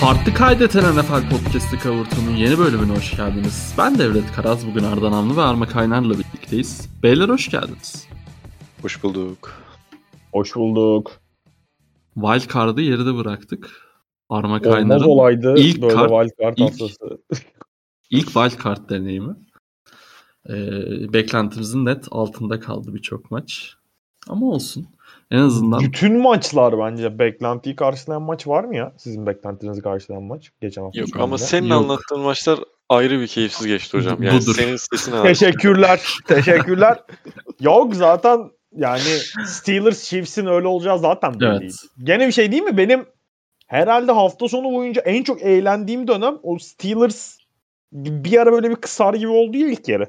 Farklı kaydeten NFL Podcast'ı kavurtunun yeni bölümüne hoş geldiniz. Ben Devlet Karaz, bugün Ardan Amlı ve Arma Kaynar'la birlikteyiz. Beyler hoş geldiniz. Hoş bulduk. Hoş bulduk. Wild Card'ı geride bıraktık. Arma Olmaz Kaynar'ın olaydı ilk böyle kart- wild card ilk- haftası. ilk Wild Card deneyimi. Ee, beklentimizin net altında kaldı birçok maç. Ama olsun. En azından Bütün maçlar bence beklentiyi karşılayan maç var mı ya? Sizin beklentinizi karşılayan maç geçen hafta. Yok ama senin Yok. anlattığın maçlar ayrı bir keyifsiz geçti hocam. Yani Budur. senin sesin hariç. Teşekkürler. Teşekkürler. Yok zaten yani Steelers Chiefs'in öyle olacağı zaten belliydi. evet. Gene bir şey değil mi? Benim herhalde hafta sonu boyunca en çok eğlendiğim dönem o Steelers bir ara böyle bir kısar gibi oldu ya ilk yarı.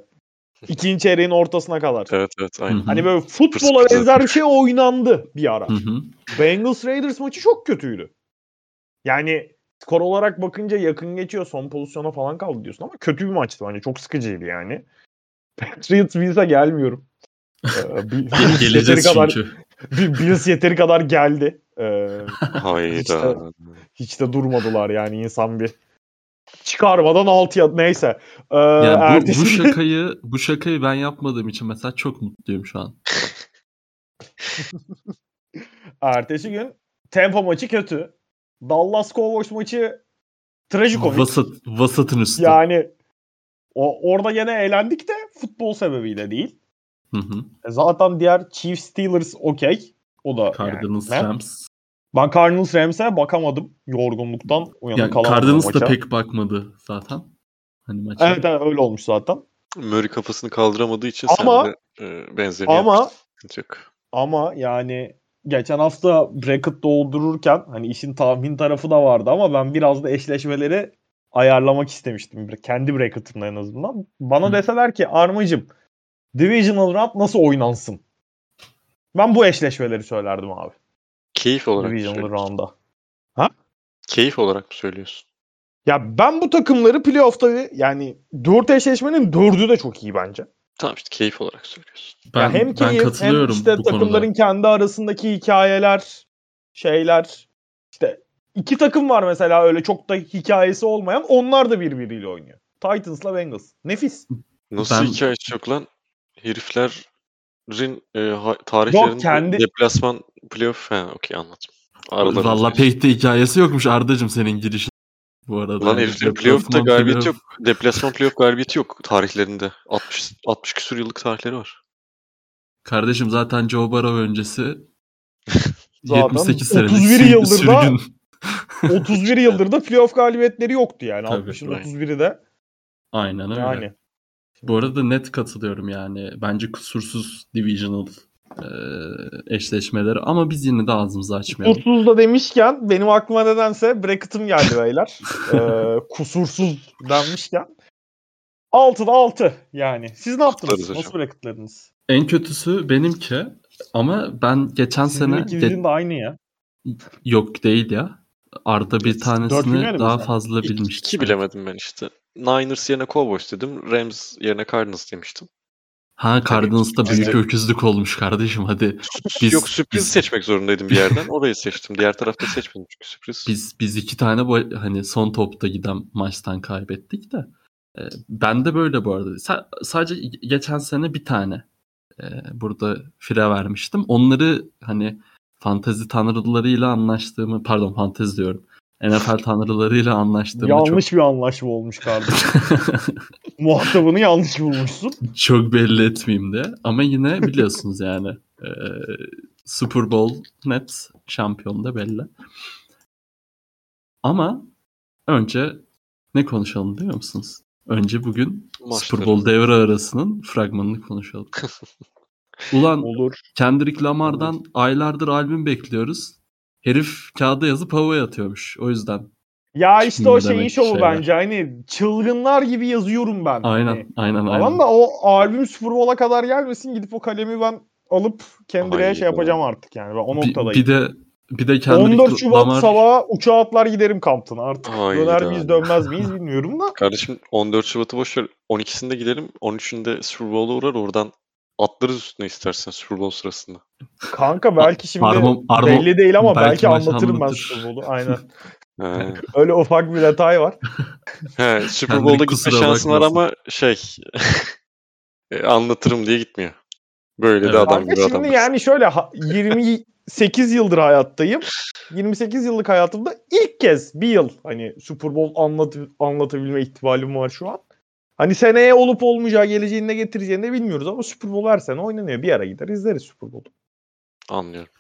İkinci çeyreğin ortasına kadar. Evet evet aynen. Hani böyle futbola benzer bir şey oynandı bir ara. Hı hı. Bengals Raiders maçı çok kötüydü. Yani skor olarak bakınca yakın geçiyor. Son pozisyona falan kaldı diyorsun ama kötü bir maçtı bence. Çok sıkıcıydı yani. Patriots Bills'e gelmiyorum. Ee, Bill- Bills yeteri Geleceğiz kadar, çünkü. Bill- Bills yeteri kadar geldi. Ee, Hayda. hiç de durmadılar yani insan bir çıkarmadan altıya neyse. Ee, Yani bu, ertesi bu şakayı bu şakayı ben yapmadığım için mesela çok mutluyum şu an. ertesi gün tempo maçı kötü. Dallas Cowboys maçı trajikomik. Vasat, vasatın üstü. Yani o orada gene eğlendik de futbol sebebiyle değil. Hı hı. E Zaten diğer Chiefs Steelers okey. O da Cardinals yani. Rams. Ben Cardinals Rams'e bakamadım yorgunluktan uyanık Yani kalamadım Cardinals da pek bakmadı zaten. Hani maça. Evet, evet öyle olmuş zaten. Murray kafasını kaldıramadığı için Ama- sen de e, benzerini Ama yapmışsın. Ama yani geçen hafta bracket doldururken hani işin tahmin tarafı da vardı ama ben biraz da eşleşmeleri ayarlamak istemiştim. Kendi bracket'ımda en azından. Bana Hı. deseler ki Armacım Divisional Round nasıl oynansın? Ben bu eşleşmeleri söylerdim abi. Keyif olarak mı Divisional söylüyorsun? Round'da. Keyif olarak mı söylüyorsun? Ya ben bu takımları playoff'ta bir- yani 4 eşleşmenin 4'ü de çok iyi bence. Tamam işte keyif olarak söylüyorsun. Ben, ya hem ben keyif hem katılıyorum işte bu takımların konuda. kendi arasındaki hikayeler, şeyler. İşte iki takım var mesela öyle çok da hikayesi olmayan. Onlar da birbiriyle oynuyor. Titans'la Bengals. Nefis. Nasıl Ben- hikayesi yok lan? Heriflerin e, ha- tarihlerinde kendi- deplasman playoff ha okey anladım. Aralarında Valla pek de hikayesi yokmuş Ardacım senin girişin. Bu arada. Lan Yani heriflerin playoff'ta galibiyeti playoff- yok. Deplasman playoff galibiyeti yok tarihlerinde. 60 60 küsur yıllık tarihleri var. Kardeşim zaten Joe Burrow öncesi Zaten 78 senelik 31 sür- yıldır da- sürgün. 31 yıldır da playoff galibiyetleri yoktu yani. Tabii, 60'ın aynen. 31'i de. Aynen öyle. Yani. Bu arada net katılıyorum yani. Bence kusursuz divisional e, eşleşmeleri ama biz yine de ağzımızı açmayalım. Kusursuz da demişken benim aklıma nedense bracket'ım geldi beyler. ee, kusursuz denmişken. 6'da 6 yani. Siz ne yaptınız? Kutlarız hocam. Nasıl bracket'larınız? En kötüsü benimki ama ben geçen Sizin sene ge- de aynı ya. yok değil ya. Arda bir tanesini daha sen? fazla İki, bilmişti. iki bilemedim ben işte. Niners yerine Cowboys dedim. Rams yerine Cardinals demiştim. Ha Cardinals'ta büyük Bizde- öküzlük olmuş kardeşim hadi. Biz- Yok sürpriz biz- seçmek zorundaydım bir yerden. Orayı seçtim. Diğer tarafta seçmedim çünkü sürpriz. Biz biz iki tane bu hani son topta giden maçtan kaybettik de. E, ben de böyle bu arada. Sa- sadece geçen sene bir tane e, burada fire vermiştim. Onları hani fantezi tanrılarıyla anlaştığımı pardon fantezi diyorum. NFL tanrılarıyla anlaştığımı Yanlış bir anlaşma olmuş kardeşim. Muhatabını yanlış bulmuşsun. çok, çok belli etmeyeyim de. Ama yine biliyorsunuz yani e, Super Bowl net şampiyon da belli. Ama önce ne konuşalım biliyor musunuz? Önce bugün Super Maçları. Bowl devre arasının fragmanını konuşalım. Ulan Olur. Kendrick Lamar'dan aylardır albüm bekliyoruz. Herif kağıda yazıp havaya atıyormuş. O yüzden. Ya işte o Şimdi şeyin demek şovu şeyler. bence. Hani çılgınlar gibi yazıyorum ben. Aynen, Hani, aynen, aynen. Tamam da o albüm Super Bowl'a kadar gelmesin gidip o kalemi ben alıp kendine Hayda. şey yapacağım artık yani. Ben o Bir, noktadayım. bir de bir de Kendrick 14 Şubat Lamar sabahı uçağa atlar giderim kamptına. Artık Hayda. döner miyiz dönmez miyiz bilmiyorum da. Kardeşim 14 Şubat'ı boş ver. 12'sinde gidelim. 13'ünde Super Bowl'a uğrar. Oradan atlarız üstüne istersen Super Bowl sırasında. Kanka belki şimdi Armo- Armo belli değil ama belki belki, anlatırım ben anlatır. Super Bowl'u. Aynen. Öyle ufak bir detay var. He, Super Bowl'da gitme şansın var ama şey e, anlatırım diye gitmiyor. Böyle de Evet. adam Kanka gibi adam. şimdi yani şöyle ha- 28 yıldır hayattayım. 28 yıllık hayatımda ilk kez bir yıl hani Super Bowl anlat anlatabilme ihtimalim var şu an. Hani seneye olup olmayacağı, geleceğini ne getireceğini de bilmiyoruz ama Super Bowl her sene oynanıyor. Bir ara gider izleriz Super Bowl'u. Anlıyorum.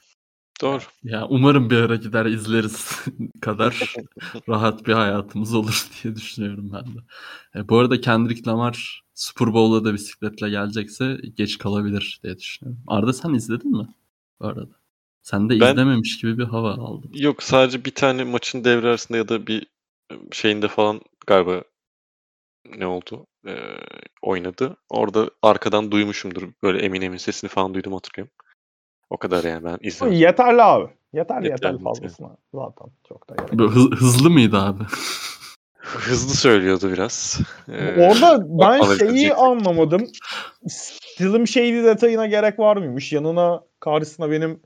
Doğru. Ya umarım bir ara gider izleriz kadar rahat bir hayatımız olur diye düşünüyorum ben de. E, bu arada Kendrick Lamar Super Bowl'a da bisikletle gelecekse geç kalabilir diye düşünüyorum. Arda sen izledin mi? Bu arada. Sen de Ben- izlememiş gibi bir hava aldın. Yok sadece bir tane maçın devre arasında ya da bir şeyinde falan galiba ne oldu? Ee, oynadı. Orada arkadan duymuşumdur. Böyle Eminem'in sesini falan duydum hatırlıyorum. O kadar yani ben izlemedim. Yeterli abi. Yeterli Yeterli, yeterli fazlasına. Zaten çok da gerek. Böyle hız- hızlı mıydı abi? Hızlı söylüyordu biraz. Ee, Orada ben şeyi edecek. anlamadım. Slim Shady detayına gerek var mıymış? Yanına karşısına benim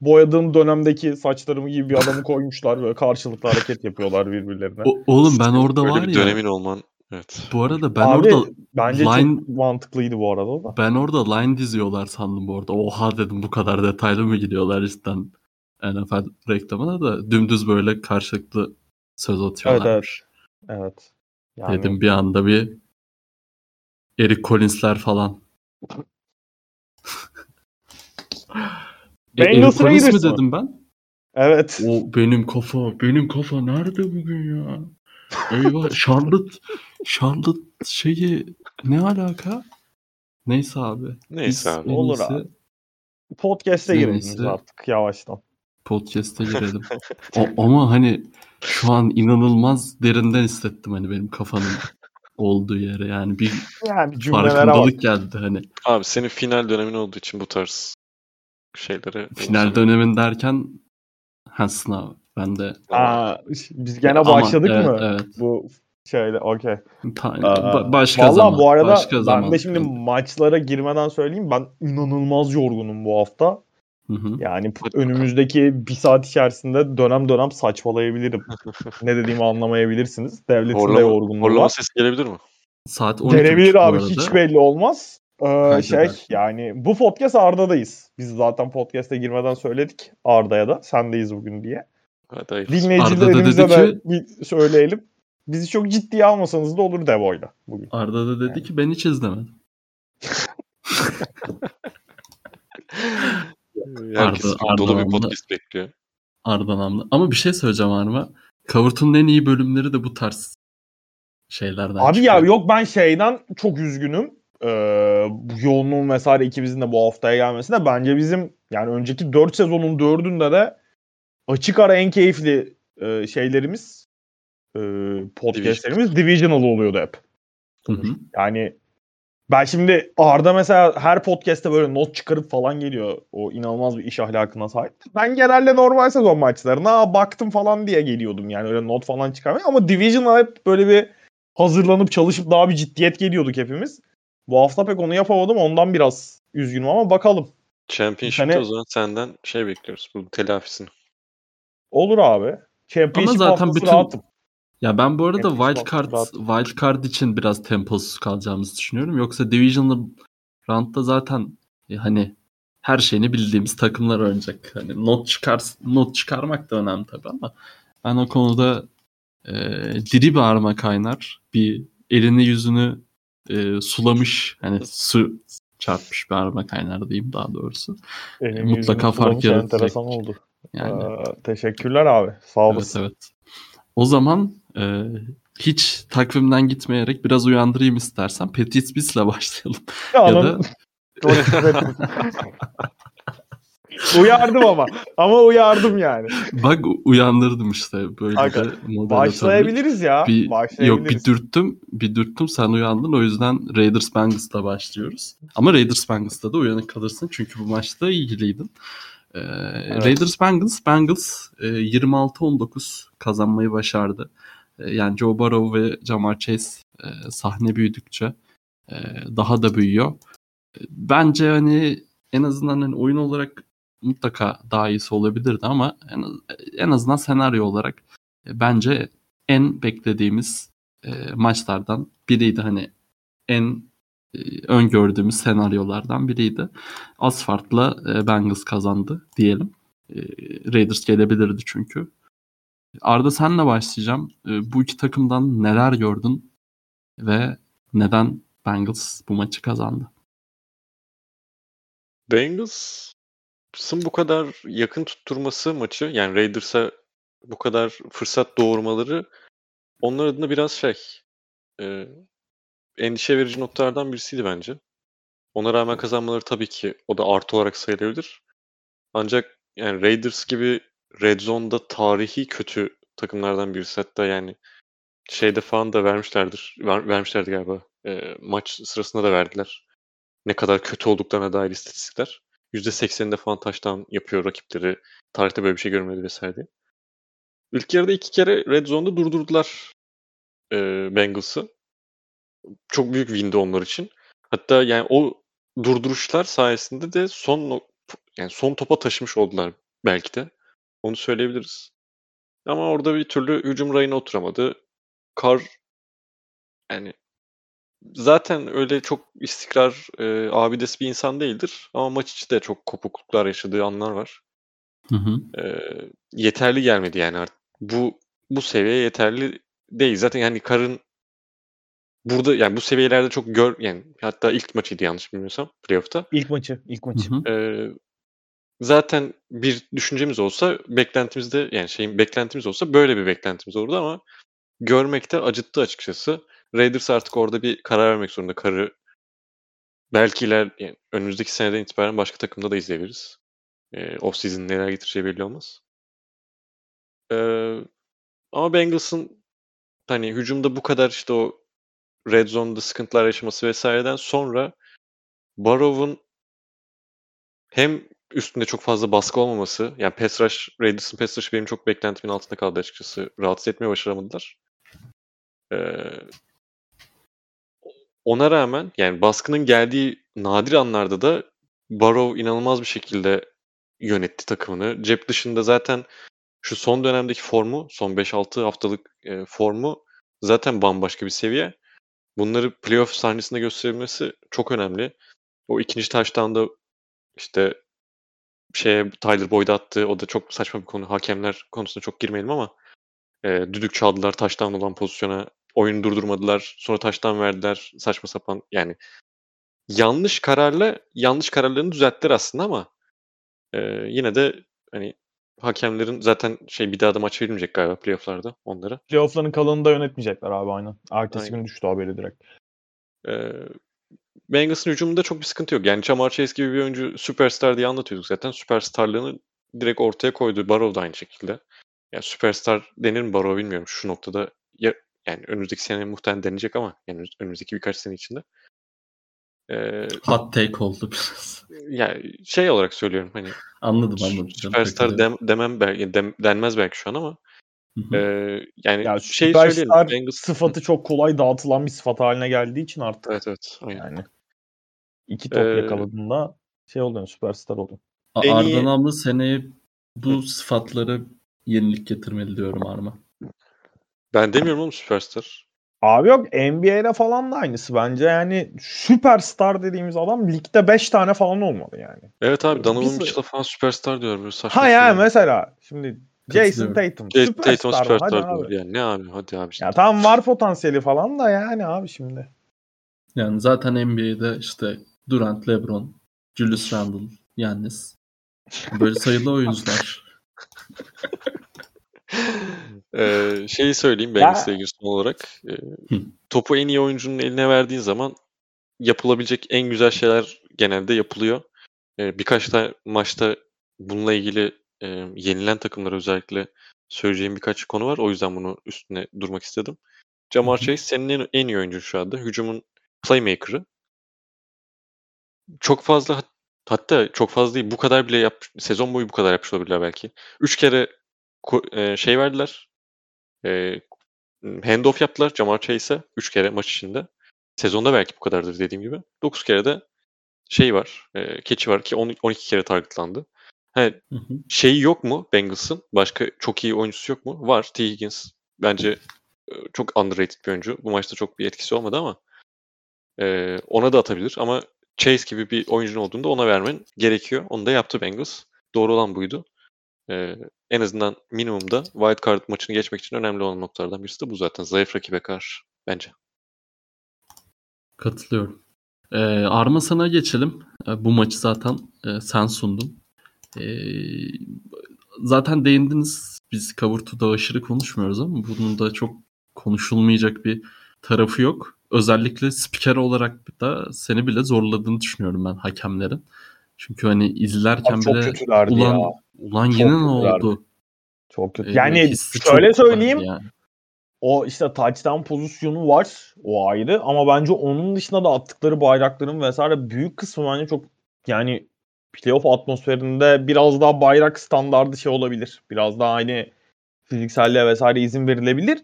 boyadığım dönemdeki saçlarımı gibi bir adamı koymuşlar. Böyle karşılıklı hareket yapıyorlar birbirlerine. O- oğlum ben orada Böyle var bir ya. dönemin olman evet. Bu arada ben Abi, orada Bence line- çok mantıklıydı bu arada da. ben orada line diziyorlar sandım bu arada. Oha dedim bu kadar detaylı mı gidiyorlar cidden NFL reklamına da dümdüz böyle karşılıklı söz Evet atıyorlar. evet. Evet. Yani, Dedim bir anda bir Eric Collins'ler falan. E, Eric Collins mi dedim ben? Evet. O benim kafa, benim kafa nerede bugün ya? Eyvah Charlotte, Charlotte şeyi ne alaka? Neyse abi. Neyse Biz abi. Olur iyisi abi. Podcast'e girelim artık yavaştan. Podcast'e girelim. O- ama hani şu an inanılmaz derinden hissettim hani benim kafanın olduğu yere. Yani bir Yani cümlelere bak. farkındalık geldi hani. Abi senin final dönemin olduğu için bu tarz şeylere Final dönemin derken ha sınav. Ben de Aa, biz gene Ama başladık evet, mı? Evet. Bu şeyle okey. Ba- başka Vallahi zaman. bu arada başka ben zaman. de şimdi maçlara girmeden söyleyeyim ben inanılmaz yorgunum bu hafta. Hı hı. Yani önümüzdeki bir saat içerisinde dönem dönem saçmalayabilirim. ne dediğimi anlamayabilirsiniz. Devletin de Horlama, yorgunluğu horlama var. sesi gelebilir mi? Saat 12 Gelebilir abi hiç belli olmaz. Ee, Kaydeder. şey yani bu podcast Arda'dayız. Biz zaten podcast'e girmeden söyledik Arda'ya da sendeyiz bugün diye. Hadi Dinleyicilerimize dedi de ki- bir söyleyelim. Bizi çok ciddiye almasanız da olur Devo'yla bugün. Arda da dedi Yani. ki ben hiç izlemedim. Herkes Arda- Arda, dolu Arda bir podcast bekliyor. Arda namlı. Ama bir şey söyleyeceğim Arma. Kavurt'un en iyi bölümleri de bu tarz şeylerden Abi çıkıyor. ya yok ben şeyden çok üzgünüm. Ee, bu yoğunluğun vesaire ikimizin de bu haftaya gelmesine bence bizim yani önceki 4 sezonun 4'ünde de açık ara en keyifli e, şeylerimiz e, podcastlerimiz Divisional oluyordu hep. Hı hı. Yani ben şimdi Arda mesela her podcast'te böyle not çıkarıp falan geliyor. O inanılmaz bir iş ahlakına sahip. Ben genelde normal sezon maçlarına "Aa, baktım falan diye geliyordum. Yani öyle not falan çıkarmaya. Ama Division'a hep böyle bir hazırlanıp çalışıp daha bir ciddiyet geliyorduk hepimiz. Bu hafta pek onu yapamadım. Ondan biraz üzgünüm ama bakalım. Championship'te Hani- o zaman senden şey bekliyoruz. Bu telafisini. Olur abi. Championship zaten haftası bütün- rahatım. Ya ben bu arada wild card wild card için biraz temposuz kalacağımızı düşünüyorum. Yoksa divisional round'da zaten e, hani her şeyini bildiğimiz takımlar oynayacak. Hani not çıkar not çıkarmak da önemli tabii ama ben o konuda e, diri bir arma kaynar. Bir elini yüzünü e, sulamış hani su çarpmış bir arma kaynar diyeyim daha doğrusu. Benim mutlaka fark yaratacak. Enteresan oldu. Yani Ee, teşekkürler abi. Sağ Evet olasın. evet. O zaman e, hiç takvimden gitmeyerek biraz uyandırayım istersen. Petit Bis'le başlayalım. Ya ya da uyardım ama. Ama uyardım yani. bak uyandırdım işte böyle Aga. Başlayabiliriz ya. Bir, yok Başlayabiliriz. bir dürttüm. Bir dürttüm sen uyandın. O yüzden Raiders Bengals'la başlıyoruz. Ama Raiders Bengals'ta da uyanık kalırsın. Çünkü bu maçta ilgiliydin. Ee, Raiders Bengals, Bengals e, 26-19 kazanmayı başardı. E, yani Joe Burrow ve Jamar Chase e, sahne büyüdükçe e, daha da büyüyor. E, Bence hani en azından hani oyun olarak mutlaka daha iyisi olabilirdi ama en, az- en azından senaryo olarak e, bence en beklediğimiz e, maçlardan biriydi. Hani en e, öngördüğümüz senaryolardan biriydi. Az e, Bengals kazandı diyelim. E, Raiders gelebilirdi çünkü. Arda senle başlayacağım. E, bu iki takımdan neler gördün ve neden Bengals bu maçı kazandı? Bengals'ın bu kadar yakın tutturması maçı yani Raiders'a bu kadar fırsat doğurmaları onlar adına biraz şey e, endişe verici noktalardan birisiydi bence. Ona rağmen kazanmaları tabii ki o da artı olarak sayılabilir. Ancak yani Raiders gibi Red Zone'da tarihi kötü takımlardan birisi. Hatta yani şeyde falan da vermişlerdir. Ver, vermişlerdi galiba. E, maç sırasında da verdiler. Ne kadar kötü olduklarına dair istatistikler. %80'inde falan taştan yapıyor rakipleri. Tarihte böyle bir şey görmedi vesaire diye. İlk yarıda iki kere Red Zone'da durdurdular e, Bengals'ı. Çok büyük windi onlar için. Hatta yani o durduruşlar sayesinde de son yani son topa taşımış oldular belki de. Onu söyleyebiliriz. Ama orada bir türlü hücum rayına oturamadı. Kar yani zaten öyle çok istikrar e, abidesi bir insan değildir. Ama maç içi de çok kopukluklar yaşadığı anlar var. Hı hı. E, yeterli gelmedi yani artık. Bu bu seviye yeterli değil. Zaten yani Kar'ın burada yani bu seviyelerde çok gör yani hatta ilk maçıydı yanlış bilmiyorsam playoff'ta. İlk maçı, ilk maçı. Hı hı. Ee, zaten bir düşüncemiz olsa beklentimizde yani şeyin beklentimiz olsa böyle bir beklentimiz olurdu ama görmekte acıttı açıkçası. Raiders artık orada bir karar vermek zorunda. Karı belki iler yani önümüzdeki seneden itibaren başka takımda da izleyebiliriz. Ee, off season neler getireceği belli olmaz. Ee, ama Bengals'ın hani hücumda bu kadar işte o red zone'da sıkıntılar yaşaması vesaireden sonra Barrow'un hem üstünde çok fazla baskı olmaması, yani pass rush, Raiders'ın pass rush benim çok beklentimin altında kaldı açıkçası. Rahatsız etmeye başaramadılar. Ee, ona rağmen yani baskının geldiği nadir anlarda da Barrow inanılmaz bir şekilde yönetti takımını. Cep dışında zaten şu son dönemdeki formu, son 5-6 haftalık e, formu zaten bambaşka bir seviye. Bunları playoff sahnesinde gösterilmesi çok önemli. O ikinci taştan işte şeye Tyler Boyd attı. O da çok saçma bir konu. Hakemler konusunda çok girmeyelim ama e, düdük çaldılar taştan olan pozisyona. Oyunu durdurmadılar. Sonra taştan verdiler. Saçma sapan yani yanlış kararla yanlış kararlarını düzelttiler aslında ama e, yine de hani hakemlerin zaten şey bir daha da maç verilmeyecek galiba playoff'larda onlara. Playoff'ların kalanını da yönetmeyecekler abi aynen. Ertesi Aynen. gün düştü haberi direkt. Ee, Bengals'ın hücumunda çok bir sıkıntı yok. Yani Jamar Chase gibi bir oyuncu süperstar diye anlatıyorduk zaten. Süperstarlığını direkt ortaya koydu. Barrow da aynı şekilde. Yani süperstar denir mi Barrow bilmiyorum şu noktada. Ya, yani önümüzdeki sene muhtemelen deneyecek ama yani önümüzdeki birkaç sene içinde. Ee, Hot take oldu biraz. yani şey olarak söylüyorum hani Anladım anladım. süperstar dem, demem belki dem, denmez belki şu an ama e, yani Ya şey süperstar Bengals sıfatı çok kolay dağıtılan bir sıfat haline geldiği için artık Evet evet. Aynen. yani iki top Ee, yakaladığında şey oluyor süperstar oluyor. A- en iyi- abla seneye bu sıfatları yenilik getirmeli diyorum Arma. Ben demiyorum oğlum süperstar. Abi yok NBA'de falan da aynısı bence yani süperstar dediğimiz adam ligde 5 tane falan olmalı yani. Evet abi Donovan Mitchell'a falan süperstar diyor böyle saçma Ha yani şey. mesela şimdi Jason. Tatum Jason Tatum süperstar, süperstar diyor. Yani ne abi hadi abi. işte. Ya tamam var potansiyeli falan da yani abi şimdi. Yani zaten NBA'de işte Durant, LeBron, Julius Randle, Giannis böyle sayılı oyuncular. Ee, şeyi söyleyeyim Bengals'la ilgili son olarak. Ee, topu en iyi oyuncunun eline verdiğin zaman yapılabilecek en güzel şeyler genelde yapılıyor. Ee, birkaç da maçta bununla ilgili e, yenilen takımlara özellikle söyleyeceğim birkaç konu var. O yüzden bunu üstüne durmak istedim. Jamar. Chase senin en, en iyi oyuncun şu anda. Hücumun playmaker'ı. Çok fazla hat- hatta çok fazla değil bu kadar bile yap sezon boyu bu kadar yapmış olabilirler belki. Üç kere ko- şey verdiler. E, handoff yaptılar Jamar Chase'e. Üç kere maç içinde. Sezonda belki bu kadardır dediğim gibi. Dokuz kere de şey var. E, keçi var ki on- 12 kere targetlandı. He, hı. şeyi yok mu Bengals'ın? Başka çok iyi oyuncusu yok mu? Var. T. Higgins. Bence e, çok underrated bir oyuncu. Bu maçta çok bir etkisi olmadı ama e, ona da atabilir ama Chase gibi bir oyuncun olduğunda ona vermen gerekiyor. Onu da yaptı Bengals. Doğru olan buydu. E, en azından minimumda wild card maçını geçmek için önemli olan noktalardan birisi de bu zaten. Zayıf rakibe karşı bence. Katılıyorum. Ee, Arma sana geçelim. Ee, bu maçı zaten e, sen sundun. Ee, zaten değindiniz. Biz 2'da aşırı konuşmuyoruz ama bunun da çok konuşulmayacak bir tarafı yok. Özellikle spiker olarak da seni bile zorladığını düşünüyorum ben hakemlerin. Çünkü hani izlerken Abi çok bile ulan ya. Ulan yine ne oldu? Çok kötü. Ee, Yani hissi şöyle söyleyeyim. yani. O işte touchdown pozisyonu var. O ayrı. Ama bence onun dışında da attıkları bayrakların vesaire büyük kısmı bence çok yani playoff atmosferinde biraz daha bayrak standardı şey olabilir. Biraz daha aynı fizikselliğe vesaire izin verilebilir.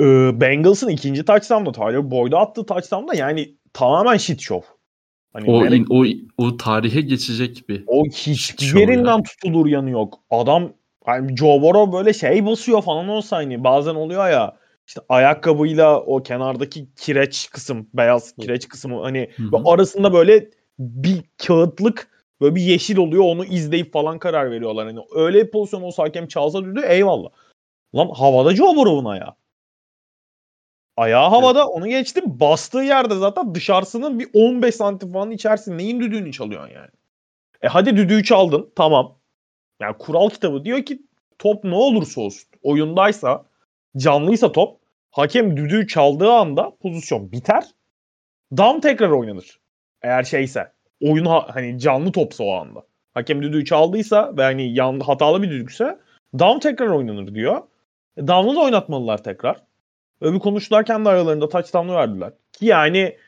Ee, Bengals'ın ikinci touchdown'da Tyler Boyd'a attığı touchdown'da yani tamamen shit show. Hani O, in- o, o tarihe geçecek bir o hiçbir yerinden tutulur yanı yok. Adam hani Joe Burrow böyle şey basıyor falan olsa hani bazen oluyor ya işte ayakkabıyla o kenardaki kireç kısım beyaz kireç kısmı hani Hı hı. ve arasında böyle bir kağıtlık böyle bir yeşil oluyor onu izleyip falan karar veriyorlar. Hani öyle bir pozisyon olsa hakem çalsa düdüğü eyvallah. Lan havada Joe Burrow'un ayağı. Ayağı havada onu geçtim. Bastığı yerde zaten dışarısının bir 15 santim falan içersin. Neyin düdüğünü çalıyorsun yani? E hadi düdüğü çaldın. Tamam. Yani kural kitabı diyor ki top ne olursa olsun oyundaysa canlıysa top hakem düdüğü çaldığı anda pozisyon biter. Down tekrar oynanır. Eğer şeyse oyun ha- hani canlı topsa o anda. Hakem düdüğü çaldıysa ve hani yan, hatalı bir düdükse down tekrar oynanır diyor. E, down'u da oynatmalılar tekrar. Öyle bir konuştular kendi aralarında touchdown'u verdiler. Ki yani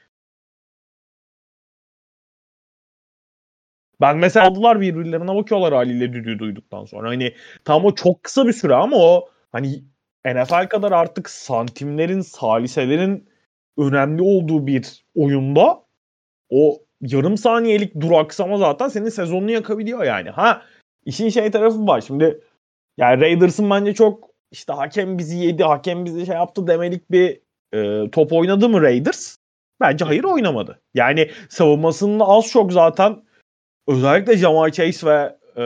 ben mesela aldılar birbirlerine bakıyorlar haliyle düdüğü duyduktan sonra. Hani tam o çok kısa bir süre ama o hani NFL kadar artık santimlerin, saliselerin önemli olduğu bir oyunda o yarım saniyelik duraksama zaten senin sezonunu yakabiliyor yani. Ha işin şey tarafı var. Şimdi yani Raiders'ın bence çok işte hakem bizi yedi, hakem bizi şey yaptı demelik bir e, top oynadı mı Raiders? Bence hayır oynamadı. Yani savunmasının az çok zaten özellikle Jamar Chase ve e,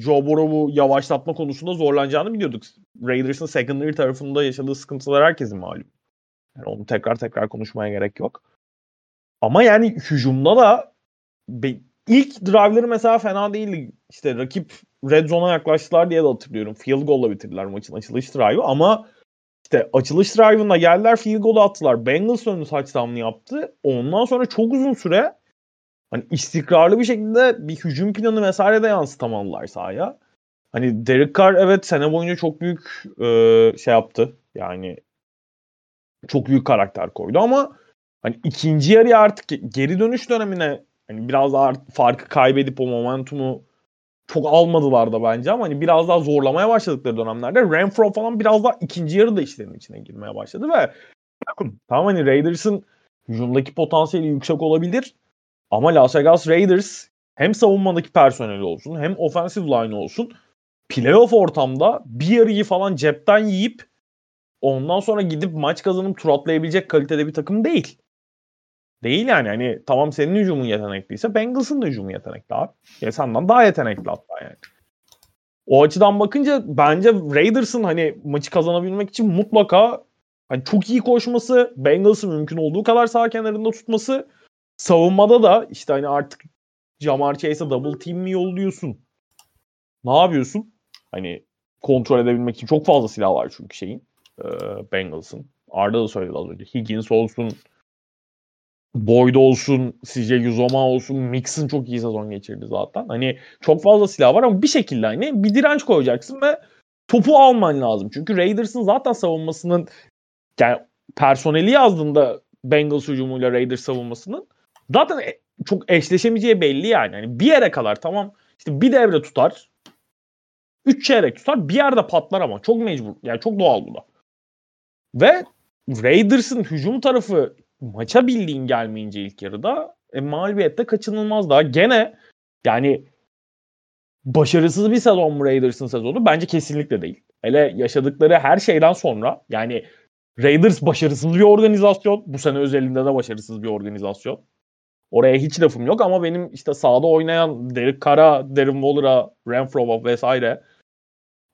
Joe Burrow'u yavaşlatma konusunda zorlanacağını biliyorduk. Raiders'ın secondary tarafında yaşadığı sıkıntılar herkesin malum. Yani onu tekrar tekrar konuşmaya gerek yok. Ama yani hücumda da ilk drive'ları mesela fena değildi. İşte rakip red zone'a yaklaştılar diye de hatırlıyorum. Field goal'la bitirdiler maçın açılış drive'ı ama işte açılış drive'ında geldiler field goal'u attılar. Bengals önü touchdown'ı yaptı. Ondan sonra çok uzun süre hani istikrarlı bir şekilde bir hücum planı vesaire de yansıtamadılar sahaya. Hani Derek Carr evet sene boyunca çok büyük e, şey yaptı. Yani çok büyük karakter koydu ama hani ikinci yarıya artık geri dönüş dönemine hani biraz daha farkı kaybedip o momentumu çok almadılar da bence ama hani biraz daha zorlamaya başladıkları dönemlerde Renfro falan biraz daha ikinci yarıda işlerin içine girmeye başladı ve tamam hani Raiders'ın hücumdaki potansiyeli yüksek olabilir ama Las Vegas Raiders hem savunmadaki personeli olsun hem offensive line olsun playoff ortamda bir yarıyı falan cepten yiyip ondan sonra gidip maç kazanıp tur atlayabilecek kalitede bir takım değil. Değil yani. Hani tamam senin hücumun yetenekliyse Bengals'ın da hücumu yetenekli abi. Ya senden daha yetenekli hatta yani. O açıdan bakınca bence Raiders'ın hani maçı kazanabilmek için mutlaka hani çok iyi koşması, Bengals'ı mümkün olduğu kadar sağ kenarında tutması, savunmada da işte hani artık Jamar Chase'e double team mi yolluyorsun? Ne yapıyorsun? Hani kontrol edebilmek için çok fazla silah var çünkü şeyin. E, Bengals'ın. Arda da söyledi az önce. Higgins olsun, Boyd olsun, CJ Uzoma olsun, Mixon çok iyi sezon geçirdi zaten. Hani çok fazla silah var ama bir şekilde hani bir direnç koyacaksın ve topu alman lazım. Çünkü Raiders'ın zaten savunmasının yani personeli yazdığında Bengals hücumuyla Raiders savunmasının zaten e- çok eşleşemeyeceği belli yani. yani. Bir yere kadar tamam işte bir devre tutar. Üç çeyrek tutar. Bir yerde patlar ama çok mecbur. Yani çok doğal bu da. Ve Raiders'ın hücum tarafı maça bildiğin gelmeyince ilk yarıda e, mağlubiyette kaçınılmaz daha. Gene yani başarısız bir sezon mu Raiders'ın sezonu? Bence kesinlikle değil. Hele yaşadıkları her şeyden sonra yani Raiders başarısız bir organizasyon. Bu sene özelinde de başarısız bir organizasyon. Oraya hiç lafım yok ama benim işte sahada oynayan Derek Carr'a, Darren Waller'a, Renfro'ya vesaire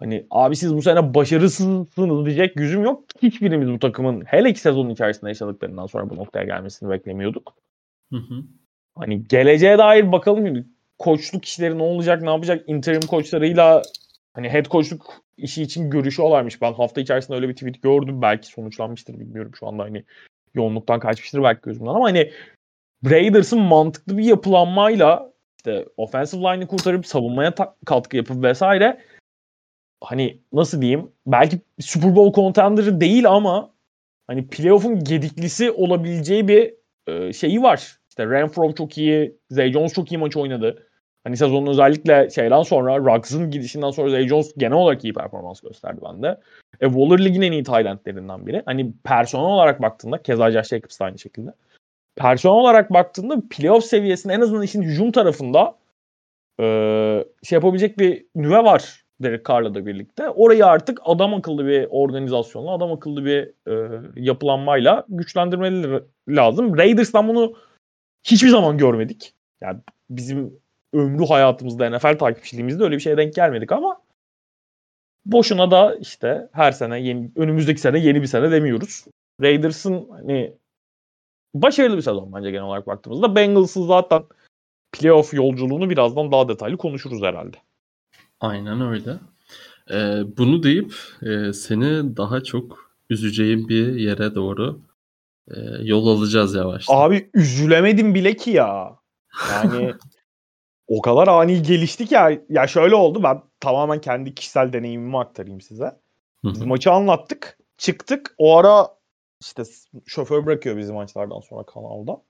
hani abi siz bu sene başarısızsınız diyecek yüzüm yok. Hiçbirimiz bu takımın hele ki sezonun içerisinde yaşadıklarından sonra bu noktaya gelmesini beklemiyorduk. Hı hı. Hani geleceğe dair bakalım şimdi koçluk işleri ne olacak, ne yapacak? Interim koçlarıyla hani head koçluk işi için görüşüyorlarmış. Ben hafta içerisinde öyle bir tweet gördüm. Belki sonuçlanmıştır bilmiyorum şu anda hani yoğunluktan kaçmıştır belki gözümden ama hani Raiders'ın mantıklı bir yapılanmayla işte offensive line'ı kurtarıp savunmaya ta- katkı yapıp vesaire hani nasıl diyeyim belki Super Bowl contender'ı değil ama hani playoff'un gediklisi olabileceği bir e, şeyi var. İşte Renfro çok iyi, Zay Jones çok iyi maç oynadı. Hani sezonun özellikle şeyden sonra Ruggs'ın gidişinden sonra Zay Jones genel olarak iyi performans gösterdi bende. E, Waller ligin en iyi Taylandlerinden biri. Hani personel olarak baktığında keza Josh Jacobs da aynı şekilde. Personel olarak baktığında playoff seviyesinde en azından işin hücum tarafında e, şey yapabilecek bir nüve var Derek Carr'la da birlikte. Orayı artık adam akıllı bir organizasyonla, adam akıllı bir e, yapılanmayla güçlendirmeleri lazım. Raiders'tan bunu hiçbir zaman görmedik. Yani bizim ömrü hayatımızda NFL takipçiliğimizde öyle bir şeye denk gelmedik ama boşuna da işte her sene yeni, önümüzdeki sene yeni bir sene demiyoruz. Raiders'ın hani başarılı bir sezon bence genel olarak baktığımızda. Bengals'ın zaten playoff yolculuğunu birazdan daha detaylı konuşuruz herhalde. Aynen öyle. Ee, bunu deyip e, seni daha çok üzeceğim bir yere doğru e, yol alacağız yavaştan. Abi üzülemedim bile ki ya. Yani o kadar ani geliştik ya. Ya şöyle oldu ben tamamen kendi kişisel deneyimimi aktarayım size. Biz maçı anlattık. Çıktık. O ara işte şoför bırakıyor bizi maçlardan sonra kanalda.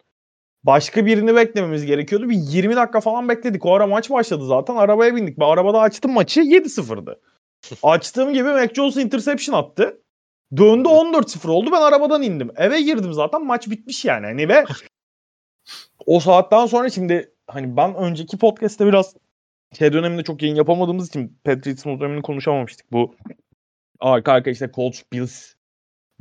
Başka birini beklememiz gerekiyordu. Bir 20 dakika falan bekledik. O ara maç başladı zaten. Arabaya bindik. Ben arabada açtım maçı. 7-0'dı. Açtığım gibi Mac Jones interception attı. Döndü 14-0 oldu. Ben arabadan indim. Eve girdim zaten. Maç bitmiş yani. Hani ve o saatten sonra şimdi hani ben önceki podcast'te biraz şey döneminde çok yayın yapamadığımız için Patriots'ın dönemini konuşamamıştık. Bu arka arka işte Colts, Bills,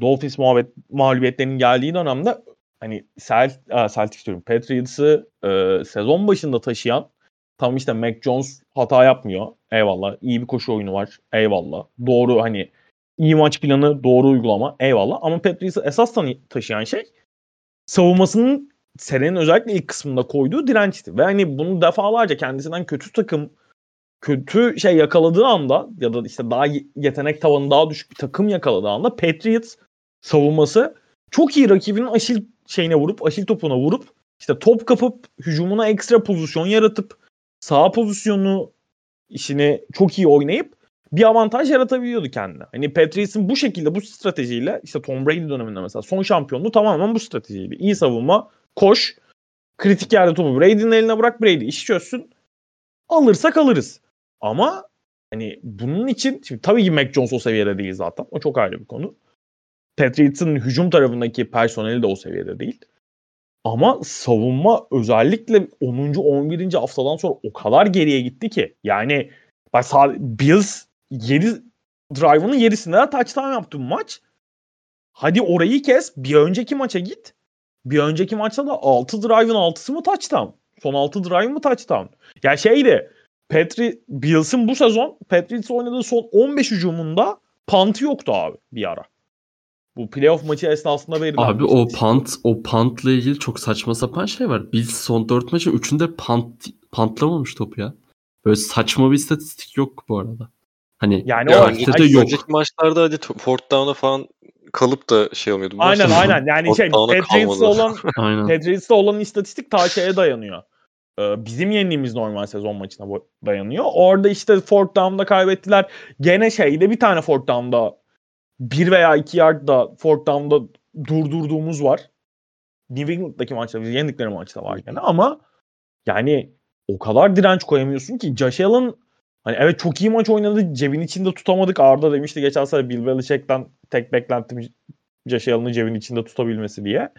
Dolphins muhabbet, mağlubiyetlerinin geldiği dönemde hani Celt, Celtics diyorum Patriots'ı e, sezon başında taşıyan tam işte Mac Jones hata yapmıyor. Eyvallah. İyi bir koşu oyunu var. Eyvallah. Doğru hani iyi maç planı, doğru uygulama. Eyvallah. Ama Patriots'ı esas taşıyan şey savunmasının senenin özellikle ilk kısmında koyduğu dirençti. Ve hani bunu defalarca kendisinden kötü takım kötü şey yakaladığı anda ya da işte daha yetenek tavanı daha düşük bir takım yakaladığı anda Patriots savunması çok iyi rakibinin aşil şeyine vurup aşil topuna vurup işte top kapıp hücumuna ekstra pozisyon yaratıp sağ pozisyonu işini çok iyi oynayıp bir avantaj yaratabiliyordu kendine. Hani Patriots'ın bu şekilde bu stratejiyle işte Tom Brady döneminde mesela son şampiyonluğu tamamen bu stratejiydi. İyi savunma, koş, kritik yerde topu Brady'nin eline bırak Brady işi çözsün. Alırsak alırız. Ama hani bunun için şimdi tabii ki Mac Jones o seviyede değil zaten. O çok ayrı bir konu. Patriots'ın hücum tarafındaki personeli de o seviyede değil. Ama savunma özellikle 10. 11. haftadan sonra o kadar geriye gitti ki. Yani bak Bills 7 drive'ının 7'sinde de touchdown yaptı maç. Hadi orayı kes. Bir önceki maça git. Bir önceki maçta da 6 drive'ın 6'sı mı touchdown? Son 6 drive mı touchdown? Yani şeydi Petri Bills'in bu sezon Patriots oynadığı son 15 hücumunda pantı yoktu abi bir ara. Bu playoff maçı esnasında verilen. Abi o pant o pantla ilgili çok saçma sapan şey var. Bills son 4 maçı 3'ünde pant pantlamamış top ya. Böyle saçma bir istatistik yok bu arada. Hani yani o de yok. Önceki maçlarda hadi fourth down'a falan kalıp da şey olmuyordu. Aynen aynen. Yani şey Patriots'ta olan Patriots'ta olan istatistik ta şeye dayanıyor. Ee, bizim yendiğimiz normal sezon maçına dayanıyor. Orada işte fourth down'da kaybettiler. Gene şeyde bir tane fourth down'da bir veya iki yardda fourth down'da durdurduğumuz var. New England'daki maçta yendikleri maçta var gene ama yani o kadar direnç koyamıyorsun ki Josh Allen hani evet çok iyi maç oynadı. Cebin içinde tutamadık. Arda demişti geçen sene Bill Belichick'ten tek beklentim Josh Allen'ı cebin içinde tutabilmesi diye.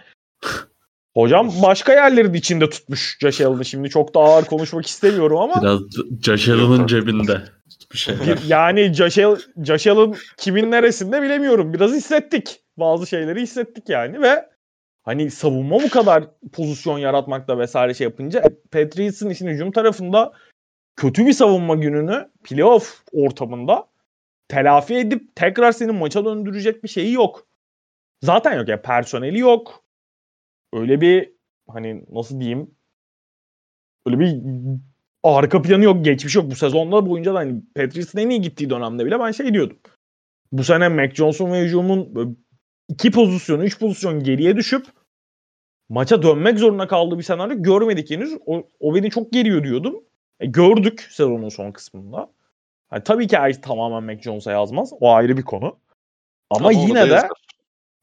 Hocam başka yerlerin içinde tutmuş Josh Allen'ı. Şimdi çok da ağır konuşmak istemiyorum ama. Biraz Josh Allen'ın cebinde bir şey. yani Josh, Allen, Josh Allen kimin neresinde bilemiyorum. Biraz hissettik. Bazı şeyleri hissettik yani ve hani savunma bu kadar pozisyon yaratmakta vesaire şey yapınca Patriots'ın işin hücum tarafında kötü bir savunma gününü playoff ortamında telafi edip tekrar seni maça döndürecek bir şeyi yok. Zaten yok ya yani personeli yok. Öyle bir hani nasıl diyeyim öyle bir arka planı yok, geçmiş yok. Bu sezonda boyunca da hani Patriots'ın en iyi gittiği dönemde bile ben şey diyordum. Bu sene Mac Johnson ve hücumun iki pozisyon, üç pozisyon geriye düşüp maça dönmek zorunda kaldığı bir senaryo görmedik henüz. O, o beni çok geriyor diyordum. E, gördük sezonun son kısmında. Yani tabii ki Ice tamamen Mac Jones'a yazmaz. O ayrı bir konu. Ama, Ama yine de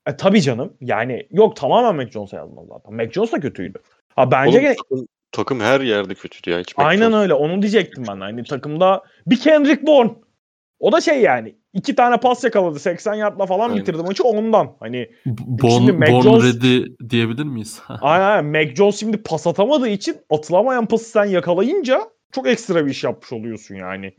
e, tabii canım. Yani yok tamamen Mac Jones'a yazmaz zaten. Mac Jones da kötüydü. Ha bence Oğlum, takım, takım her yerde kötüydü ya. Hiç Aynen öyle. Onu diyecektim ben. Hani takımda bir Kendrick Bourne. O da şey yani iki tane pas yakaladı. 80 yardla falan Aynen. bitirdi maçı ondan. Hani Bon, Bon Jones, ready diyebilir miyiz? aynen, aynen. Mac Jones şimdi pas atamadığı için atılamayan pası sen yakalayınca çok ekstra bir iş yapmış oluyorsun yani.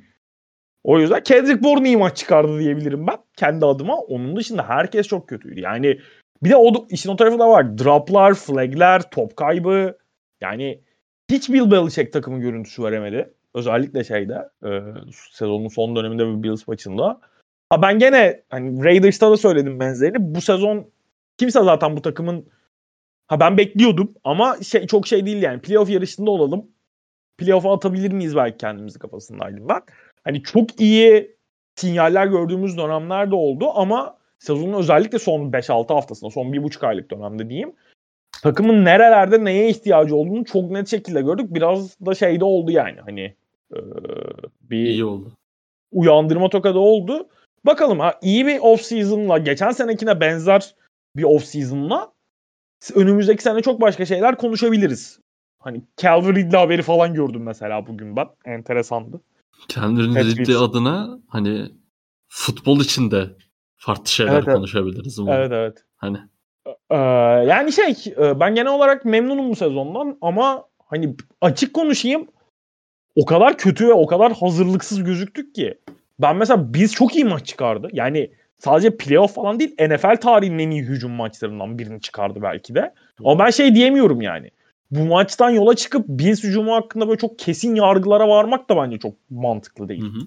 O yüzden Kendrick Bourne iyi maç çıkardı diyebilirim ben kendi adıma. Onun dışında herkes çok kötüydü. Yani bir de o işin o tarafı da var. Droplar, flagler, top kaybı. Yani hiç Bill Belichick takımı görüntüsü veremedi. Özellikle şeyde e, sezonun son döneminde bir Bills maçında. Ha ben gene hani Raiders'ta da söyledim benzerini. Bu sezon kimse zaten bu takımın ha ben bekliyordum ama şey çok şey değil yani. Playoff yarışında olalım. Playoff'a atabilir miyiz belki kendimizi kafasındaydım ben. Hani çok iyi sinyaller gördüğümüz dönemler de oldu ama sezonun özellikle son 5-6 haftasında, son 1,5 aylık dönemde diyeyim. Takımın nerelerde neye ihtiyacı olduğunu çok net şekilde gördük. Biraz da şeyde oldu yani hani e, bir iyi oldu. Uyandırma tokadı oldu. Bakalım ha iyi bir off season'la geçen senekine benzer bir off season'la önümüzdeki sene çok başka şeyler konuşabiliriz. Hani Calvin Ridley haberi falan gördüm mesela bugün ben. Enteresandı. Calvin Ridley adına hani futbol içinde farklı şeyler evet, konuşabiliriz. Umarım. Evet evet. Hani. Ee, yani şey ben genel olarak memnunum bu sezondan ama hani açık konuşayım o kadar kötü ve o kadar hazırlıksız gözüktük ki. Ben mesela biz çok iyi maç çıkardı. Yani sadece playoff falan değil NFL tarihinin en iyi hücum maçlarından birini çıkardı belki de. Ama ben şey diyemiyorum yani. Bu maçtan yola çıkıp Bills hücumu hakkında böyle çok kesin yargılara varmak da bence çok mantıklı değil. Hı hı.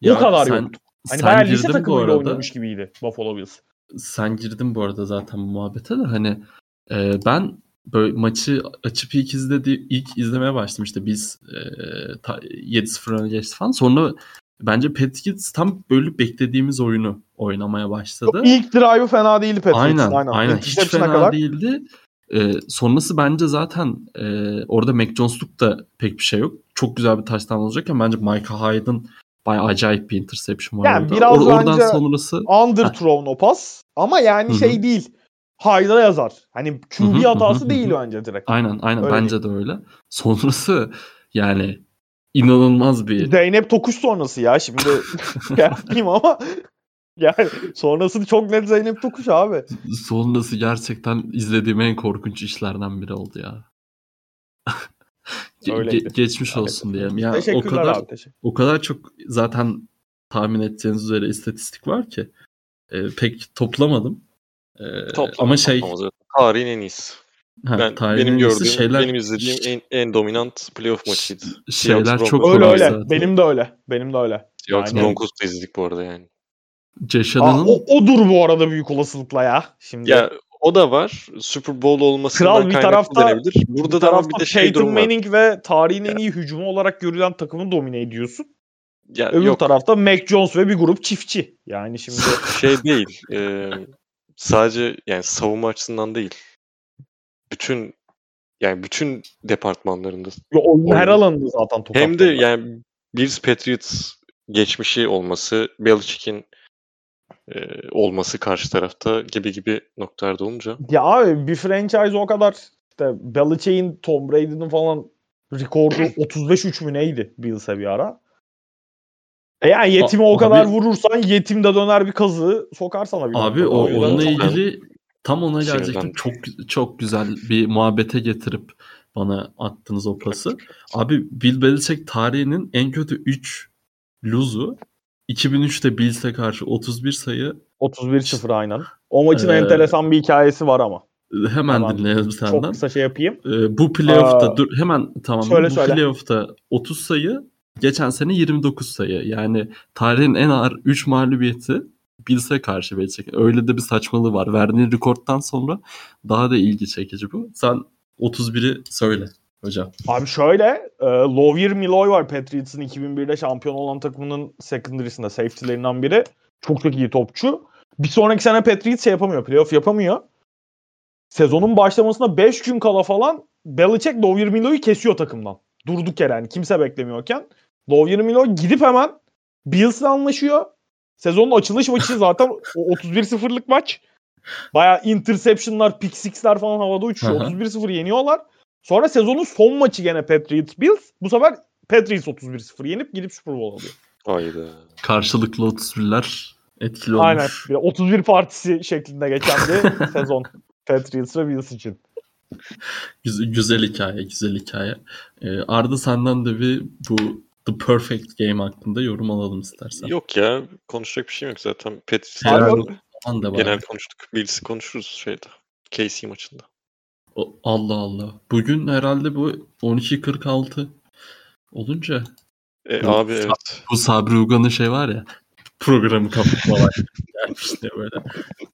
Ya o kadar sen, yoktu. Hani sen bayağı lise takımıyla oynamış gibiydi Buffalo Bills. Sen girdin bu arada zaten muhabbete de hani e, ben böyle maçı açıp ilk izledi ilk izlemeye başladım işte biz e, ta, 7-0 öne geçti falan. Sonra bence Patriots tam böyle beklediğimiz oyunu oynamaya başladı. İlk drive'ı fena değildi Patriots. Aynen, aynen. aynen. Hiç fena kadar. değildi. E, sonrası bence zaten e, orada Mac Jones'luk da pek bir şey yok. Çok güzel bir taştan olacakken bence Micah Hyde'ın bayağı acayip bir interception var yani orada. Biraz Or- oradan sonrası underthrown o pas ama yani Hı-hı. şey değil. Hyde'a yazar. Hani QB hatası değil bence direkt. Aynen aynen öyle bence değil. de öyle. Sonrası yani inanılmaz bir Zeynep Tokuş sonrası ya şimdi yapayım ama yani sonrası çok net Zeynep Tokuş abi. Sonrası gerçekten izlediğim en korkunç işlerden biri oldu ya. Ge- geçmiş olsun evet. diyelim. Yani o kadar abi, o kadar çok zaten tahmin edeceğiniz üzere istatistik var ki e, pek toplamadım. E, ama şey tarihin en iyisi. Ha, ben benim gördüğüm, şeyler, benim izlediğim en, en dominant playoff maçıydı. Şeyler çok öyle öyle. Zaten. Benim de öyle. Benim de öyle. Seahawks yani. Broncos'u izledik bu arada yani. Josh Allen'ın... O, odur bu arada büyük olasılıkla ya. Şimdi. Ya o da var. Super Bowl olmasından Kral bir tarafta, denebilir. Burada bir da bir de şey Peyton Manning ve tarihin en iyi hücumu olarak görülen takımı domine ediyorsun. Ya, Öbür yok. tarafta Mac Jones ve bir grup çiftçi. Yani şimdi şey değil. E, sadece yani savunma açısından değil. Bütün yani bütün departmanlarında. Yo, her alanında zaten top Hem de yani Bills Patriots geçmişi olması, Belichick'in e, olması karşı tarafta gibi gibi noktalarda olunca. Ya abi bir franchise o kadar işte Belichick'in Tom Brady'nin falan rekordu 35-3 mü neydi Bills'e bir ara. E yani yetimi o kadar abi, vurursan yetim de döner bir kazığı sokar sana bir. Abi o, onunla ilgili Tam ona gelecektim. Çok çok güzel bir muhabbete getirip bana attınız o pası. Abi Bill Belichick tarihinin en kötü 3 lose'u 2003'te Bills'e karşı 31 sayı 31-0 aynen. O maçın Ee, enteresan bir hikayesi var ama. hemen Tamam. dinleyelim Çok senden. kısa şey yapayım. Ee, bu playoff'ta Aa, dur hemen tamam söyle, bu söyle. playoff'ta 30 sayı geçen sene 29 sayı. Yani tarihin en ağır 3 mağlubiyeti Bills'e karşı Belichick. Öyle de bir saçmalığı var. Verdiğin rekorttan sonra daha da ilgi çekici bu. Sen 31'i söyle hocam. Abi şöyle, e, Lovier Miloy var Patriots'ın 2001'de şampiyon olan takımının secondary'sinde safety'lerinden biri. Çok çok iyi topçu. Bir sonraki sene Patriots şey yapamıyor, playoff yapamıyor. Sezonun başlamasına 5 gün kala falan Belichick Lovier Miloy'u kesiyor takımdan. Durduk yere yani kimse beklemiyorken. Lovier Miloy gidip hemen Bills'le anlaşıyor. Sezonun açılış maçı zaten o 31-0'lık maç. Baya interception'lar, pick six'ler falan havada uçuyor. Aha. 31-0 yeniyorlar. Sonra sezonun son maçı gene Patriots Bills. Bu sefer Patriots 31-0 yenip gidip Super Bowl alıyor. Hayda. Karşılıklı 31'ler etkili olmuş. Aynen. Bir de 31 partisi şeklinde geçen bir sezon Patriots ve Bills için. Güzel, güzel hikaye, güzel hikaye. Ee, Arda senden de bir bu The Perfect Game hakkında yorum alalım istersen. Yok ya konuşacak bir şey yok zaten. Patriots'ı Abi genel, konuştuk. Bills'i konuşuruz şeyde. KC maçında. O- Allah Allah. Bugün herhalde bu 12.46 olunca E, Bu- abi evet. bu Sabri Ugan'ın şey var ya programı kapatmalar gelmiş de böyle.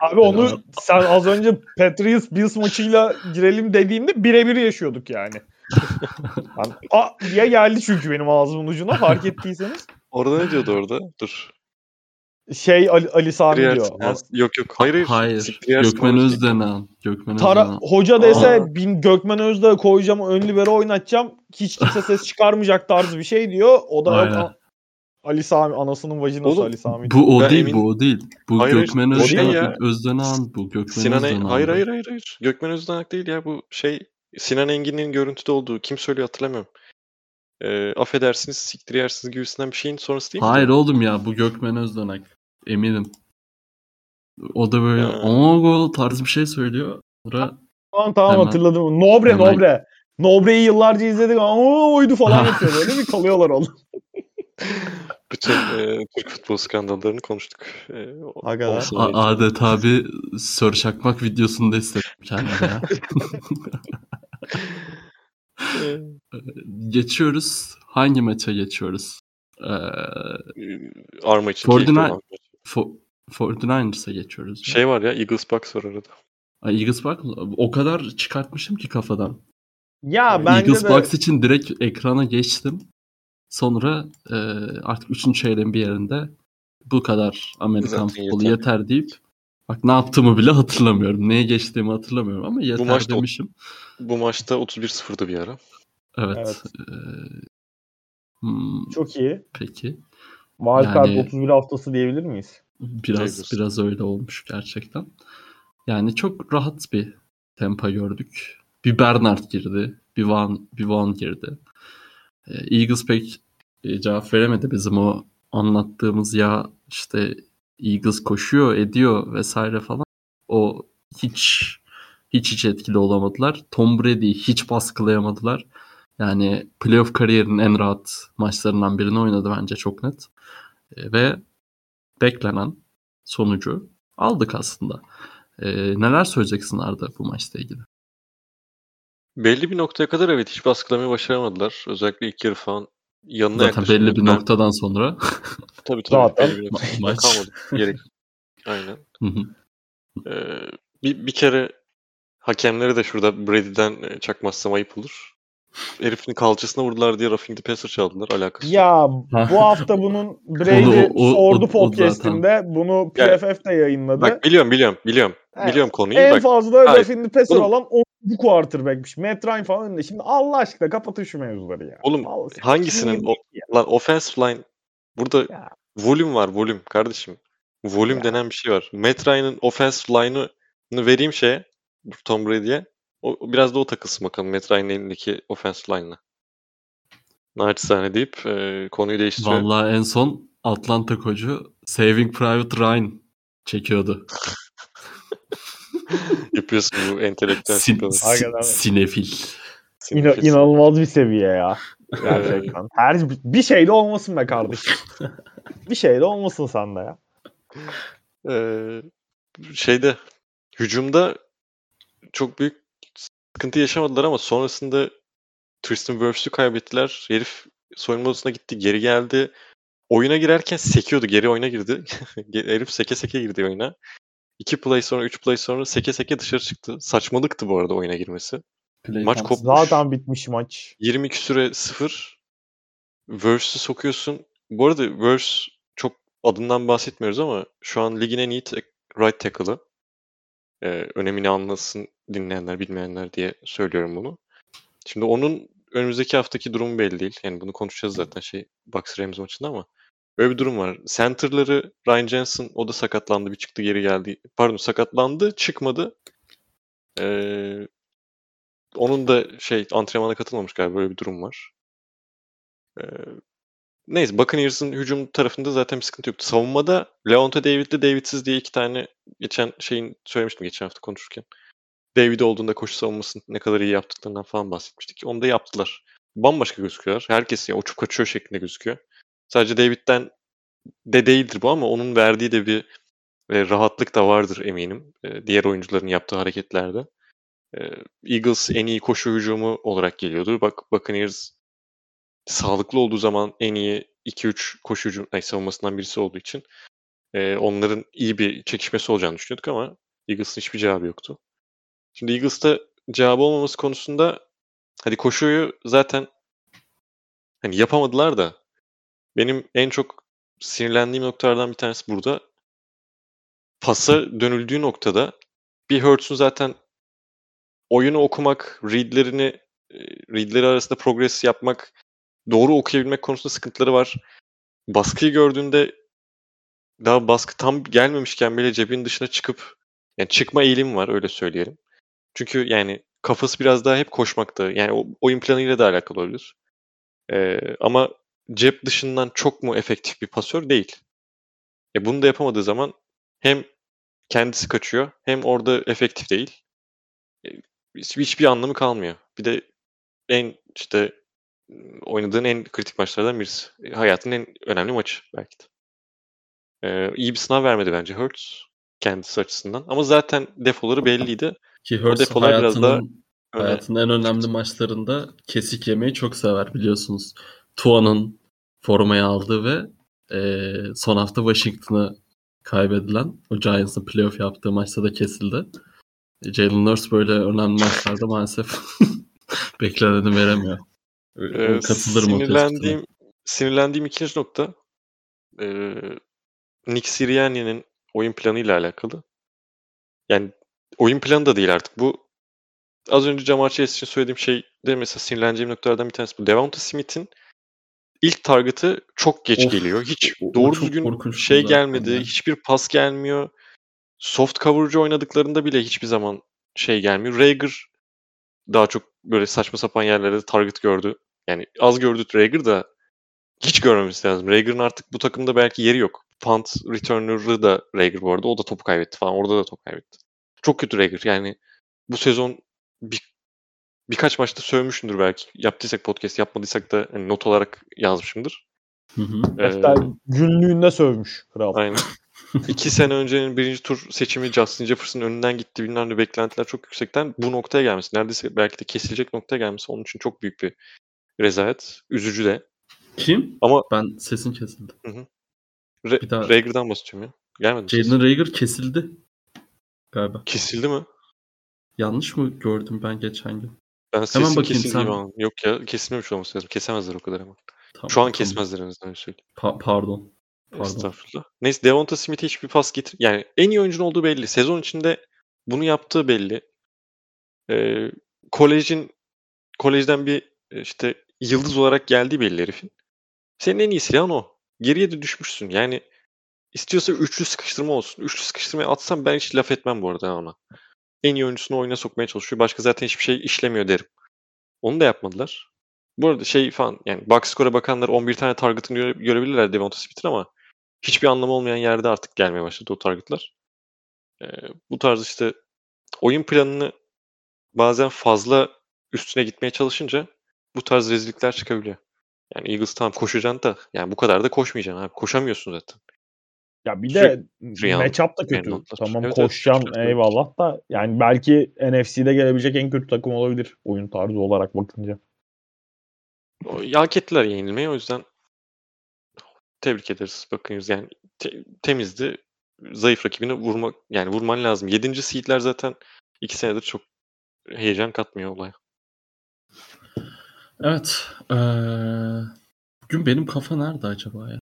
Abi onu sen az önce Patriots Bills maçıyla girelim dediğimde birebir yaşıyorduk yani. A diye geldi çünkü benim ağzımın ucuna fark ettiyseniz. Orada ne diyordu orada? Dur. Şey Ali, Ali Sami diyor. Yersin ya. Yok yok. Hayır hayır. Hayır. Gökmen orada. Özdenan. Gökmen Tara, Özdenan. hoca dese Aa. bin Gökmen Özdağ'ı koyacağım ön libero oynatacağım. Hiç kimse ses çıkarmayacak tarzı bir şey diyor. O da Aynen. yok, Ali Sami anasının vajinası Oğlum, Ali Sami. Bu o Ben değil emin- bu o değil. Bu Hayır, hayır, Gökmen ya. Özdenan bu. Gökmen Sinan Özdenan. En- hayır hayır hayır hayır. Gökmen Özdanak değil ya bu şey Sinan Engin'in görüntüde olduğu kim söylüyor hatırlamıyorum. Ee, affedersiniz siktir yersiniz gibisinden bir şeyin sonrası değil mi? Hayır oğlum ya bu Gökmen Özdenak. Eminim. O da böyle Ha. o gol tarzı bir şey söylüyor. Sonra Tamam tamam Hemen- hatırladım. Nobre hemen- Nobre. Nobre'yi yıllarca izledik ama oydu falan yapıyor. Böyle bir kalıyorlar onu. Bütün e, Türk futbol skandallarını konuştuk. E, olsun a- adeta bir Sör Çakmak videosunda istedim kendime ya. E, geçiyoruz. Hangi maça geçiyoruz? Ee, Arma için Fortnite- keyifli olan bir maç. Fo- 49ers'a geçiyoruz. Şey var ya Eagles Bucks var arada. Ay, Eagles Bucks o kadar çıkartmışım ki kafadan. Ya bence Eagles de Bucks için direkt ekrana geçtim. Sonra e, artık 3. çeyreğin bir yerinde bu kadar Amerikan Zaten futbolu yeter. yeter. deyip bak ne yaptığımı bile hatırlamıyorum. Neye geçtiğimi hatırlamıyorum ama yeter maçta o- demişim. Bu maçta 31-0'dı bir ara. Evet. Evet. e, hmm, çok iyi. peki. Wildcard Yani- 31 haftası diyebilir miyiz? Biraz Diyebiliriz. biraz öyle olmuş gerçekten. Yani çok rahat bir tempo gördük. Bir Bernard girdi, bir Van, bir Van girdi. Ee, Eagles pek e, cevap veremedi bizim o anlattığımız ya işte Eagles koşuyor, ediyor vesaire falan. O hiç hiç hiç etkili olamadılar. Tom Brady'yi hiç baskılayamadılar. Yani playoff kariyerinin en rahat maçlarından birini oynadı bence çok net. Ee, ve beklenen sonucu aldık aslında. Ee, neler söyleyeceksin Arda bu maçla ilgili? Belli bir noktaya kadar evet hiç baskılamayı başaramadılar. Özellikle ilk yarı falan yanına Zaten belli bir ben- noktadan sonra Tabii tabii. Zaten belli bir ma- maç. kalmadı. Gerek. Aynen. Hı hı. Ee, bir, bir kere hakemleri de şurada Brady'den e, çakmazsam ayıp olur. Herifin kalçasına vurdular diye roughing the passer çaldılar. Alakası. Ya bu hafta bunun Brady Onu- o- o- sordu o podcast'inde. Bunu Yani- PFF de yayınladı. Bak biliyorum biliyorum biliyorum. Evet. Biliyorum konuyu. en Bak fazla Hayır. the passer Oğlum- alan 10. quarterback'miş. Matt Ryan falan önünde. Şimdi Allah aşkına kapatın şu mevzuları ya. Oğlum, Vallahi hangisinin o- lan offensive line burada Ya. volüm var volüm kardeşim. Volüm Ya. denen bir şey var. Matt Ryan'ın offensive line'ını vereyim şeye Tom Brady'ye. O, biraz da o takılsın bakalım Matt Ryan'ın elindeki offensive line'la. Naçizane deyip e, konuyu değiştiriyor. vallahi en son Atlanta kocu Saving Private Ryan çekiyordu. Yapıyorsun bu entelektüel Sin, sin- sinefil. Kesin. inanılmaz bir seviye ya. Gerçekten. Her bir şeyde olmasın be kardeşim. bir şeyde olmasın sende ya. Ee, şeyde hücumda çok büyük sıkıntı yaşamadılar ama sonrasında Tristan Wirfs'ü kaybettiler. Herif soyunma odasına gitti, geri geldi. Oyuna girerken sekiyordu, geri oyuna girdi. Herif seke seke girdi oyuna. 2 play sonra, 3 play sonra seke seke dışarı çıktı. Saçmalıktı bu arada oyuna girmesi. Play Maç kopmuş. Zaten bitmiş maç. 22 süre 0. Verse'ü sokuyorsun. Bu arada Verse çok adından bahsetmiyoruz ama şu an ligin en iyi right tackle'ı. Ee, önemini anlasın dinleyenler, bilmeyenler diye söylüyorum bunu. Şimdi onun önümüzdeki haftaki durumu belli değil. Yani bunu konuşacağız zaten şey Bucks Rams maçında ama böyle bir durum var. Center'ları Ryan Jensen o da sakatlandı. Bir çıktı geri geldi. Pardon sakatlandı çıkmadı. Ee, onun da şey antrenmana katılmamış galiba böyle bir durum var. Ee, neyse Buccaneers'ın hücum tarafında zaten bir sıkıntı yoktu. Savunmada Leonta David'li David'siz diye iki tane geçen şeyin söylemiştim geçen hafta konuşurken. David olduğunda koşu savunmasını ne kadar iyi yaptıklarından falan bahsetmiştik. Onu da yaptılar. Bambaşka gözüküyorlar. Herkes ya uçup kaçıyor şeklinde gözüküyor. Sadece David'den de değildir bu ama onun verdiği de bir e, rahatlık da vardır eminim. E, diğer oyuncuların yaptığı hareketlerde. E, Eagles en iyi koşu hücumu olarak geliyordu. Bak Buccaneers sağlıklı olduğu zaman en iyi 2-3 koşu hücum ay, savunmasından birisi olduğu için e, onların iyi bir çekişmesi olacağını düşünüyorduk ama Eagles'ın hiçbir cevabı yoktu. Şimdi Eagles'ta cevabı olmaması konusunda hadi koşuyu zaten hani yapamadılar da benim en çok sinirlendiğim noktalardan bir tanesi burada. Pasa dönüldüğü noktada bir Hurts'un zaten oyunu okumak, readlerini readleri arasında progress yapmak, doğru okuyabilmek konusunda sıkıntıları var. Baskıyı gördüğünde daha baskı tam gelmemişken bile cebin dışına çıkıp yani çıkma eğilimi var öyle söyleyelim. Çünkü yani kafası biraz daha hep koşmakta. Yani o oyun planıyla da alakalı olabilir. Ee, ama cep dışından çok mu efektif bir pasör değil. E bunu da yapamadığı zaman hem kendisi kaçıyor hem orada efektif değil. E, hiç- hiçbir anlamı kalmıyor. Bir de en işte oynadığın en kritik maçlardan birisi. E, Hayatın en önemli maçı belki de. Ee, iyi bir sınav vermedi bence Hurts kendisi açısından. Ama zaten defoları belliydi. Ki Hurts hayatının, daha hayatının en önemli maçlarında kesik yemeyi çok sever biliyorsunuz. Tua'nın formayı aldığı ve eee, son hafta Washington'ı kaybedilen o Giants'ın playoff yaptığı maçta da kesildi. E, Jalen Hurts böyle önemli maçlarda maalesef bekleneni veremiyor. Ee, Katılırım o sinirlendiğim, sinirlendiğim ikinci nokta ee, Nick Sirianni'nin oyun planıyla alakalı. Yani oyun planı da değil artık. Bu az önce Jamar Chase için söylediğim şey de mesela sinirleneceğim noktalardan bir tanesi bu. Devonta Smith'in ilk target'ı çok geç Of, geliyor. Hiç o- o doğru çok düzgün şey gelmedi. ya. Hiçbir pas gelmiyor. Soft coverage oynadıklarında bile hiçbir zaman şey gelmiyor. Rager daha çok böyle saçma sapan yerlerde target gördü. Yani az gördü Rager da hiç görmemesi lazım. Rager'ın artık bu takımda belki yeri yok. Punt returner'ı da Rager bu arada. O da topu kaybetti falan. Orada da top kaybetti. Çok kötü Rager. Yani bu sezon bir, birkaç maçta sövmüşümdür belki. Yaptıysak podcast, yapmadıysak da hani not olarak yazmışımdır. Hı hı. Ee, günlüğünde sövmüş kral. Aynen. İki sene öncenin birinci tur seçimi Justin Jefferson'ın önünden gitti bilmem ne beklentiler çok yüksekten bu noktaya gelmesi neredeyse belki de kesilecek noktaya gelmesi onun için çok büyük bir rezalet. Üzücü de. Kim? Ama- ben sesin kesildi. Re- Bir daha- Rager'dan bahsediyorum ya. Gelmedi? Jalen Rager kesildi galiba. Kesildi mi? Yanlış mı gördüm ben geçen gün? Ben sesin bakayım, kesildiği sen- anladım. Yok ya kesilmemiş olması lazım. Kesemezler o kadar ama. Tamam, Şu an tamam. kesmezler en azından söyleyeyim. Pa- pardon. Pardon. Estağfurullah. Neyse Devonta Smith'e hiçbir pas getir. Yani en iyi oyuncun olduğu belli. Sezon içinde bunu yaptığı belli. Ee, kolejin kolejden bir e, işte yıldız olarak geldiği belli herifin. Senin en iyi silahın o. Geriye de düşmüşsün. Yani istiyorsa üçlü sıkıştırma olsun. Üçlü sıkıştırmayı atsam ben hiç laf etmem bu arada ona. En iyi oyuncusunu oyuna sokmaya çalışıyor. Başka zaten hiçbir şey işlemiyor derim. Onu da yapmadılar. Bu arada şey falan yani box score'a bakanlar 11 tane target'ını göre, görebilirler Devonta Smith'in ama hiçbir anlamı olmayan yerde artık gelmeye başladı o target'lar. Ee, bu tarz işte oyun planını bazen fazla üstüne gitmeye çalışınca bu tarz rezillikler çıkabiliyor. Yani Eagles tamam koşacaksın da yani bu kadar da koşmayacaksın abi. Koşamıyorsun zaten. Ya bir de matchup da kötü. Tamam Evet, evet, koşacaksın kötü. eyvallah da yani belki NFC'de gelebilecek en kötü takım olabilir oyun tarzı olarak bakınca. Hak ettiler yenilmeyi o yüzden tebrik ederiz. Bakınız yani te- temizdi. Zayıf rakibini vurmak yani vurman lazım. 7. seedler zaten 2 senedir çok heyecan katmıyor olaya. Evet. eee, bugün benim kafa nerede acaba ya?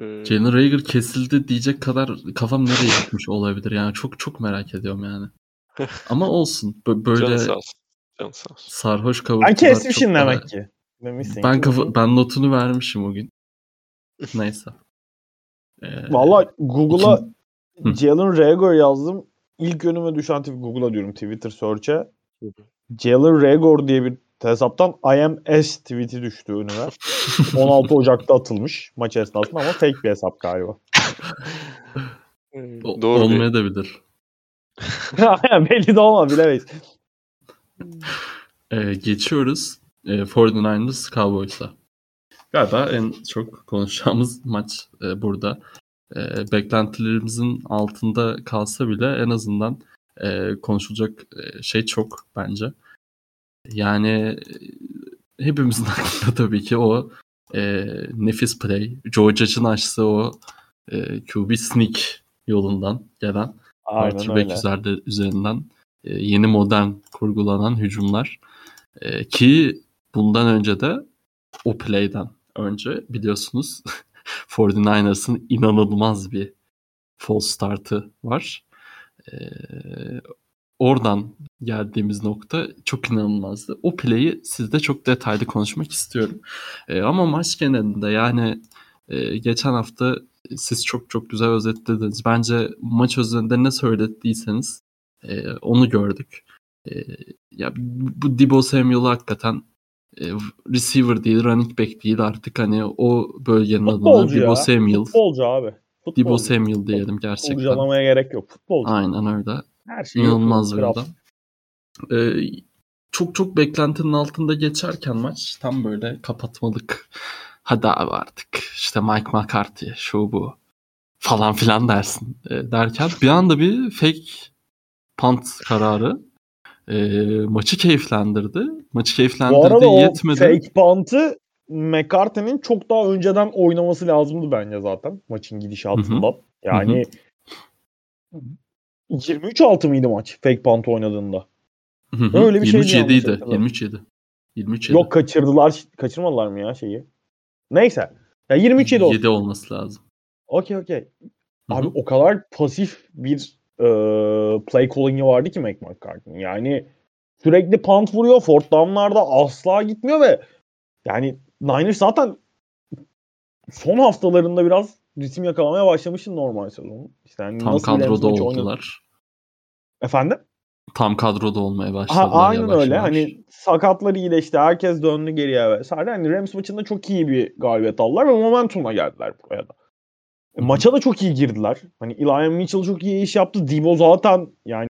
Ee, Jalen Rager kesildi diyecek kadar kafam nereye gitmiş olabilir yani çok çok merak ediyorum yani. Ama olsun. Böyle sağ olsun. Canı sağ olsun. sarhoş Ben kavurtular kesmişim çok daha- demek ki. Demişsin Ben kafa, bugün- ben notunu vermişim o gün. Neyse. Ee, Valla Google'a Hı. Jalen Rager yazdım. İlk önüme düşen tweet Google'a diyorum Twitter search'e. Jalen Rager diye bir hesaptan I am S tweet'i düştü önüme. 16 Ocak'ta atılmış maç esnasında ama fake bir hesap galiba. Ee, o- Doğru olmayabilir. Belli de olmaz bilemeyiz. Ee, geçiyoruz. Ee, 49ers Cowboys'a. Galiba en çok konuşacağımız maç e, burada. E, beklentilerimizin altında kalsa bile en azından e, konuşulacak e, şey çok bence. Yani e, hepimizin aklında tabii ki o e, nefis play. Joe Judge'ın açtığı o e, QB sneak yolundan gelen quarterback üzerinde, üzerinden e, yeni modern kurgulanan hücumlar. E, ki bundan önce de o play'den önce biliyorsunuz 49ers'ın inanılmaz bir false startı var. E, oradan geldiğimiz nokta çok inanılmazdı. O play'i sizde çok detaylı konuşmak istiyorum. E, ama maç genelinde yani e, geçen hafta siz çok çok güzel özetlediniz. Bence maç özelinde ne söylediyseniz e, onu gördük. E, ya bu Debo Samuel hakikaten e, receiver değil, running back değil artık hani o bölgenin adına Futbolcu Debo ya. Samuel, Futbolcu abi. Futbolcu. Debo Samuel diyelim gerçekten. Futbolculamaya gerek yok. Futbolcu. Aynen öyle. Her şey İnanılmaz bir adam. Ee, çok çok beklentinin altında geçerken maç tam böyle kapatmalık. Hadi abi artık işte Mike McCarthy şu bu falan filan dersin e, derken bir anda bir fake punt kararı e, maçı keyiflendirdi. Maçı Bu keyiflendirdi arada o yetmedi. fake punt'ı McCarthy'nin çok daha önceden oynaması lazımdı bence zaten maçın gidişatından. Yani 23-6 mıydı maç fake punt oynadığında? Öyle bir 23 yanlış 7'ydi. hatırlamıyorum. 23 7. 23 7. Yok kaçırdılar. Kaçırmadılar mı ya şeyi? Neyse. Ya 23-7 olsun. 7 olması lazım. Okey okey. Abi o kadar pasif bir e, play calling'i vardı ki Mac McCarthy'nin. Yani sürekli punt vuruyor. Fourth down'larda asla gitmiyor ve yani Niners zaten son haftalarında biraz ritim yakalamaya başlamıştı normal sezonu. İşte yani Tam nasıl kadroda maçı oynadı- oldular. Efendim? Tam kadroda olmaya başladılar. Ha, aynen yavaş öyle. yavaş. Hani sakatları iyileşti. Herkes döndü geriye vesaire. Hani Rams maçında çok iyi bir galibiyet aldılar ve momentumla geldiler buraya da. E. Maça da çok iyi girdiler. Hani Elijah Mitchell çok iyi iş yaptı. Debo zaten yani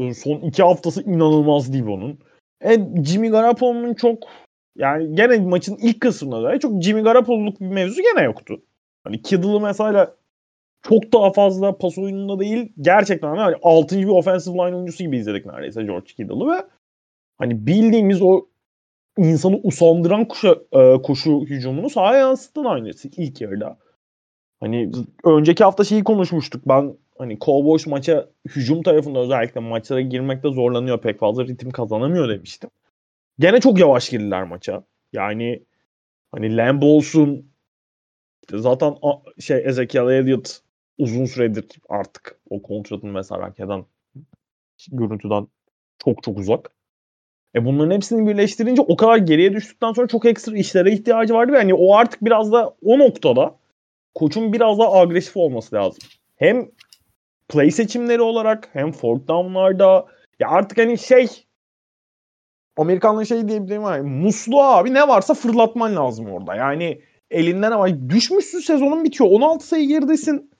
e, son iki haftası inanılmaz Debo'nun. E, Jimmy Garoppolo'nun çok yani gene maçın ilk kısmında da çok Jimmy Garoppolo'luk bir mevzu gene yoktu. Hani Kittle'ı mesela çok daha fazla pas oyununda değil gerçekten hani 6. bir offensive line oyuncusu gibi izledik neredeyse George Kittle'ı ve hani bildiğimiz o insanı usandıran koşu, e, koşu hücumunu sahaya yansıttı aynısı ilk yarıda. Hani önceki hafta şeyi konuşmuştuk. Ben hani Cowboys maça hücum tarafında özellikle maçlara girmekte zorlanıyor. Pek fazla ritim kazanamıyor demiştim. Gene çok yavaş girdiler maça. Yani hani Lamb olsun işte zaten şey Ezekiel Elliott uzun süredir artık o kontratını mesela eden görüntüden çok çok uzak. E bunların hepsini birleştirince o kadar geriye düştükten sonra çok ekstra işlere ihtiyacı vardı ve hani o artık biraz da o noktada koçun biraz daha agresif olması lazım. Hem play seçimleri olarak hem fourth down'larda ya artık hani şey Amerikanlı şey diyebilirim var. Musluğa abi ne varsa fırlatman lazım orada. Yani elinden ama düşmüşsün sezonun bitiyor. 16 sayı geridesin.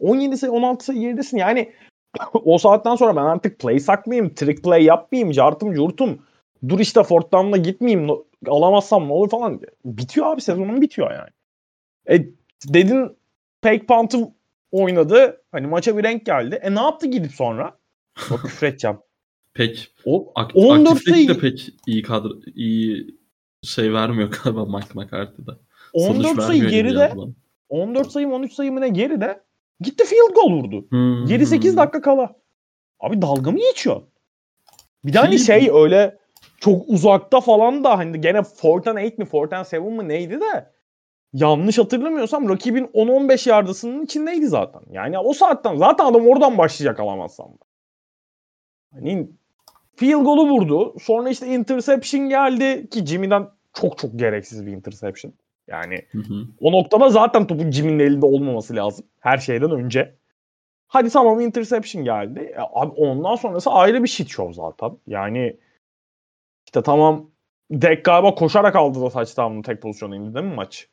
17 sayı 16 sayı geridesin. Yani o saatten sonra ben artık play sakmayayım, trick play yapmayayım, cartım curtum. Dur işte fourth down'la gitmeyeyim, alamazsam ne olur falan. Bitiyor abi sezonun bitiyor yani. E, dedin fake punt'ı oynadı. Hani maça bir renk geldi. E ne yaptı gidip sonra? Bak küfür edeceğim. Pek O, ak- 14 aktiflik de pek iyi kadro iyi şey vermiyor galiba Mike McCarthy'de. Sonuç 14 sayı geride. yazılan. 14 sayı mı 13 sayı mı ne geride. Gitti field goal vurdu. Hmm. 7-8 dakika kala. Abi dalga mı geçiyor? Bir de hani şey öyle çok uzakta falan da hani gene 4 and 8 mi 4 and 7 mi neydi de yanlış hatırlamıyorsam rakibin 10-15 yardısının içindeydi zaten. Yani o saatten zaten adam oradan başlayacak alamazsam. Hani field golü vurdu. Sonra işte interception geldi ki Jimmy'den çok çok gereksiz bir interception. Yani Hı hı. o noktada zaten topun Jimmy'nin elinde olmaması lazım. Her şeyden önce. Hadi tamam interception geldi. E, abi ondan sonrası ayrı bir shit show zaten. Yani işte tamam Dek galiba koşarak aldı da touchdown'un tek pozisyonu indi değil mi maç?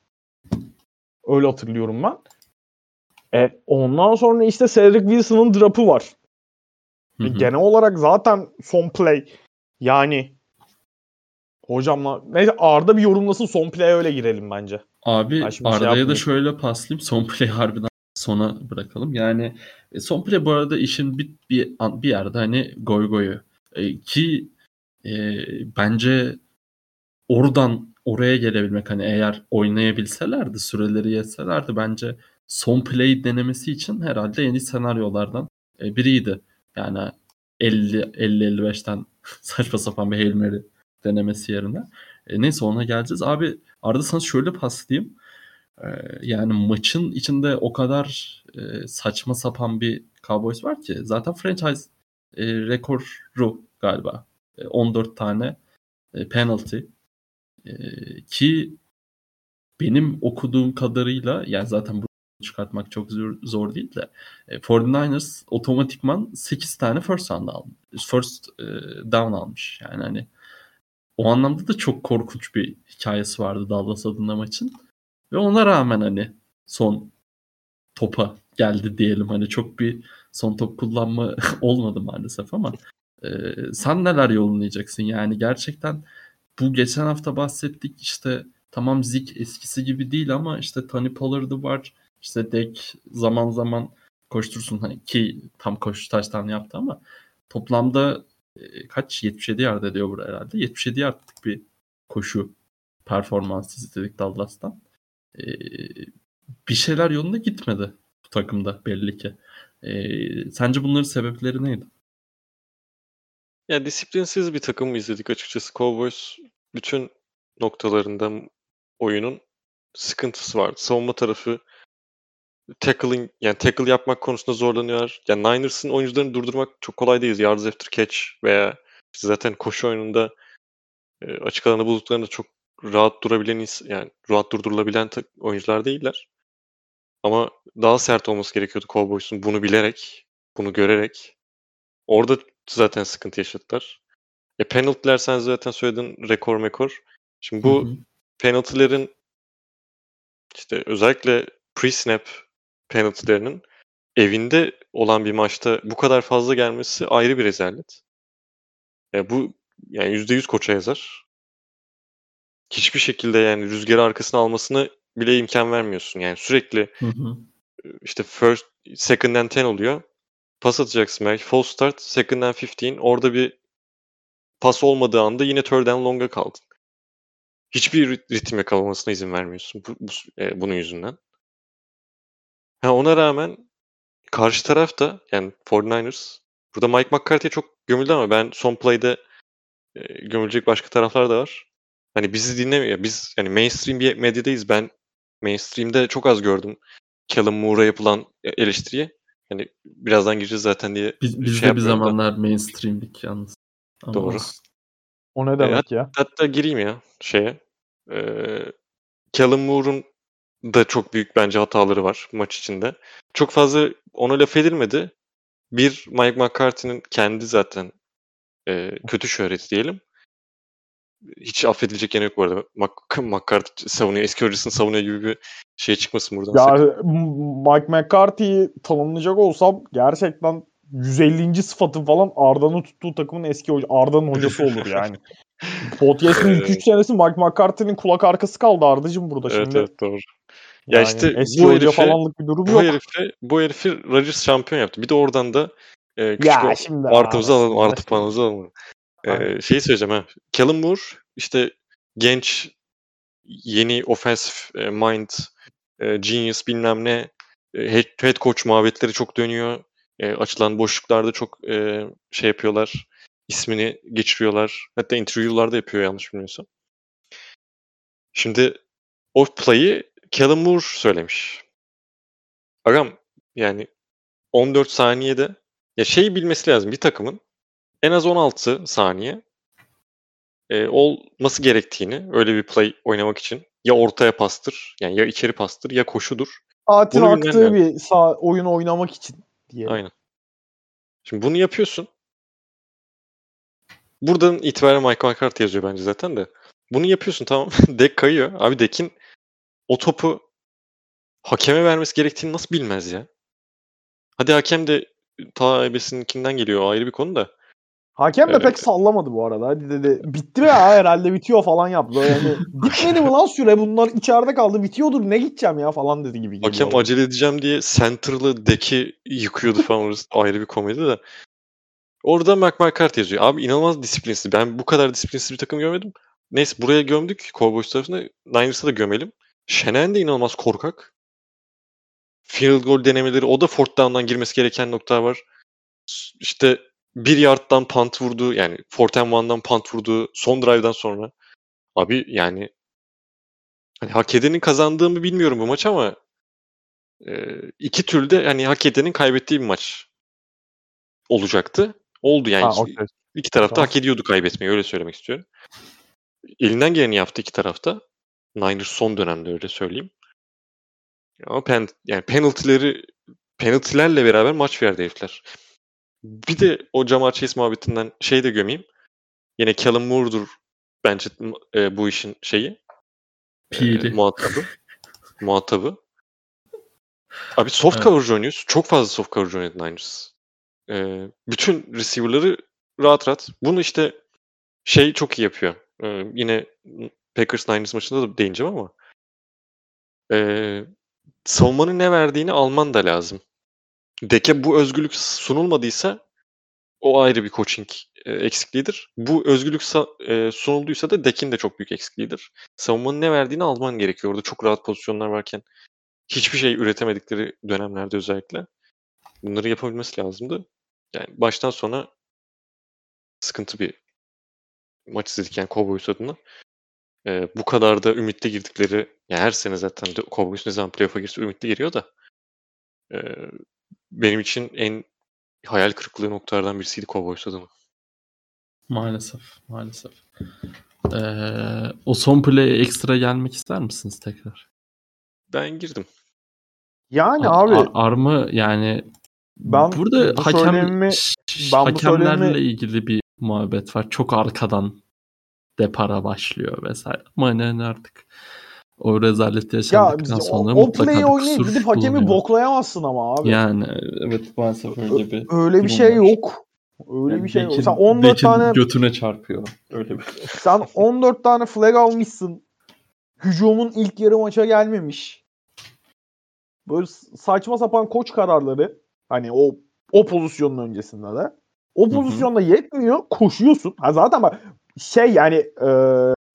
Öyle hatırlıyorum ben. E, ondan sonra işte Cedric Wilson'ın drop'u var. Hı hı. genel olarak zaten son play yani hocamla neyse Arda bir yorumlasın son play'e öyle girelim bence. Abi şey Arda'ya da yapmayayım. şöyle paslayayım. Son play harbiden sona bırakalım. Yani e, son play bu arada işin bir, bir, bir yerde hani goy goyu. E, ki e, bence oradan oraya gelebilmek hani eğer oynayabilselerdi süreleri yetselerdi bence son play denemesi için herhalde en iyi senaryolardan e, biriydi. Yani 50 50-55'ten saçma sapan bir Hail Mary denemesi yerine. E, neyse ona geleceğiz. Abi Arda sana şöyle paslayayım. Ee, yani maçın içinde o kadar e, saçma sapan bir Cowboys var ki zaten franchise e, rekoru galiba. E, 14 tane e, penalty E, ki benim okuduğum kadarıyla yani zaten bunu çıkartmak çok zor, zor değil de e, 49ers otomatikman 8 tane first down almış. First e, down almış. Yani hani o anlamda da çok korkunç bir hikayesi vardı Dallas adına maçın. Ve ona rağmen hani son topa geldi diyelim. Hani çok bir son top kullanma olmadı maalesef ama e, sen neler yorumlayacaksın? Yani gerçekten bu geçen hafta bahsettik işte tamam Zik eskisi gibi değil ama işte Tony Pollard'ı var. İşte Dek zaman zaman koştursun hani ki tam koşu taştan yaptı ama toplamda e, kaç 77 yard ediyor burada herhalde. 77 yardlık bir koşu performansı izledik Dallas'tan. Ee, bir şeyler yolunda gitmedi bu takımda belli ki. Ee, sence bunların sebepleri neydi? Ya disiplinsiz bir takım izledik açıkçası. Cowboys bütün noktalarında oyunun sıkıntısı vardı. Savunma tarafı tackling yani tackle yapmak konusunda zorlanıyor. Yani Niners'ın oyuncularını durdurmak çok kolay değil. Yards after catch veya işte zaten koşu oyununda e, açık alanı bulduklarında çok rahat durabilen yani rahat durdurulabilen oyuncular değiller. Ama daha sert olması gerekiyordu Cowboys'un bunu bilerek, bunu görerek. Orada zaten sıkıntı yaşadılar. E penaltılar sen zaten söyledin rekor mekor. Şimdi bu Hı hı. penaltıların işte özellikle pre-snap penaltılarının evinde olan bir maçta bu kadar fazla gelmesi ayrı bir rezalet. E bu yani %100 koça yazar. Hiçbir şekilde yani rüzgarı arkasına almasını bile imkan vermiyorsun. Yani sürekli Hı hı. işte first, second and 10 oluyor. Pas atacaksın belki. False start, second and 15. Orada bir pas olmadığı anda yine third and long'a kaldın. Hiçbir rit- ritim yakalamasına izin vermiyorsun bu, bu- e, bunun yüzünden. Ha, ona rağmen karşı taraf da yani 49ers burada Mike McCarthy'ye çok gömüldü ama ben son play'de e, gömülecek başka taraflar da var. Hani bizi dinlemiyor. Biz yani mainstream bir medyadayız. Ben mainstream'de çok az gördüm Callum Moore'a yapılan eleştiriyi. Hani birazdan gireceğiz zaten diye Biz, biz şey de bir yapıyorum da. zamanlar mainstream'dik yalnız. Ama Doğru. O ne demek ya? Hatta gireyim ya şeye. Ee, Callum Moore'un da çok büyük bence hataları var maç içinde. Çok fazla ona laf edilmedi. Bir Mike McCarthy'nin kendi zaten e, kötü şöhreti diyelim. Hiç affedilecek yanı yok bu arada. Mac- McCarthy savunuyor, eski hocasını savunuyor gibi bir şey çıkmasın buradan. Ya. M- Mike McCarthy'yi tanımlayacak olsam gerçekten 150. sıfatı falan Arda'nın tuttuğu takımın eski hoca, Arda'nın hocası olur yani. Podcast'ın ilk 3 senesi Mike McCarthy'nin kulak arkası kaldı Arda'cım burada Evet şimdi. evet doğru. Ya Yani işte eski bu hoca herifi, falanlık bir durum bu yok. herifi, bu herifi Rodgers şampiyon yaptı. Bir de oradan da e, küçük Ya şimdi artımızı abi, alalım, artı puanımızı alalım. E, Aynen. şeyi söyleyeceğim ha. Callum Moore işte genç yeni offensive e, mind e, genius bilmem ne e, head, head coach muhabbetleri çok dönüyor. E, açılan boşluklarda çok e, şey yapıyorlar. ismini geçiriyorlar. Hatta interview'larda yapıyor yanlış bilmiyorsam. Şimdi o play'i Callum Moore söylemiş. Agam yani 14 saniyede ya şeyi bilmesi lazım bir takımın en az 16 saniye e, olması gerektiğini öyle bir play oynamak için ya ortaya pastır yani ya içeri pastır ya koşudur. Fatih Bunu aktığı bir sağ, oyun oynamak için diye. Aynen. Şimdi bunu yapıyorsun. Buradan itibaren Mike McCarthy yazıyor bence zaten de. Bunu yapıyorsun tamam. Dek kayıyor. Abi Dek'in o topu hakeme vermesi gerektiğini nasıl bilmez ya? Hadi hakem de ta ebesininkinden geliyor ayrı bir konu da. Hakem de Evet. pek sallamadı bu arada. Hadi dedi bitti mi ya herhalde bitiyor falan yaptı. Yani bitmedi mi lan süre bunlar içeride kaldı bitiyordur ne gideceğim ya falan dedi gibi. Hakem bana. acele edeceğim diye center'lı deki yıkıyordu falan orası ayrı bir komedi de. Orada Mark McCarthy yazıyor. Abi inanılmaz disiplinsiz. Ben bu kadar disiplinsiz bir takım görmedim. Neyse buraya gömdük. Cowboys tarafında. Niners'a da gömelim. Şenen de inanılmaz korkak. Field goal denemeleri. O da fourth down'dan girmesi gereken noktalar var. İşte bir yardtan punt vurdu. Yani fourth and one'dan punt vurdu. Son drive'dan sonra. Abi yani hani hak edenin kazandığı mı bilmiyorum bu maç ama e, iki türlü de hani hak edenin kaybettiği bir maç olacaktı. Oldu yani. Ha, İki- okey. İki tarafta Tamam. hak ediyordu kaybetmeyi öyle söylemek istiyorum. Elinden geleni yaptı iki tarafta. Niners son dönemde öyle söyleyeyim. Ama pen, yani penaltıları penaltılarla beraber maç verdi herifler. Bir de o Jamar Chase muhabbetinden şey de gömeyim. Yine Callum Moore'dur bence e, bu işin şeyi. e, Piri. muhatabı. muhatabı. Abi soft Evet. coverage oynuyoruz. Çok fazla soft coverage oynadı Niners. E, bütün receiver'ları rahat rahat. Bunu işte şey çok iyi yapıyor. Ee, yine Packers Niners maçında da değineceğim ama ee, savunmanın ne verdiğini alman da lazım. Deke bu özgürlük sunulmadıysa o ayrı bir coaching e, eksikliğidir. Bu özgürlük e, sunulduysa da Dek'in de çok büyük eksikliğidir. Savunmanın ne verdiğini alman gerekiyor. Orada çok rahat pozisyonlar varken hiçbir şey üretemedikleri dönemlerde özellikle bunları yapabilmesi lazımdı. Yani baştan sona sıkıntı bir maç izledik yani Cowboys adına. Ee, bu kadar da ümitli girdikleri, yani her sene zaten Cowboys ne zaman playoff'a girse ümitli giriyor da ee, benim için en hayal kırıklığı noktalardan birisiydi Cowboys adına. Maalesef. Maalesef. Ee, o son play'e ekstra gelmek ister misiniz tekrar? Ben girdim. Yani Ar- abi ar- armı yani Ben burada bu hakem söylemi- ş- ben bu hakemlerle söylemi- ilgili bir muhabbet var. Çok arkadan depara başlıyor vesaire. Ama ne artık o rezaleti ya yaşandıktan o, sonra o mutlaka play'i bir oynayıp gidip hakemi bulunuyor. boklayamazsın ama abi. Yani evet maalesef öyle bir Öyle bir şey var. yok. Öyle Yani bir şey yok. Beck'in- Sen 14 Beck'in tane götüne çarpıyor. Öyle bir. sen 14 tane flag almışsın. Hücumun ilk yarı maça gelmemiş. Böyle saçma sapan koç kararları hani o o pozisyonun öncesinde de. O pozisyonda yetmiyor. Koşuyorsun. Ha zaten bak şey yani e,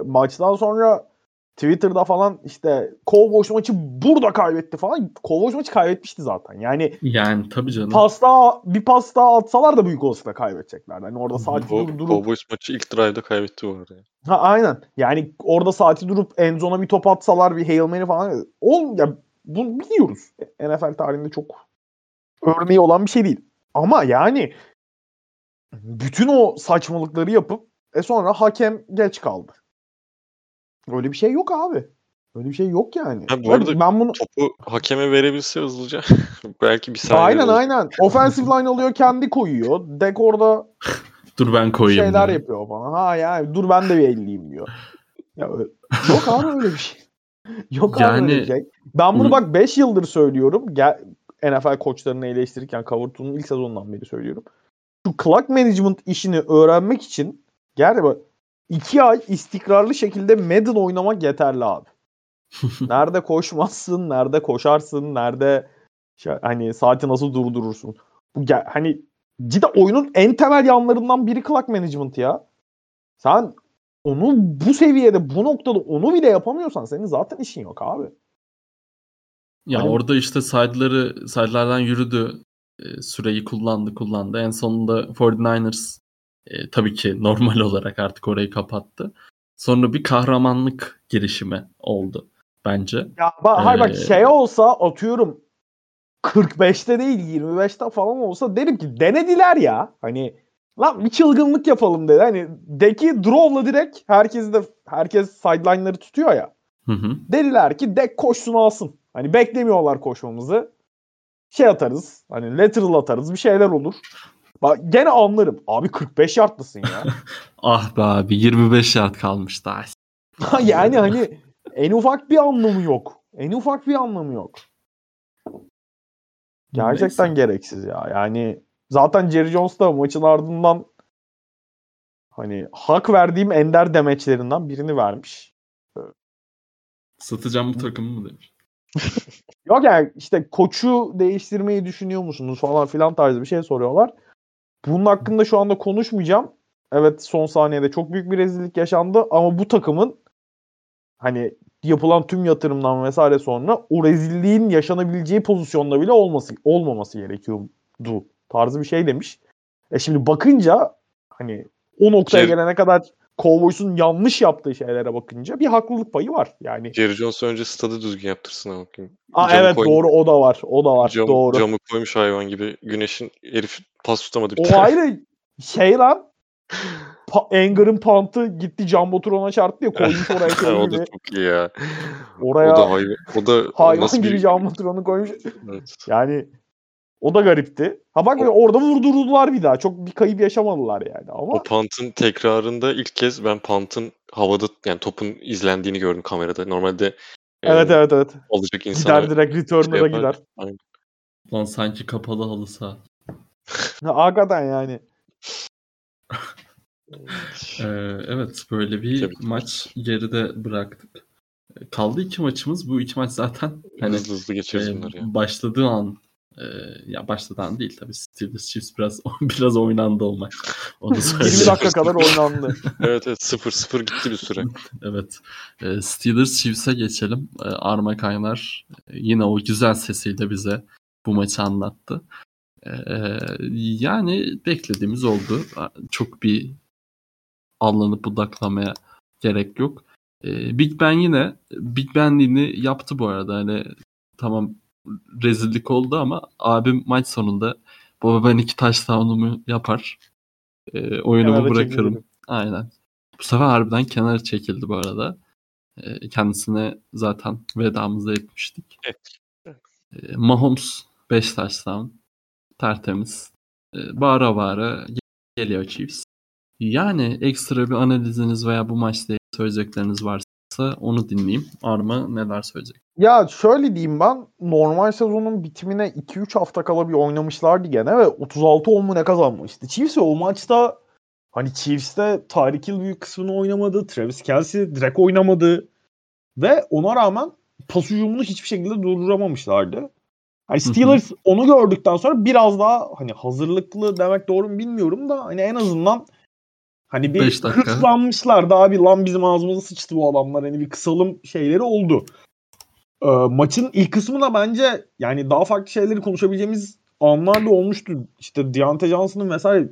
maçtan sonra Twitter'da falan işte Cowboys maçı burada kaybetti falan. Cowboys maçı kaybetmişti zaten. Yani Yani tabii canım. pasta bir pasta atsalar da büyük olasılıkla kaybedeceklerdi. Hani orada saati O dur- durup Cowboys maçı ilk drive'da kaybetti bu arada. Ha aynen. Yani orada saati durup endzona bir top atsalar bir Hail Mary falan. Ol ya bunu biliyoruz. NFL tarihinde çok örneği olan bir şey değil. Ama yani bütün o saçmalıkları yapıp e sonra hakem geç kaldı. Öyle bir şey yok abi. Öyle bir şey yok yani. Ha, bu arada ben bunu Topu hakeme verebilse hızlıca belki bir saniye. aynen olur. aynen. Offensive line alıyor kendi koyuyor. Dek orada Dur ben koyayım. şeyler diyor. yapıyor falan. Ha yani dur ben de bir 50'yim diyor. Ya, yok abi öyle bir şey. Yok abi öyle bir Yani- şey. Ben bunu bak 5 yıldır söylüyorum. Gel, NFL koçlarını eleştirirken Covertoon'un ilk sezonundan beri söylüyorum. Şu clock management işini öğrenmek için gerçekten iki ay istikrarlı şekilde Madden oynamak yeterli abi. nerede koşmazsın, nerede koşarsın, nerede şey, hani saati nasıl durdurursun. Bu hani cidden oyunun en temel yanlarından biri clock management ya. Sen onu bu seviyede, bu noktada onu bile yapamıyorsan senin zaten işin yok abi. Ya hani... orada işte side'ları, side'lardan yürüdü. E, süreyi kullandı, kullandı. En sonunda 49ers e, tabii ki normal olarak artık orayı kapattı. Sonra bir kahramanlık girişimi oldu bence. Ya bak, ee... hayır bak şey olsa atıyorum 45'te değil 25'te falan olsa derim ki denediler ya. Hani lan bir çılgınlık yapalım dedi. Hani deki draw'la direkt herkes de herkes sideline'ları tutuyor ya. Hı hı. Dediler ki dek koşsun alsın. Hani beklemiyorlar koşmamızı. Şey atarız. Hani lateral atarız. Bir şeyler olur. Bak gene anlarım. Abi 45 yardlısın ya. ah be abi 25 yard kalmış daha. yani hani en ufak bir anlamı yok. En ufak bir anlamı yok. Gerçekten Neyse. gereksiz ya. Yani zaten Jerry Jones da maçın ardından hani hak verdiğim ender demeçlerinden birini vermiş. Satacağım bu takımı mı demiş. Yok yani işte koçu değiştirmeyi düşünüyor musunuz falan filan tarzı bir şey soruyorlar. Bunun hakkında şu anda konuşmayacağım. Evet son saniyede çok büyük bir rezillik yaşandı ama bu takımın hani yapılan tüm yatırımdan vesaire sonra o rezilliğin yaşanabileceği pozisyonda bile olması olmaması gerekiyordu tarzı bir şey demiş. E şimdi bakınca hani o noktaya Jer- gelene kadar Cowboys'un yanlış yaptığı şeylere bakınca bir haklılık payı var. Yani Jerry Jones önce stadı düzgün yaptırsın ama bakayım. Aa, evet koymuş, doğru o da var. O da var. Cam, doğru. Camı koymuş hayvan gibi. Güneşin herif pas tutamadı bir o tane. ayrı şey lan pa- Anger'ın pantı gitti Jambotron'a çarptı ya koymuş oraya şey o da çok iyi ya. Oraya o da hayvan, o da hayvan gibi bir... Jambotron'u koymuş. Evet. Yani o da garipti. Ha bak o... orada vurdurdular bir daha. Çok bir kayıp yaşamadılar yani ama. O pantın tekrarında ilk kez ben pantın havada yani topun izlendiğini gördüm kamerada. Normalde Evet evet evet. Olacak insan. Gider direkt return'a şey gider. Aynen. Lan sanki kapalı halı saha. Hakikaten yani. ee, evet böyle bir Tabii. maç geride bıraktık. Kaldı iki maçımız. Bu iki maç zaten hani hızlı hızlı geçeriz e, bunları ya. Başladığı an e, ya başladan değil tabii Steelers Chiefs biraz biraz oynandı olmak. Onu 20 dakika kadar oynandı. evet evet 0-0 gitti bir süre. evet. E, Steelers Chiefs'e geçelim. E, Arma Kaynar e, yine o güzel sesiyle bize bu maçı anlattı. E, yani beklediğimiz oldu. Çok bir allanıp budaklamaya gerek yok. E, Big Ben yine Big Ben'liğini yaptı bu arada. Hani tamam rezillik oldu ama abim maç sonunda baba ben iki touchdown'umu yapar. E, oyunumu kenara bırakırım. Çekildim. Aynen. Bu sefer harbiden kenara çekildi bu arada. E, kendisine zaten vedamızı etmiştik. Evet. E, Mahomes 5 touchdown. Tertemiz. E, bağıra bağıra geliyor Chiefs. Yani ekstra bir analiziniz veya bu maçla söyleyecekleriniz varsa onu dinleyeyim. Arma neler söyleyecek? Ya şöyle diyeyim ben normal sezonun bitimine 2-3 hafta kala bir oynamışlardı gene ve 36-10 mu ne kazanmıştı. Chiefs o maçta hani Chiefs'te Tyreek Hill büyük kısmını oynamadı. Travis Kelsey direkt oynamadı. Ve ona rağmen pas hücumunu hiçbir şekilde durduramamışlardı. Hani Steelers onu gördükten sonra biraz daha hani hazırlıklı demek doğru mu bilmiyorum da hani en azından hani bir hırslanmışlar da abi lan bizim ağzımıza sıçtı bu adamlar hani bir kısalım şeyleri oldu. Ee, maçın ilk kısmı da bence yani daha farklı şeyleri konuşabileceğimiz anlar da olmuştu. İşte Deontay Johnson'ın vesaire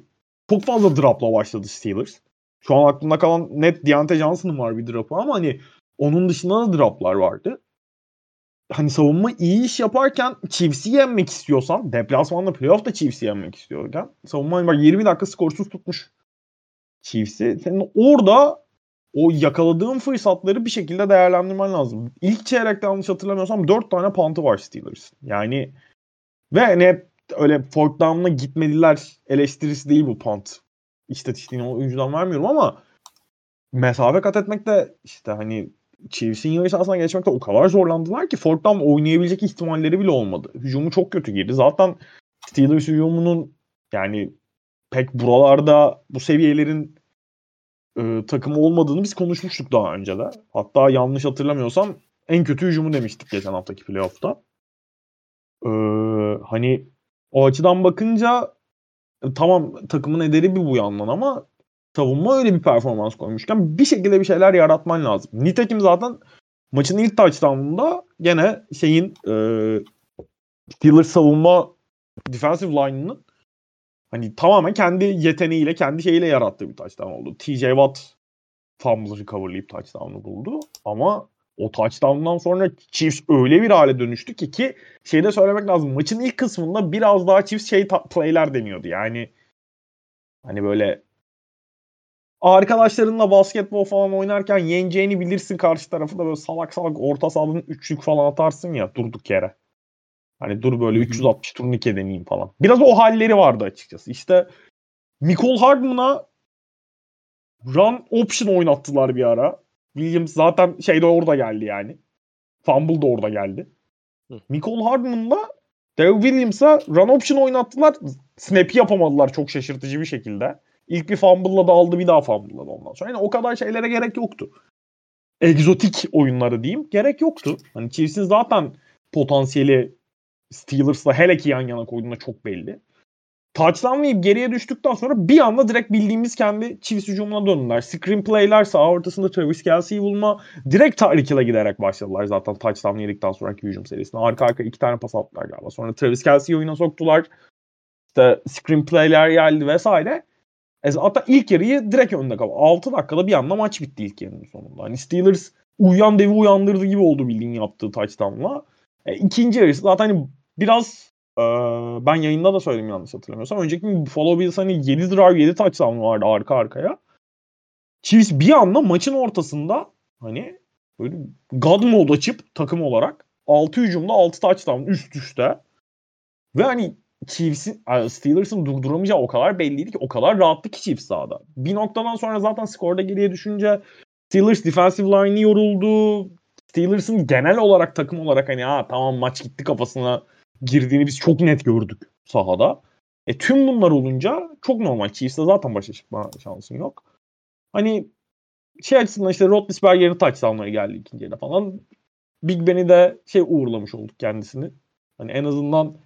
çok fazla dropla başladı Steelers. Şu an aklımda kalan net Deontay Johnson'ın var bir drop'u ama hani onun dışında da droplar vardı hani savunma iyi iş yaparken Chiefs'i yenmek istiyorsan deplasmanda playoff'ta Chiefs'i yenmek istiyorken savunma bak 20 dakika skorsuz tutmuş Chiefs'i. Senin orada o yakaladığın fırsatları bir şekilde değerlendirmen lazım. İlk çeyrekte yanlış hatırlamıyorsam 4 tane pantı var Steelers. Yani ve hani öyle fourth down'la gitmediler eleştirisi değil bu pant. İstatistiğini oyuncudan vermiyorum ama mesafe kat etmek de işte hani Chiefs'in yarı sahasına geçmekte o kadar zorlandılar ki fourth down oynayabilecek ihtimalleri bile olmadı. Hücumu çok kötü girdi. Zaten Steelers hücumunun yani pek buralarda bu seviyelerin e, takımı olmadığını biz konuşmuştuk daha önce de. Hatta yanlış hatırlamıyorsam en kötü hücumu demiştik geçen haftaki playoff'ta. Ee, hani o açıdan bakınca e, tamam takımın ederi bir bu yandan ama savunma öyle bir performans koymuşken bir şekilde bir şeyler yaratman lazım. Nitekim zaten maçın ilk touchdown'unda gene şeyin e, Steelers savunma defensive line'ının hani tamamen kendi yeteneğiyle, kendi şeyiyle yarattığı bir touchdown oldu. TJ Watt fumble recoverlayıp touchdown'u buldu. Ama o touchdown'dan sonra Chiefs öyle bir hale dönüştü ki ki şeyde söylemek lazım. Maçın ilk kısmında biraz daha Chiefs şey play'ler deniyordu. Yani hani böyle arkadaşlarınla basketbol falan oynarken yeneceğini bilirsin karşı tarafı da böyle salak salak orta sahanın üçlük falan atarsın ya durduk yere. Hani dur böyle 360 turnike deneyeyim falan. Biraz o halleri vardı açıkçası. İşte Nicole Hardman'a run option oynattılar bir ara. Williams zaten şey de orada geldi yani. Fumble da orada geldi. Hı. Nicole Hardman'la Dave Williams'a run option oynattılar. Snap'i yapamadılar çok şaşırtıcı bir şekilde. İlk bir fumble'la da aldı bir daha fumble'ladı ondan sonra. Yani o kadar şeylere gerek yoktu. Egzotik oyunları diyeyim. Gerek yoktu. Hani Chiefs'in zaten potansiyeli Steelers'la hele ki yan yana koyduğunda çok belli. Touchdown geriye düştükten sonra bir anda direkt bildiğimiz kendi Chiefs hücumuna döndüler. Screenplay'ler sağ ortasında Travis Kelsey'yi bulma. Direkt Tyreek Hill'e giderek başladılar zaten touchdown yedikten sonraki hücum serisinde. Arka arka iki tane pas attılar galiba. Sonra Travis Kelsey'yi oyuna soktular. İşte screenplay'ler geldi vesaire. E zaten ilk yarıyı direkt önde kaldı. 6 dakikada bir anda maç bitti ilk yarının sonunda. Hani Steelers uyuyan devi uyandırdı gibi oldu bildiğin yaptığı touchdown'la. E, ikinci yarısı zaten hani biraz e, ben yayında da söyledim yanlış hatırlamıyorsam. Önceki Buffalo Bills hani 7 drive 7 touchdown vardı arka arkaya. Chiefs bir anda maçın ortasında hani böyle God mode açıp takım olarak 6 hücumda 6 touchdown üst üste ve hani Chiefs'in Steelers'ın durduramayacağı o kadar belliydi ki o kadar rahattı ki Chiefs sahada. Bir noktadan sonra zaten skorda geriye düşünce Steelers defensive line'i yoruldu. Steelers'ın genel olarak takım olarak hani ha tamam maç gitti kafasına girdiğini biz çok net gördük sahada. E tüm bunlar olunca çok normal. Chiefs'te zaten başa çıkma şansın yok. Hani şey açısından işte Roethlisberger'in touchdown'ları geldi ikinci yarıda falan. Big Ben'i de şey uğurlamış olduk kendisini. Hani en azından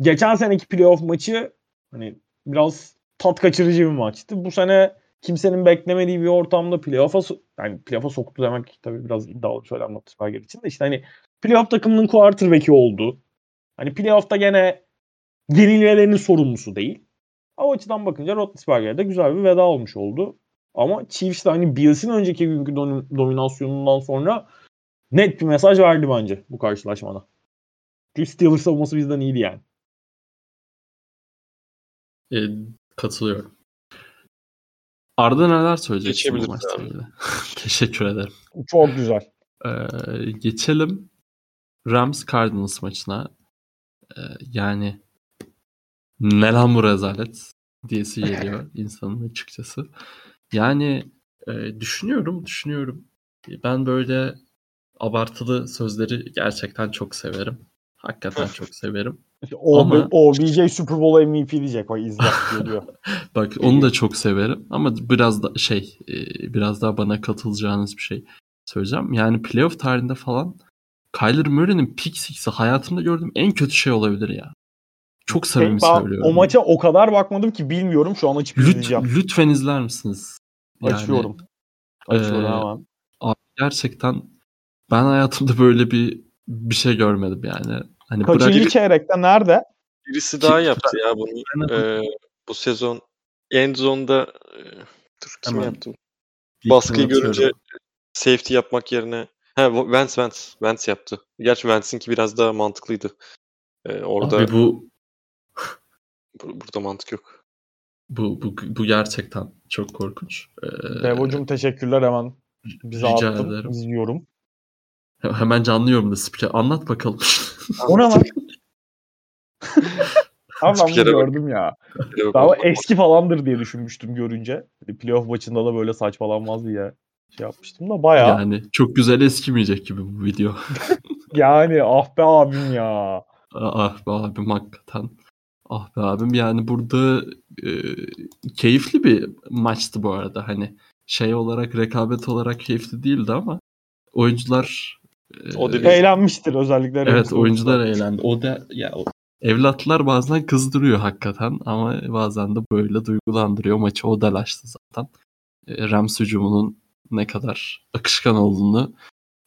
geçen seneki playoff maçı hani biraz tat kaçırıcı bir maçtı. Bu sene kimsenin beklemediği bir ortamda playoff'a yani playoff'a soktu demek tabii biraz iddialı bir söylem Roethlisberger için de işte hani playoff takımının quarterback'i oldu. Hani playoff'ta gene yenilmelerinin sorumlusu değil. O açıdan bakınca Roethlisberger'de güzel bir veda olmuş oldu. Ama Chiefs de hani Bills'in önceki günkü dominasyonundan sonra net bir mesaj verdi bence bu karşılaşmada. Çünkü Steelers savunması bizden iyiydi yani. E, katılıyorum. Arda neler söyleyeceksin bu maçla ilgili? Teşekkür ederim. Çok güzel. Ee, geçelim Rams Cardinals maçına. Ee, yani ne lan bu rezalet diyesi geliyor insanın açıkçası. Yani e, düşünüyorum, düşünüyorum. Ben böyle abartılı sözleri gerçekten çok severim. Hakikaten çok severim. O, ama... OBJ Super Bowl MVP diyecek o izler geliyor. Bak onu da çok severim ama biraz da şey e, biraz daha bana katılacağınız bir şey söyleyeceğim. Yani playoff tarihinde falan Kyler Murray'nin pick six'i hayatımda gördüğüm en kötü şey olabilir ya. Çok samimi ben söylüyorum. O maça o kadar bakmadım ki bilmiyorum. Şu an açıp Lüt, izleyeceğim. Lütfen izler misiniz? Yani, Açıyorum. Açıyorum e, hemen. Abi gerçekten ben hayatımda böyle bir bir şey görmedim yani. Hani Kaçıncı bırak... çeyrekte nerede? Birisi daha yaptı ya bunu. Ee, bu sezon end zone'da e, dur kim Hemen. yaptı? Baskıyı görünce safety yapmak yerine ha Vance Vance Vance yaptı. Gerçi Vance'inki biraz daha mantıklıydı. Ee, orada Abi bu burada mantık yok. Bu, bu, bu gerçekten çok korkunç. Ee, Devo'cum teşekkürler hemen. Bize rica attın. Ederim. İzliyorum. Hemen canlı yorumda spiker. Anlat bakalım. o ne lan? Abi ben bunu gördüm ya. Daha eski falandır diye düşünmüştüm görünce. Playoff maçında da böyle saçmalanmaz diye şey yapmıştım da bayağı. Yani, Yani çok güzel eskimeyecek gibi bu video. ah be abim ya. ah be abim hakikaten. Ah be abim yani burada e, keyifli bir maçtı bu arada. Hani şey olarak rekabet olarak keyifli değildi ama oyuncular O dedi- Eğlenmiştir özellikle. Evet oyuncular eğlendi. O da ya o- evlatlar bazen kızdırıyor hakikaten ama bazen de böyle duygulandırıyor. Maçı o dalaştı zaten. E, Rams hücumunun ne kadar akışkan olduğunu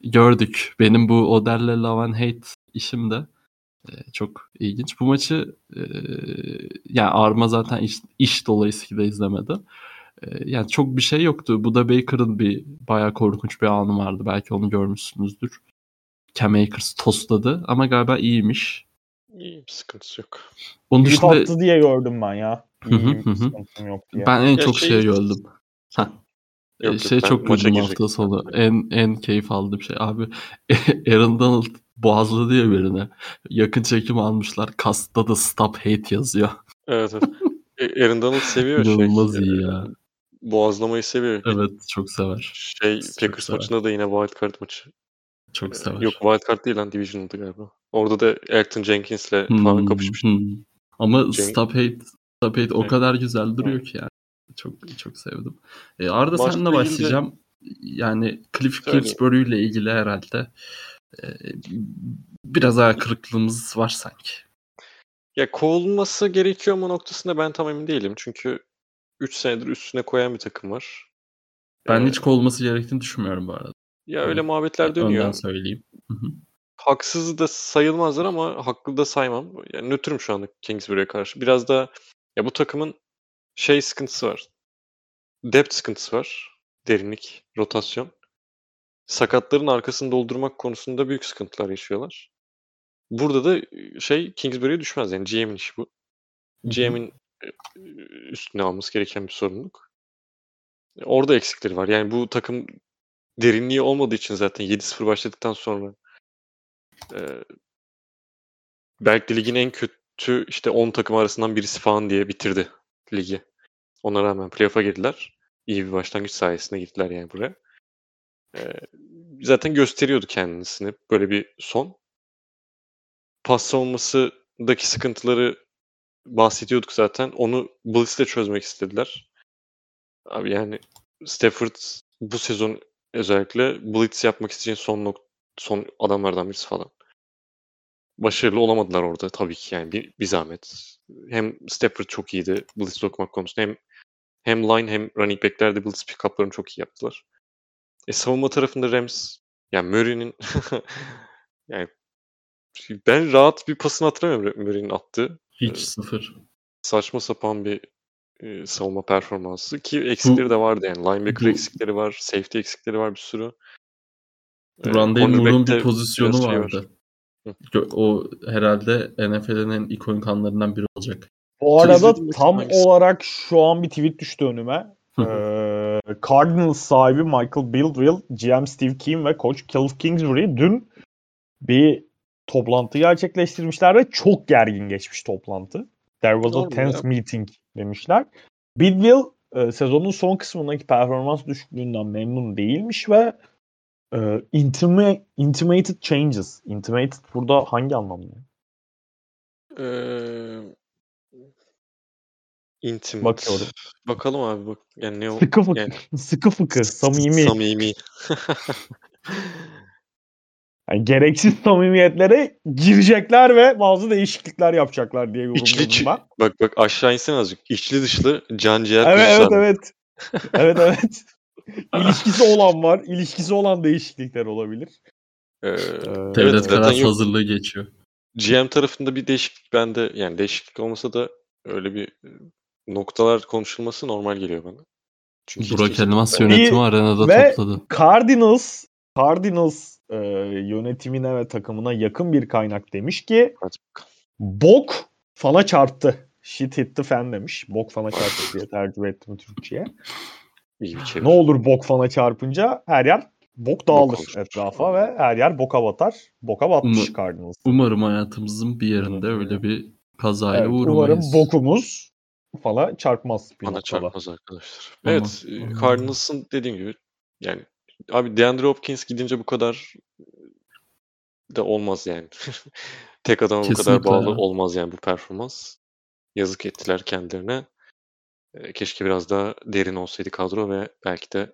gördük. Benim bu Odell'le Love and Hate işim de e, çok ilginç. Bu maçı e, yani Arma zaten iş, iş dolayısıyla izlemedi. E, yani çok bir şey yoktu. Bu da Baker'ın bir bayağı korkunç bir anı vardı. Belki onu görmüşsünüzdür. Cam Akers tosladı ama galiba iyiymiş. İyi bir sıkıntısı yok. Onun dışında attı diye gördüm ben ya. Hı, İyiyim, hı hı. sıkıntım yok diye. ben en Ya çok şey- şeye güldüm. Heh. Ee, Yok, yok, şey ben çok güldüm hafta sonu. En en keyif aldığım şey abi Aaron Donald boğazladı ya birine. Yakın çekim almışlar. Kasta da stop hate yazıyor. Evet evet. E, Aaron Donald seviyor şey. İnanılmaz e, iyi ya. Boğazlamayı seviyor. Evet çok sever. Şey Çok Packers sever. maçında da yine wild card maçı. Çok E, sever. Yok wild card değil lan Divisional'dı galiba. Orada da Elton Jenkins'le Hmm, falan kapışmış. hmm. Ama Cenk- stop hate, stop hate o kadar güzel duruyor ki yani. Çok çok sevdim. E, Arda Maçla ilgili- başlayacağım. Yani Cliff. Kingsbury ile ilgili herhalde e, biraz hayal kırıklığımız var sanki. Ya kovulması gerekiyor mu noktasında ben tam emin değilim. Çünkü 3 senedir üstüne koyan bir takım var. Ben Ee, hiç kovulması gerektiğini düşünmüyorum bu arada. Ya öyle Evet. muhabbetler dönüyor. söyleyeyim. Hı hı. Haksız da sayılmazlar ama haklı da saymam. Yani nötrüm şu anda Kingsbury'e karşı. Biraz da ya bu takımın şey sıkıntısı var. Depth sıkıntısı var. Derinlik, rotasyon. Sakatların arkasını doldurmak konusunda büyük sıkıntılar yaşıyorlar. Burada da şey Kingsbury'e düşmez. Yani GM'in işi bu. GM'in üstüne alması gereken bir sorumluluk. Orada eksikleri var. Yani bu takım derinliği olmadığı için zaten 7-0 başladıktan sonra e, belki ligin en kötü işte 10 takım arasından birisi falan diye bitirdi ligi. Ona rağmen playoff'a girdiler. İyi bir başlangıç sayesinde gittiler yani buraya. E, zaten gösteriyordu kendisini böyle bir son. Pas savunmasındaki sıkıntıları bahsediyorduk zaten. Onu Blitz'le çözmek istediler. Abi yani Stafford bu sezon özellikle Blitz yapmak isteyeceğin son nok- son adamlardan birisi falan. Başarılı olamadılar orada tabii ki yani bir, bir zahmet. Hem Stafford çok iyiydi Blitz okumak konusunda hem hem line hem running back'ler de Blitz pick-up'larını çok iyi yaptılar. E savunma tarafında Rams yani Murray'nin yani ben rahat bir pasını hatırlamıyorum Murray'nin attığı. Hiç sıfır. saçma sapan bir e, savunma performansı ki eksikleri de vardı yani. Linebacker bu- eksikleri var, safety eksikleri var bir sürü. Rondale Moore'un bir pozisyonu şey var. vardı. O herhalde NFL'in en ikonik anlarından biri olacak. Bu arada tam hangisi? olarak şu an bir tweet düştü önüme. Ee, Cardinals sahibi Michael Bildwell, GM Steve Keem ve Coach Cliff Kingsbury dün bir toplantı gerçekleştirmişler ve çok gergin geçmiş toplantı. There was a Normal tense ya. meeting demişler. Bidwell e, sezonun son kısmındaki performans düşüklüğünden memnun değilmiş ve e, intima- intimated changes. Intimated burada hangi anlamda? E, intimate. Bakıyorum. Bakalım abi bak. Yani ne o? Sıkı fıkı. Yani, Sıkı fıkı. Samimi. Samimi. Yani gereksiz samimiyetlere girecekler ve bazı değişiklikler yapacaklar diye İçli yorumladım ben. Bak bak aşağı insene azıcık. İçli dışlı can ciğer Evet evet abi. evet. evet evet. İlişkisi olan var. İlişkisi olan değişiklikler olabilir. Ee, Devlet evet yok. hazırlığı geçiyor. GM tarafında bir değişiklik bende yani değişiklik olmasa da öyle bir e, noktalar konuşulması normal geliyor bana. Çünkü Burak kimse- Elmas yönetimi arenada ve- topladı. Cardinals Cardinals e, yönetimine ve takımına yakın bir kaynak demiş ki bok fana çarptı. Shit hit the fan demiş. Bok fana çarptı diye tercüme ettim Türkçe'ye. İyi bir çevir. Ne olur bok fana çarpınca her yer bok dağılır olur. etrafa ve her yer boka batar. Boka batmış Umu- Cardinals. Umarım hayatımızın bir yerinde öyle bir kazayla Evet, umarım uğramayız. bokumuz fala çarpmaz bir Bana noktada. çarpmaz arkadaşlar. Evet. Cardinals'ın dediğim gibi yani Abi DeAndre Hopkins gidince bu kadar da olmaz yani. Tek adama bu kadar Kesinlikle bağlı ya. olmaz yani bu performans. Yazık ettiler kendilerine. Eee, keşke biraz daha derin olsaydı kadro ve belki de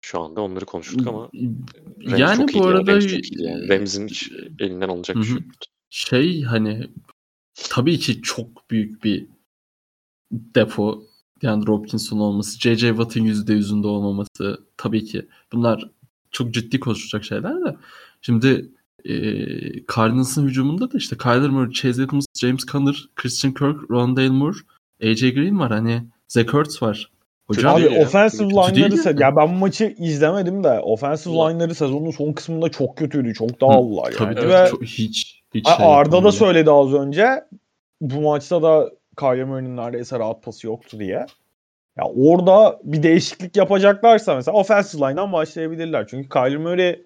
şu anda onları konuşurduk ama Rams Yani çok bu arada Rams çok iyiydi yani. Rams'in hiç elinden alınacak bir şey yoktu. şey hani tabii ki çok büyük bir depo DeAndre Hopkins'in olması, J.J. Watt'ın %100'ünde olmaması tabii ki bunlar çok ciddi konuşulacak şeyler de. Şimdi e, Cardinals'ın hücumunda da işte Kyler Murray, Chase Edmonds, James Conner, Christian Kirk, Rondale Moore, A.J. Green var. Hani Zach Ertz var. Hocam Abi ya. offensive line'ları yani. ya ben bu maçı izlemedim de offensive Ulan. line'ları sezonun son kısmında çok kötüydü. Çok dağıldılar tabii yani. Evet, Ve çok, hiç hiç şey Arda da söyledi az önce. Bu maçta da Kyler Murray'nin neredeyse rahat pası yoktu diye. Ya orada bir değişiklik yapacaklarsa mesela offensive line'dan başlayabilirler. Çünkü Kyler Murray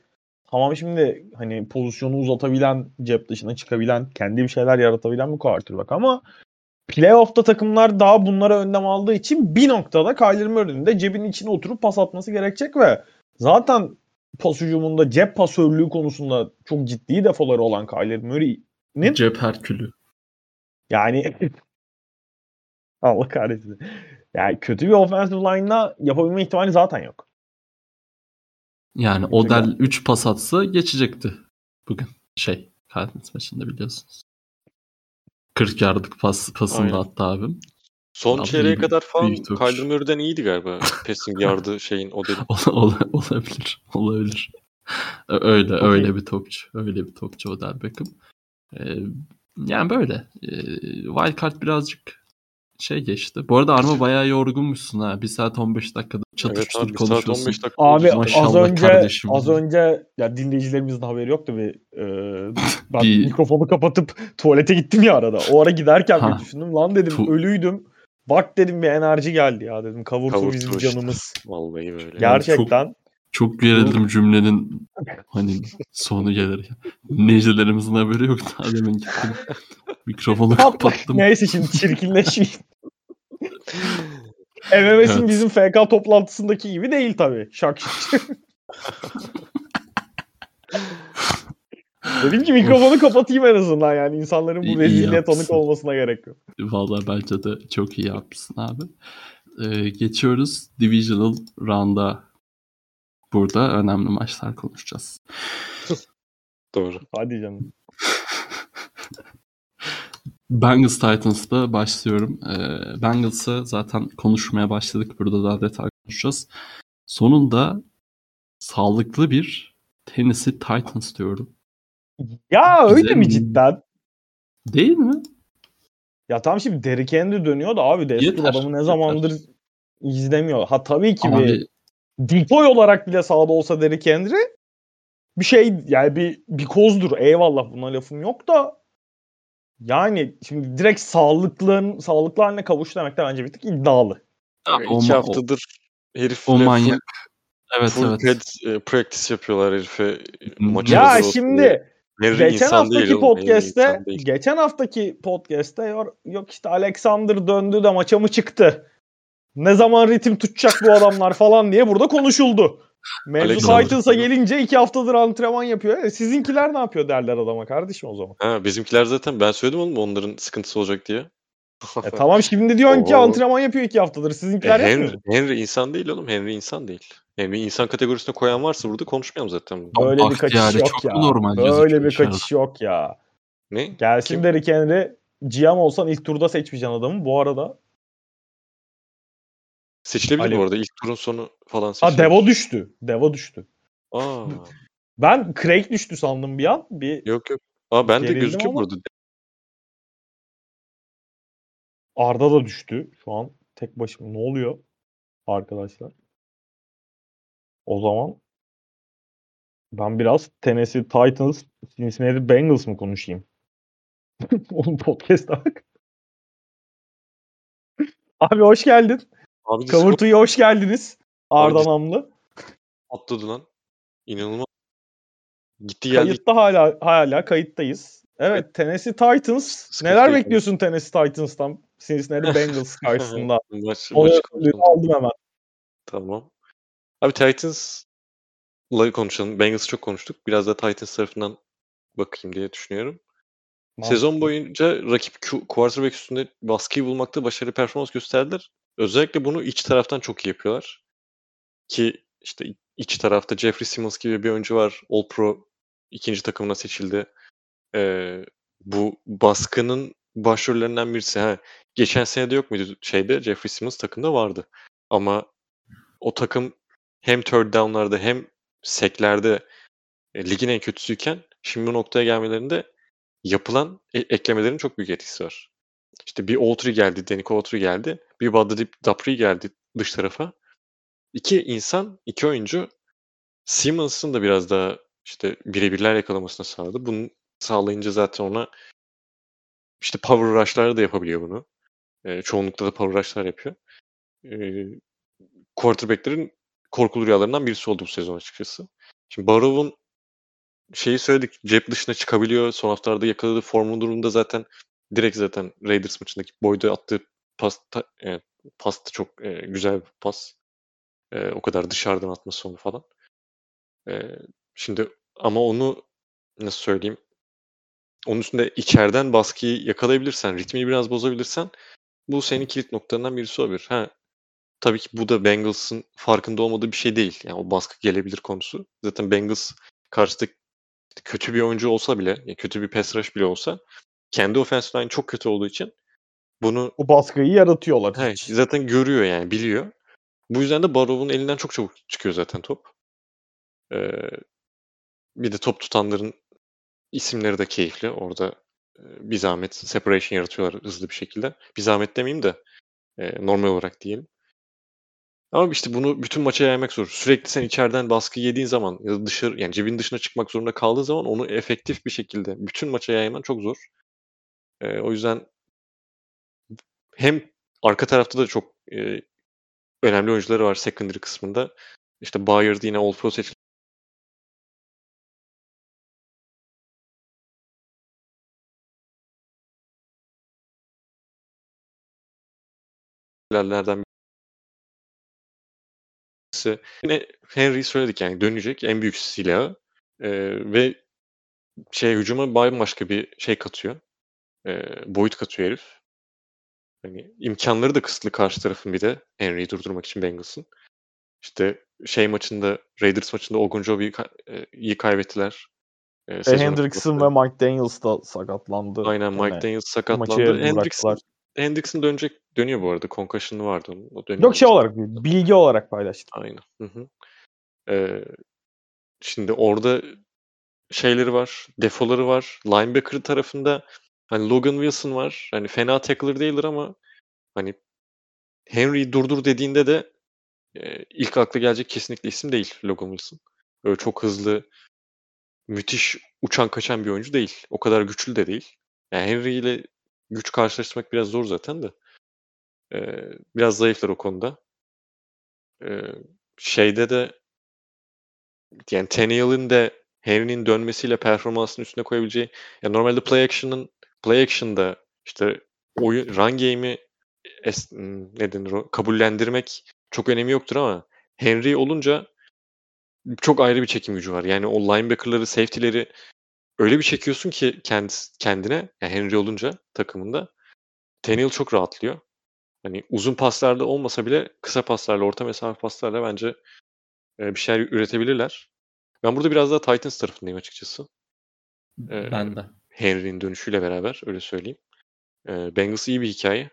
tamam şimdi hani pozisyonu uzatabilen, cep dışına çıkabilen, kendi bir şeyler yaratabilen bir quarterback ama playoff'ta takımlar daha bunlara önlem aldığı için bir noktada Kyler Murray'nin de cebin içine oturup pas atması gerekecek ve zaten pas hücumunda cep pasörlüğü konusunda çok ciddi defoları olan Kyler Murray'nin Cep Herkülü. yani Allah kahretsin. Yani kötü bir offensive line'la yapabilme ihtimali zaten yok. Yani Odell 3 pas atsa geçecekti bugün. Şey, Cardinals maçında biliyorsunuz. 40 yardlık pas, pasını Aynen. da attı abim. Son Abi çeyreğe kadar falan. Kyler Murray'den iyiydi galiba. Passing yardı şeyin o dedi. Ola- ola- olabilir. Olabilir. Öyle Okey. öyle bir topçu. Öyle bir topçu Odell Beckham. Ee, yani böyle. Ee, Wildcard birazcık şey geçti. Bu arada Arma bayağı yorgunmuşsun ha. 1 saat 15 dakikada Evet çatıştır abi bir saat konuşuyorsun. 15 dakika Abi. Maşallah az önce kardeşim. az önce ya dinleyicilerimizin haberi yoktu bir e, ben Bir- mikrofonu kapatıp tuvalete gittim ya arada. O ara giderken Ha. bir düşündüm lan dedim Tu- ölüydüm. Bak dedim bir enerji geldi ya dedim. Kavurtu Kavurtu bizim işte. canımız. Vallahi böyle. Gerçekten. Çok gerildim cümlenin hani sonu gelir. Dinleyicilerimizin haberi yok. Daha demin gittim. Mikrofonu kapattım. Neyse şimdi çirkinleşmeyeyim. MMS'in Evet. bizim FK toplantısındaki gibi değil tabii. Şak. Dedim ki mikrofonu kapatayım en azından yani insanların bu rezilliğe tanık olmasına gerek yok. Vallahi bence de çok iyi yapmışsın abi. Ee, geçiyoruz Divisional Round'a. Burada önemli maçlar konuşacağız. Doğru. Hadi canım. Bengals Titans'da başlıyorum. Ee, Bengals'ı zaten konuşmaya başladık. Burada daha detay konuşacağız. Sonunda sağlıklı bir Tennessee Titans diyorum. Ya öyle Bize- mi cidden? Değil mi? Ya tam şimdi Derrick Henry dönüyor da abi Destur Yeter, adamı ne yeter. zamandır izlemiyor. Ha tabii ki bir Abi decoy olarak bile sahada olsa Derrick Henry bir şey yani bir bir kozdur. Eyvallah buna lafım yok da yani şimdi direkt sağlıklı sağlıklı haline kavuş demek de bence bir tık iddialı. abi, o, İki haftadır herifle o full, manyak. Evet full evet. pad e, practice yapıyorlar herife. e, Ya diye. şimdi Henry geçen değil haftaki podcast'te geçen haftaki podcast'te yok, yok işte Alexander döndü de maça mı çıktı? Ne zaman ritim tutacak bu adamlar falan diye burada konuşuldu. Mevzu Titans'a gelince iki haftadır antrenman yapıyor. E, sizinkiler ne yapıyor derler adama kardeşim o zaman. Ha, bizimkiler zaten ben söyledim oğlum onların sıkıntısı olacak diye. E, tamam şimdi diyorsun ki Oo. antrenman yapıyor iki haftadır. E, Sizinkiler yapmıyor Henry? Henry insan değil oğlum. Henry insan değil. Henry insan kategorisine koyan varsa burada konuşmayalım zaten. Böyle bir Bahtiyari kaçış yok çok ya. normal Böyle bir kaçış yok ya. Ne? Gelsin Kim? Derrick Henry. GM olsan ilk turda seçmeyeceksin adamı. Bu arada Seçilebilir Alo. bu arada. İlk turun sonu falan ha seçilebilir. Devo düştü. Devo düştü. Aa, Ben Craig düştü sandım bir an. Bir yok yok. Aa ben de gözüküyor ama- burada. Arda da düştü. Şu an tek başıma. Ne oluyor arkadaşlar? O zaman ben biraz Tennessee Titans, Cincinnati Bengals mı konuşayım? Oğlum podcast'a bak. Abi hoş geldin. Abi Kavurtu'ya hoş geldiniz. Arda Dis- Namlı. atladı lan. İnanılmaz. Gitti geldi. Kayıtta hala hala kayıttayız. Evet Tennessee Titans. Sıkıntı Neler yok. bekliyorsun Tennessee Titans'tan? Cincinnati Bengals karşısında. Maç, Onu aldım hemen. Tamam. Abi Titans Bengals konuşalım. Bengals'ı çok konuştuk. Biraz da Titans tarafından bakayım diye düşünüyorum. Sezon boyunca rakip quarterback üstünde baskıyı bulmakta başarılı performans gösterdiler. Özellikle bunu iç taraftan çok iyi yapıyorlar. Ki işte iç tarafta Jeffrey Simmons gibi bir oyuncu var. All Pro ikinci takımına seçildi. Ee, bu baskının başrollerinden birisi. Ha, geçen sene de yok muydu şeyde? Jeffrey Simmons takımda vardı. Ama o takım hem third down'larda hem seklerde e, ligin en kötüsüyken şimdi bu noktaya gelmelerinde yapılan e- eklemelerin çok büyük etkisi var. İşte bir Autry geldi, Denico Autry geldi. Bir Badri Dapri geldi dış tarafa. İki insan, iki oyuncu Simmons'ın da biraz daha işte birebirler yakalamasını sağladı. Bunu sağlayınca zaten ona işte power rush'lar da yapabiliyor bunu. E, çoğunlukla da power rush'lar yapıyor. E, quarterback'lerin korkulu rüyalarından birisi oldu bu sezon açıkçası. Şimdi Barrow'un şeyi söyledik. Cep dışına çıkabiliyor. Son haftalarda yakaladığı formun durumunda zaten direkt zaten Raiders maçındaki boyda attığı pas, e, pas da çok e, güzel bir pas. E, o kadar dışarıdan atması onu falan. E, şimdi ama onu nasıl söyleyeyim? Onun üstünde içeriden baskıyı yakalayabilirsen, ritmini biraz bozabilirsen bu senin kilit noktalarından birisi olabilir. Ha, tabii ki bu da Bengals'ın farkında olmadığı bir şey değil. Yani o baskı gelebilir konusu. Zaten Bengals karşıda kötü bir oyuncu olsa bile, kötü bir pass rush bile olsa kendi offensive line çok kötü olduğu için bunu O baskıyı yaratıyorlar. he, zaten görüyor yani biliyor. Bu yüzden de Barrow'un elinden çok çabuk çıkıyor zaten top. Ee, bir de top tutanların isimleri de keyifli. Orada e, bir zahmet separation yaratıyorlar hızlı bir şekilde. Bir zahmet demeyeyim de e, normal olarak diyelim. Ama işte bunu bütün maça yaymak zor. Sürekli sen içeriden baskı yediğin zaman ya da dışarı yani cebin dışına çıkmak zorunda kaldığın zaman onu efektif bir şekilde bütün maça yayman çok zor. Ee, o yüzden hem arka tarafta da çok e, önemli oyuncuları var secondary kısmında. İşte Bayard yine All Pro seçildi. Nereden birisi. Yine Henry söyledik yani dönecek en büyük silahı Ee, ve şey hücuma bambaşka bir şey katıyor. Ee, boyut katıyor herif. Hani imkanları da kısıtlı karşı tarafın bir de Henry'i durdurmak için Bengals'ın. İşte şey maçında Raiders maçında Ogunjobi'yi e, kaybettiler. Ve sezonun Hendrickson ve Mike Daniels da sakatlandı. Aynen Mike Daniels sakatlandı. Hendrickson. Hendrickson dönecek dönüyor bu arada. Concussion'ı vardı onun. O dönüyor. Yok şey olarak bilgi olarak paylaştım. Aynen. Hı hı. Ee, şimdi orada şeyleri var, defoları var. Linebacker tarafında hani Logan Wilson var. Hani fena tackler değildir ama hani Henry'i durdur dediğinde de e, ilk akla gelecek kesinlikle isim değil Logan Wilson. Öyle çok hızlı, müthiş uçan kaçan bir oyuncu değil. O kadar güçlü de değil. Yani Henry ile güç karşılaştırmak biraz zor zaten de. Ee, biraz zayıflar o konuda. Ee, şeyde de yani Tannehill'in de Henry'nin dönmesiyle performansını üstüne koyabileceği ya normalde play action'ın play action'da işte oyun run game'i es, hmm, ne denir o kabullendirmek çok önemi yoktur ama Henry olunca çok ayrı bir çekim gücü var. Yani o linebacker'ları, safety'leri öyle bir çekiyorsun ki kendisi, kendine yani Henry olunca takımında Tannehill çok rahatlıyor. Hani uzun paslarda olmasa bile kısa paslarla, orta mesafe paslarla bence e, bir şeyler üretebilirler. Ben burada biraz daha Titans tarafındayım açıkçası. Ee, Ben de. Henry'nin dönüşüyle beraber öyle söyleyeyim. Ee, Bengals iyi bir hikaye.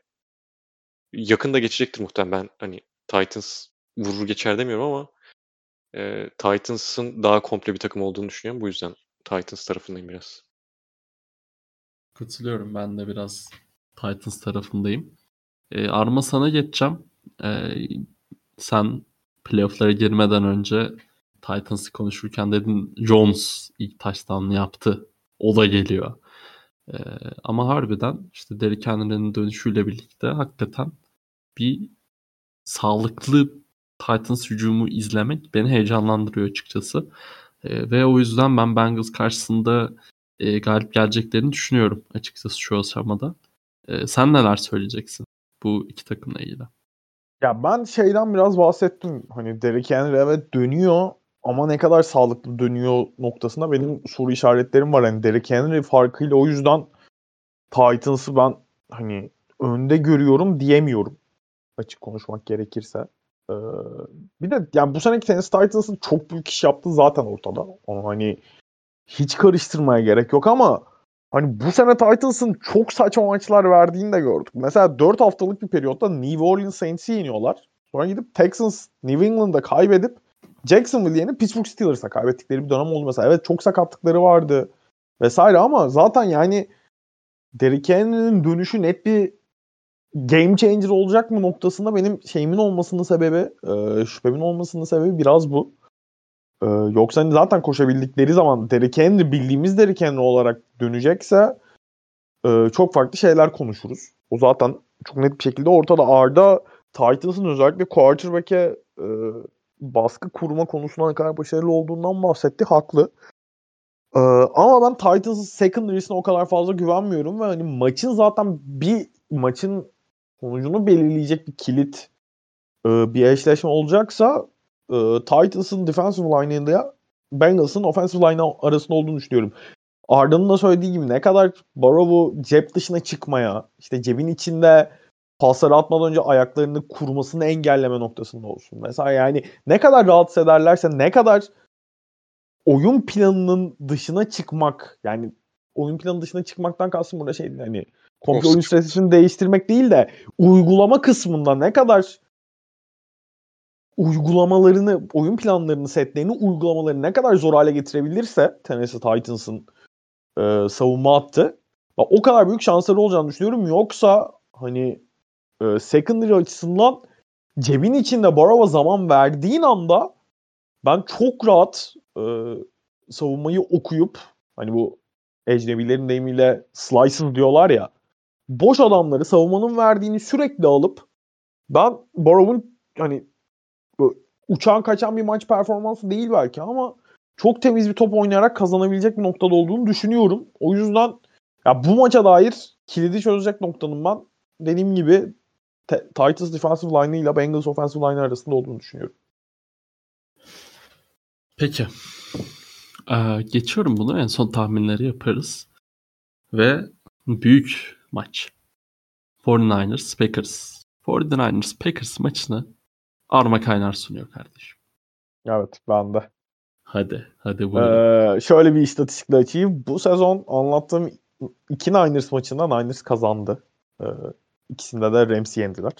Yakında geçecektir muhtemelen. Hani Titans vurur geçer demiyorum ama e, Titans'ın daha komple bir takım olduğunu düşünüyorum. Bu yüzden Titans tarafındayım biraz. Katılıyorum. Ben de biraz Titans tarafındayım. Ee, Arma sana geçeceğim. Ee, sen playoff'lara girmeden önce Titans'ı konuşurken dedin Jones ilk touchdown'ı yaptı. O da geliyor. Ee, ama harbiden işte Derrick Henry'nin dönüşüyle birlikte hakikaten bir sağlıklı Titans hücumu izlemek beni heyecanlandırıyor açıkçası. Ee, ve o yüzden ben Bengals karşısında e, galip geleceklerini düşünüyorum açıkçası şu aşamada. Ee, sen neler söyleyeceksin bu iki takımla ilgili? Ya ben şeyden biraz bahsettim. Hani Derrick Henry evet dönüyor ama ne kadar sağlıklı dönüyor noktasında benim soru işaretlerim var. Hani Derrick Henry farkıyla o yüzden Titans'ı ben hani önde görüyorum diyemiyorum. Açık konuşmak gerekirse. Ee, bir de yani bu seneki Tennessee Titans'ın çok büyük iş yaptığı zaten ortada. Onu hani hiç karıştırmaya gerek yok ama hani bu sene Titans'ın çok saçma maçlar verdiğini de gördük. Mesela 4 haftalık bir periyotta New Orleans Saints'i yeniyorlar. Sonra gidip Texans New England'da kaybedip Jacksonville yenip Pittsburgh Steelers'a kaybettikleri bir dönem oldu mesela. Evet çok sakatlıkları vardı vesaire ama zaten yani Derrick Henry'nin dönüşü net bir game changer olacak mı noktasında benim şeyimin olmasının sebebi, e, şüphemin olmasının sebebi biraz bu. E, yoksa hani zaten koşabildikleri zaman Derrick Henry bildiğimiz Derrick Henry olarak dönecekse e, çok farklı şeyler konuşuruz. O zaten çok net bir şekilde ortada. Arda Titans'ın özellikle quarterback'e baskı kurma konusunda ne kadar başarılı olduğundan bahsetti. Haklı. Ee, ama ben Titans'ın secondary'sine o kadar fazla güvenmiyorum ve hani maçın zaten bir maçın sonucunu belirleyecek bir kilit e, bir eşleşme olacaksa e, Titans'ın defensive line'ında Bengals'ın offensive line arasında olduğunu düşünüyorum. Arda'nın da söylediği gibi ne kadar Barrow'u cep dışına çıkmaya, işte cebin içinde pasları atmadan önce ayaklarını kurmasını engelleme noktasında olsun. Mesela yani ne kadar rahatsız ederlerse ne kadar oyun planının dışına çıkmak yani oyun planı dışına çıkmaktan kastım burada şey hani komple oyun stratejisini değiştirmek değil de uygulama kısmında ne kadar uygulamalarını, oyun planlarını, setlerini, uygulamalarını ne kadar zor hale getirebilirse Tennessee Titans'ın e, savunma attı. O kadar büyük şansları olacağını düşünüyorum. Yoksa hani e, secondary açısından cebin içinde Barova zaman verdiğin anda ben çok rahat e, savunmayı okuyup hani bu ecnebilerin deyimiyle slices diyorlar ya boş adamları savunmanın verdiğini sürekli alıp ben Borov'un hani uçan kaçan bir maç performansı değil belki ama çok temiz bir top oynayarak kazanabilecek bir noktada olduğunu düşünüyorum. O yüzden ya bu maça dair kilidi çözecek noktanın ben dediğim gibi Titans defensive line ile Bengals offensive line arasında olduğunu düşünüyorum. Peki. Ee, geçiyorum bunu. En son tahminleri yaparız. Ve büyük maç. 49ers Packers. 49ers Packers maçını Arma Kaynar sunuyor kardeşim. Evet ben de. Hadi. Hadi buyurun. Ee, şöyle bir istatistikle açayım. Bu sezon anlattığım iki Niners maçında Niners kazandı. Ee, İkisinde de Rams'i yendiler.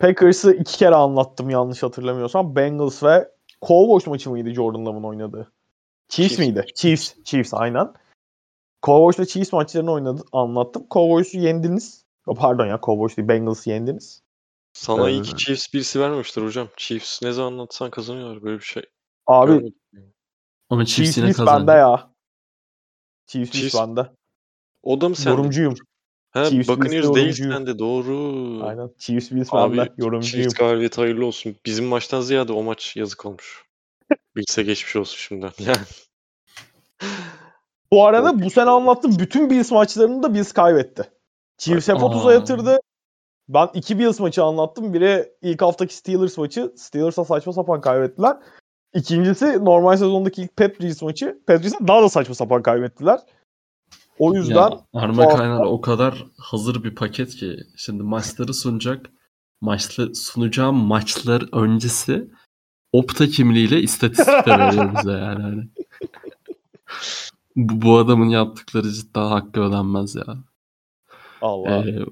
Packers'ı iki kere anlattım yanlış hatırlamıyorsam. Bengals ve Cowboys maçı mıydı Jordan Love'ın oynadığı? Chiefs, Chiefs miydi? Chiefs. Chiefs aynen. Cowboys ve Chiefs maçlarını oynadı, anlattım. Cowboys'u yendiniz. Pardon ya Cowboys değil Bengals'ı yendiniz. Sana ee, iyi ki Chiefs birisi vermemiştir hocam. Chiefs ne zaman anlatsan kazanıyorlar böyle bir şey. Abi Ama Chiefs, Chiefs yine bende ya. Chiefs, Chiefs bende. O da mı sen? Yorumcuyum. Ha, Chiefs Buccaneers değil sen de doğru. Aynen. Chiefs Bills ben de yorumcuyum. Chiefs galibiyeti hayırlı olsun. Bizim maçtan ziyade o maç yazık olmuş. Bilse geçmiş olsun şimdiden. Yani. Bu arada bu sene anlattım bütün Bills maçlarını da Bills kaybetti. Chiefs hep 30'a yatırdı. Ben iki Bills maçı anlattım. Biri ilk haftaki Steelers maçı. Steelers'a saçma sapan kaybettiler. İkincisi normal sezondaki ilk Patriots maçı. Patriots'a daha da saçma sapan kaybettiler. O yüzden ya, Arma Kaynar o kadar hazır bir paket ki şimdi maçları sunacak. Maçlı sunacağım maçlar öncesi opta kimliğiyle istatistik de veriyor bize yani. Hani. bu, bu adamın yaptıkları cidden hakkı ödenmez ya. Allah. Ee,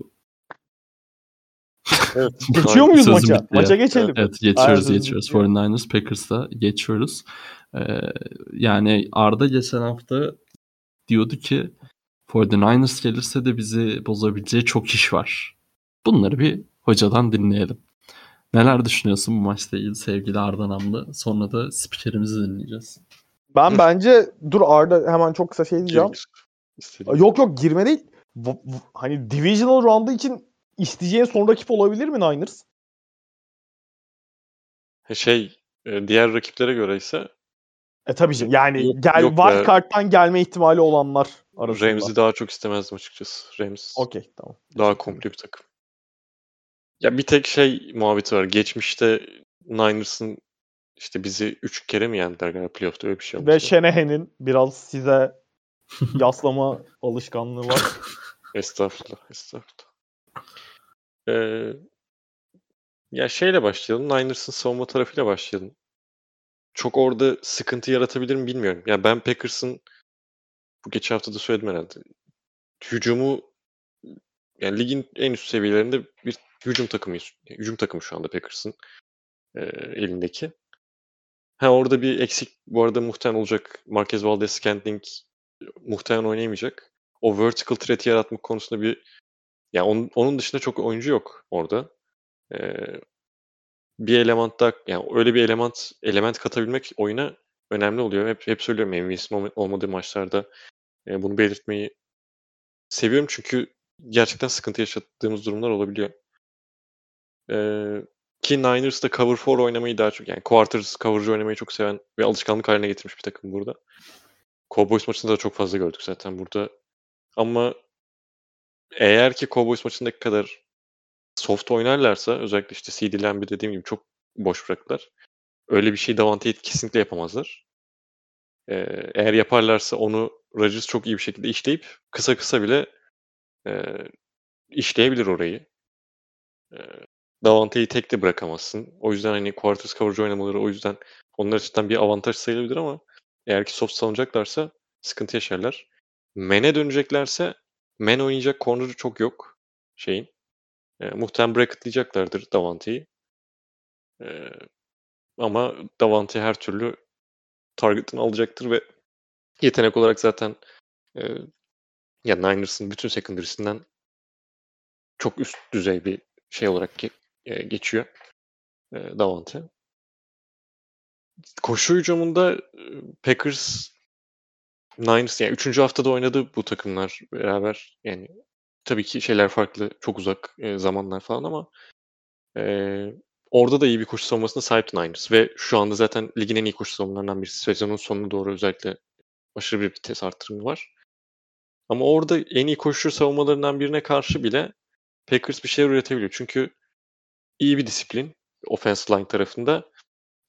evet. Geçiyor muyuz maça? Bitti maça ya. geçelim. Evet geçiyoruz Aynen. geçiyoruz. 49ers Packers'ta geçiyoruz. Ee, yani Arda geçen hafta diyordu ki 49ers gelirse de bizi bozabileceği çok iş var. Bunları bir hocadan dinleyelim. Neler düşünüyorsun bu maçla ilgili sevgili Arda Namlı? Sonra da spikerimizi dinleyeceğiz. Ben bence dur Arda hemen çok kısa şey diyeceğim. Yok yok girme değil. Hani divisional round'u için isteyeceğin son rakip olabilir mi Niners? Şey e, diğer rakiplere göre ise e tabii canım. Yani yok, gel yok wild card'dan gelme ihtimali olanlar arasında. Rams'i daha çok istemezdim açıkçası. Rams. Okey tamam. Daha komple bir takım. Ya bir tek şey muhabbeti var. Geçmişte Niners'ın işte bizi 3 kere mi yendiler galiba playoff'ta öyle bir şey Ve olmuştu. Şenehen'in biraz size yaslama alışkanlığı var. Estağfurullah, estağfurullah. Ee, ya şeyle başlayalım. Niners'ın savunma tarafıyla başlayalım. Çok orada sıkıntı yaratabilir mi bilmiyorum. Ya ben Packers'ın bu geçen hafta da söyledim herhalde. Hücumu yani ligin en üst seviyelerinde bir hücum takımıyız. Hücum takımı şu anda Packers'ın e, elindeki. Ha orada bir eksik bu arada muhtemelen olacak. Marquez Valdez Scantling muhtemelen oynayamayacak. O vertical threat yaratmak konusunda bir yani onun, onun dışında çok oyuncu yok orada. Ee, bir element daha yani öyle bir element element katabilmek oyuna önemli oluyor. Hep hep söylüyorum MVS'in olmadığı maçlarda e, bunu belirtmeyi seviyorum çünkü gerçekten sıkıntı yaşadığımız durumlar olabiliyor. Ee, ki Niners da cover 4 oynamayı daha çok yani quarters coverage oynamayı çok seven ve alışkanlık haline getirmiş bir takım burada. Cowboys maçında da çok fazla gördük zaten burada. Ama eğer ki Cowboys maçındaki kadar soft oynarlarsa özellikle işte CD Lamb'i dediğim gibi çok boş bıraktılar. Öyle bir şey Davante kesinlikle yapamazlar. Ee, eğer yaparlarsa onu Rodgers çok iyi bir şekilde işleyip kısa kısa bile e, işleyebilir orayı. E, Davante'yi tek de bırakamazsın. O yüzden hani quarters coverage oynamaları o yüzden onlar açısından bir avantaj sayılabilir ama eğer ki soft savunacaklarsa sıkıntı yaşarlar. Men'e döneceklerse Men oynayacak corner'ı çok yok şeyin. E, muhtemelen bracketlayacaklardır Davante'yi. E, ama Davante her türlü target'ını alacaktır ve yetenek olarak zaten e, ya Niners'ın bütün secondary'sinden çok üst düzey bir şey olarak ge- e, geçiyor e, Davante. Koşu hücumunda Packers Niners yani 3. haftada oynadı bu takımlar beraber. Yani tabii ki şeyler farklı, çok uzak e, zamanlar falan ama e, orada da iyi bir koşu savunmasına sahipti Niners ve şu anda zaten ligin en iyi koşu savunmalarından birisi. Sezonun sonuna doğru özellikle aşırı bir vites arttırımı var. Ama orada en iyi koşu savunmalarından birine karşı bile Packers bir şeyler üretebiliyor. Çünkü iyi bir disiplin offensive line tarafında.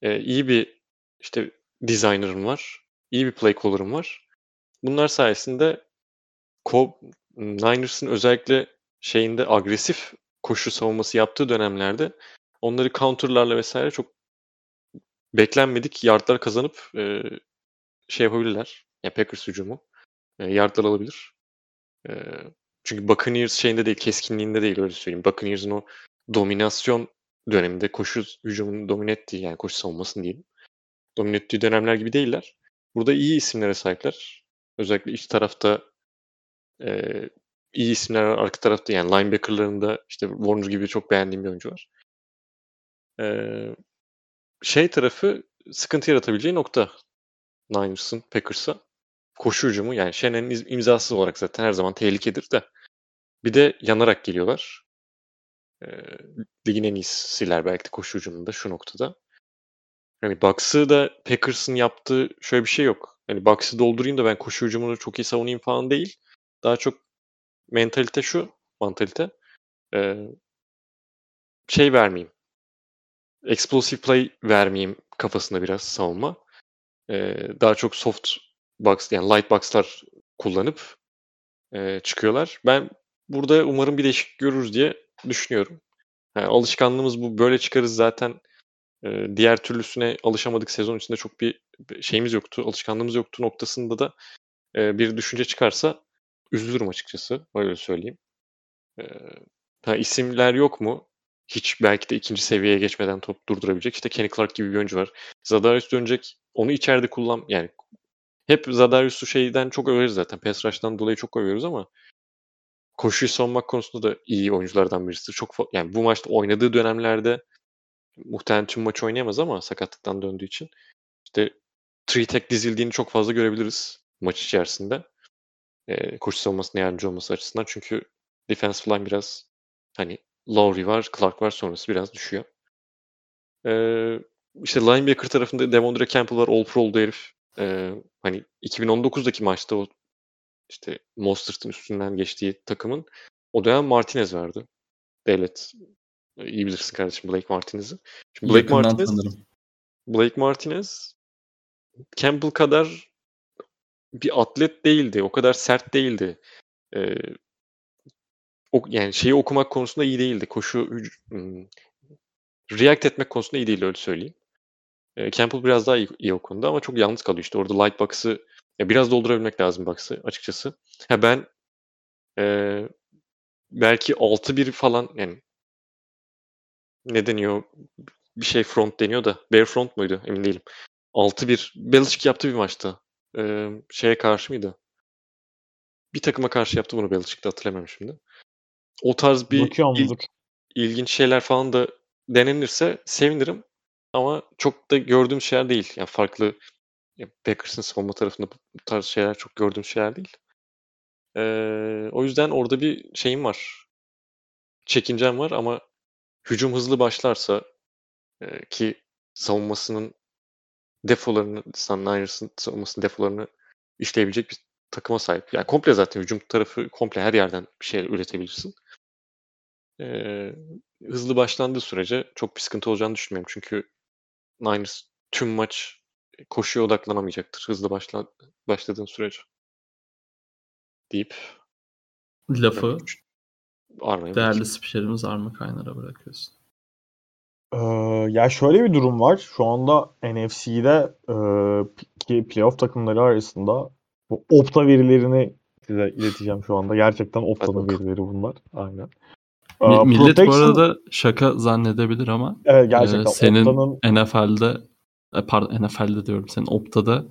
E, iyi bir işte designer'ın var. iyi bir play caller'ın var. Bunlar sayesinde Niners'ın özellikle şeyinde agresif koşu savunması yaptığı dönemlerde onları counter'larla vesaire çok beklenmedik yardlar kazanıp e, şey yapabilirler. Yani Packers hücumu e, yardlar alabilir. E, çünkü Buccaneers şeyinde değil, keskinliğinde değil öyle söyleyeyim. Buccaneers'ın o dominasyon döneminde koşu hücumunu domine ettiği yani koşu savunmasını diyeyim. Domine ettiği dönemler gibi değiller. Burada iyi isimlere sahipler. Özellikle iç tarafta e, iyi isimler var. Arka tarafta yani linebackerlarında işte Warner gibi çok beğendiğim bir oyuncu var. E, şey tarafı sıkıntı yaratabileceği nokta Niners'ın Packers'a. Koşu hücumu yani Shannon'ın imzasız olarak zaten her zaman tehlikedir de. Bir de yanarak geliyorlar. E, ligin en iyisiler belki de koşu hücumunda şu noktada. Hani Bucks'ı da Packers'ın yaptığı şöyle bir şey yok. Hani Bucks'ı doldurayım da ben koşu hücumunu çok iyi savunayım falan değil. Daha çok mentalite şu, mantalite. Ee, şey vermeyeyim. Explosive play vermeyeyim kafasında biraz savunma. Ee, daha çok soft box yani light box'lar kullanıp e, çıkıyorlar. Ben burada umarım bir değişiklik görürüz diye düşünüyorum. Yani alışkanlığımız bu. Böyle çıkarız zaten. E, diğer türlüsüne alışamadık. Sezon içinde çok bir şeyimiz yoktu. Alışkanlığımız yoktu noktasında da e, bir düşünce çıkarsa üzülürüm açıkçası. Öyle söyleyeyim. Ha, isimler yok mu? Hiç belki de ikinci seviyeye geçmeden top durdurabilecek. İşte Kenny Clark gibi bir oyuncu var. Zadarius dönecek. Onu içeride kullan. Yani hep Zadarius'u şeyden çok överiz zaten. Pass rush'tan dolayı çok övüyoruz ama koşuyu savunmak konusunda da iyi oyunculardan birisi. Çok yani bu maçta oynadığı dönemlerde muhtemelen tüm maç oynayamaz ama sakatlıktan döndüğü için işte three tech dizildiğini çok fazla görebiliriz maç içerisinde. E, koşu savunmasına yardımcı olması açısından. Çünkü defensive line biraz hani Lowry var, Clark var sonrası biraz düşüyor. E, işte linebacker tarafında Devondre Campbell var. All Pro oldu herif. E, hani 2019'daki maçta o işte Mostert'ın üstünden geçtiği takımın o dönem Martinez vardı. Devlet iyi bilirsin kardeşim Blake Martinez'i. Şimdi Blake Yakından Martinez tanırım. Blake Martinez Campbell kadar bir atlet değildi. O kadar sert değildi. Ee, o, yani şeyi okumak konusunda iyi değildi. Koşu hmm, react etmek konusunda iyi değildi öyle söyleyeyim. Ee, Campbell biraz daha iyi, iyi o konuda ama çok yalnız kalıyor işte. Orada light box'ı ya biraz doldurabilmek lazım box'ı açıkçası. Ha ben e, belki 6-1 falan yani ne deniyor? Bir şey front deniyor da. Bare front muydu? Emin değilim. 6-1. Belichick yaptı bir maçta. Ee, şeye karşı mıydı? Bir takıma karşı yaptı bunu Belichick'te hatırlamıyorum şimdi. O tarz bir il, ilginç şeyler falan da denenirse sevinirim. Ama çok da gördüğüm şeyler değil. Yani farklı ya Packers'ın savunma tarafında bu tarz şeyler çok gördüğüm şeyler değil. Ee, o yüzden orada bir şeyim var. Çekincem var ama hücum hızlı başlarsa e, ki savunmasının defolarını, San Niners'ın savunmasının defolarını işleyebilecek bir takıma sahip. Yani komple zaten hücum tarafı komple her yerden bir şey üretebilirsin. Ee, hızlı başlandığı sürece çok bir sıkıntı olacağını düşünmüyorum. Çünkü Niners tüm maç koşuya odaklanamayacaktır hızlı başla, başladığın sürece. Deyip lafı değerli spikerimiz Arma Kaynar'a bırakıyorsun. Ee, ya şöyle bir durum var. Şu anda NFC'de e, ki playoff takımları arasında bu Opta verilerini size ileteceğim şu anda. Gerçekten Opta'nın verileri bunlar. Aynen. Ee, millet Protection... bu arada şaka zannedebilir ama evet, gerçekten e, senin Opta'nın... NFL'de e, pardon NFL'de diyorum senin Opta'da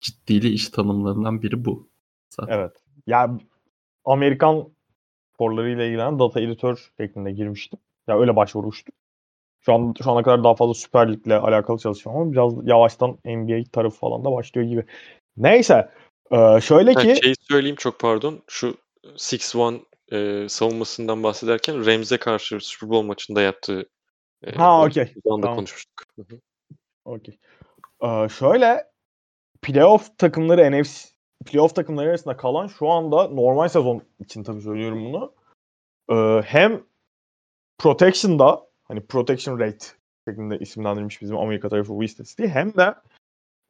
ciddili iş tanımlarından biri bu. Zaten. Evet. Ya Amerikan sporlarıyla ilgilenen data editör şeklinde girmiştim. Ya öyle başvurmuştum. Şu an şu ana kadar daha fazla Süper Lig'le alakalı çalışıyorum ama biraz yavaştan NBA tarafı falan da başlıyor gibi. Neyse. Ee, şöyle ki... şey söyleyeyim çok pardon. Şu 6-1 e, savunmasından bahsederken Rams'e karşı Super Bowl maçında yaptığı e, ha okey. Tamam. konuşmuştuk. Okey. Ee, şöyle playoff takımları NFC playoff takımları arasında kalan şu anda normal sezon için tabii söylüyorum bunu. Ee, hem protection'da hani protection rate şeklinde isimlendirilmiş bizim Amerika tarafı bu istatistiği hem de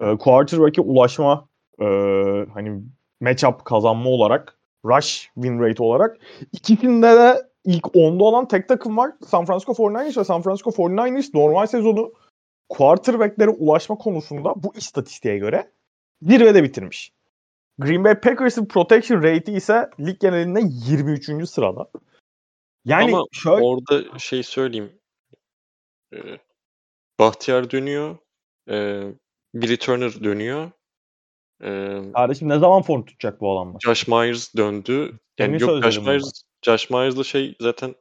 e, quarterback'e ulaşma e, hani matchup kazanma olarak rush win rate olarak ikisinde de ilk 10'da olan tek takım var. San Francisco 49ers ve San Francisco 49ers normal sezonu quarterback'lere ulaşma konusunda bu istatistiğe göre zirvede bitirmiş. Green Bay Packers'ın protection rate'i ise lig genelinde 23. sırada. Yani Ama şöyle... orada şey söyleyeyim. Ee, Bahtiyar dönüyor. Ee, Billy Turner dönüyor. Ee, Kardeşim ne zaman form tutacak bu adamlar? Josh Myers döndü. Yani yok Josh Myers, Josh Myers'la şey zaten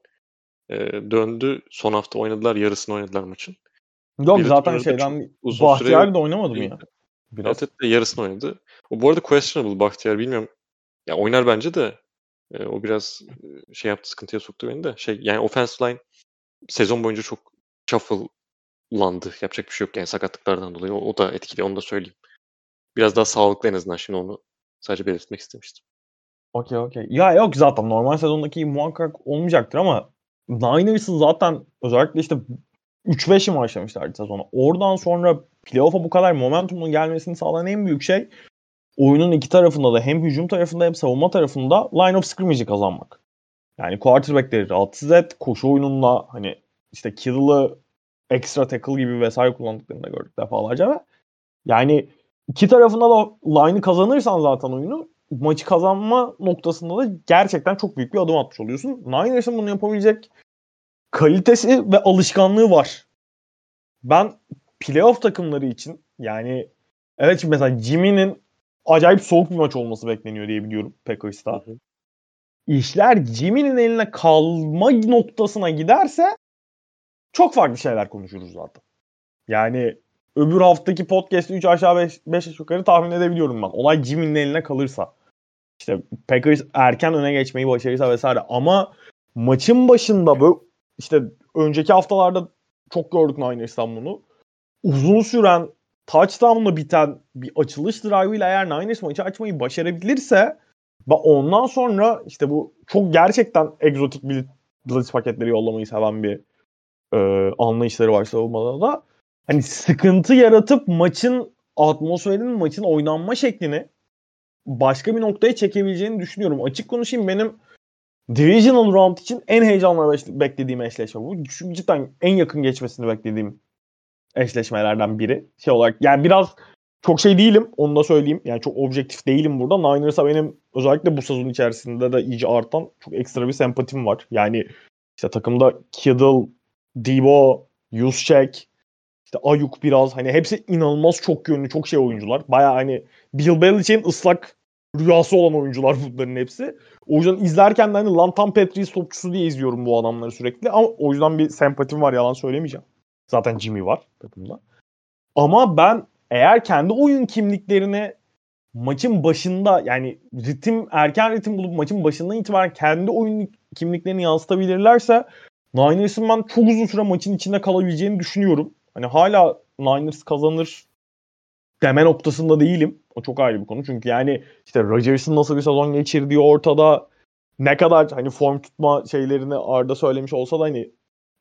e, döndü. Son hafta oynadılar. Yarısını oynadılar maçın. Yok Billy zaten Turner'da şeyden Bahtiyar da oynamadı mı ya? Biraz. Evet, evet yarısını oynadı. O bu arada questionable Bahtiyar bilmiyorum. Ya oynar bence de e, o biraz e, şey yaptı sıkıntıya soktu beni de. Şey yani offense line sezon boyunca çok shuffle'landı. Yapacak bir şey yok yani sakatlıklardan dolayı. O, o da etkili onu da söyleyeyim. Biraz daha sağlıklı en azından şimdi onu sadece belirtmek istemiştim. Okey okey. Ya yok zaten normal sezondaki muhakkak olmayacaktır ama Niners'ın zaten özellikle işte 3-5 başlamışlardı sezona. Oradan sonra playoff'a bu kadar momentumun gelmesini sağlayan en büyük şey oyunun iki tarafında da hem hücum tarafında hem savunma tarafında line of scrimmage'i kazanmak. Yani quarterback'leri rahatsız et, koşu oyununla hani işte Kittle'ı extra tackle gibi vesaire kullandıklarını da gördük defalarca ve yani iki tarafında da line'ı kazanırsan zaten oyunu maçı kazanma noktasında da gerçekten çok büyük bir adım atmış oluyorsun. Niners'ın bunu yapabilecek kalitesi ve alışkanlığı var. Ben playoff takımları için yani evet şimdi mesela Jimmy'nin acayip soğuk bir maç olması bekleniyor diye biliyorum Packers'ta. İşler Jimmy'nin eline kalma noktasına giderse çok farklı şeyler konuşuruz zaten. Yani öbür haftaki podcast'ı 3 aşağı 5, 5 yukarı tahmin edebiliyorum ben. Olay Jimmy'nin eline kalırsa. İşte Packers erken öne geçmeyi başarırsa vesaire ama maçın başında böyle işte önceki haftalarda çok gördük Niners'tan bunu. Uzun süren touchdown'la biten bir açılış drive'ıyla eğer Niners maçı açmayı başarabilirse ve ondan sonra işte bu çok gerçekten egzotik bir blitz paketleri yollamayı seven bir e, anlayışları var savunmada da. hani sıkıntı yaratıp maçın atmosferinin maçın oynanma şeklini başka bir noktaya çekebileceğini düşünüyorum. Açık konuşayım benim Divisional Round için en heyecanla beklediğim eşleşme bu. Çünkü cidden en yakın geçmesini beklediğim eşleşmelerden biri. Şey olarak yani biraz çok şey değilim onu da söyleyeyim. Yani çok objektif değilim burada. Niners'a benim özellikle bu sezon içerisinde de iyice artan çok ekstra bir sempatim var. Yani işte takımda Kittle, Debo, Juszczyk, işte Ayuk biraz hani hepsi inanılmaz çok yönlü, çok şey oyuncular. Baya hani Bill Belichick'in ıslak rüyası olan oyuncular bunların hepsi. O yüzden izlerken de hani lan tam Patriots topçusu diye izliyorum bu adamları sürekli. Ama o yüzden bir sempatim var yalan söylemeyeceğim. Zaten Jimmy var takımda. Ama ben eğer kendi oyun kimliklerini maçın başında yani ritim erken ritim bulup maçın başından itibaren kendi oyun kimliklerini yansıtabilirlerse Niners'ın ben çok uzun süre maçın içinde kalabileceğini düşünüyorum. Hani hala Niners kazanır deme noktasında değilim. O çok ayrı bir konu. Çünkü yani işte Rodgers'ın nasıl bir sezon geçirdiği ortada ne kadar hani form tutma şeylerini Arda söylemiş olsa da hani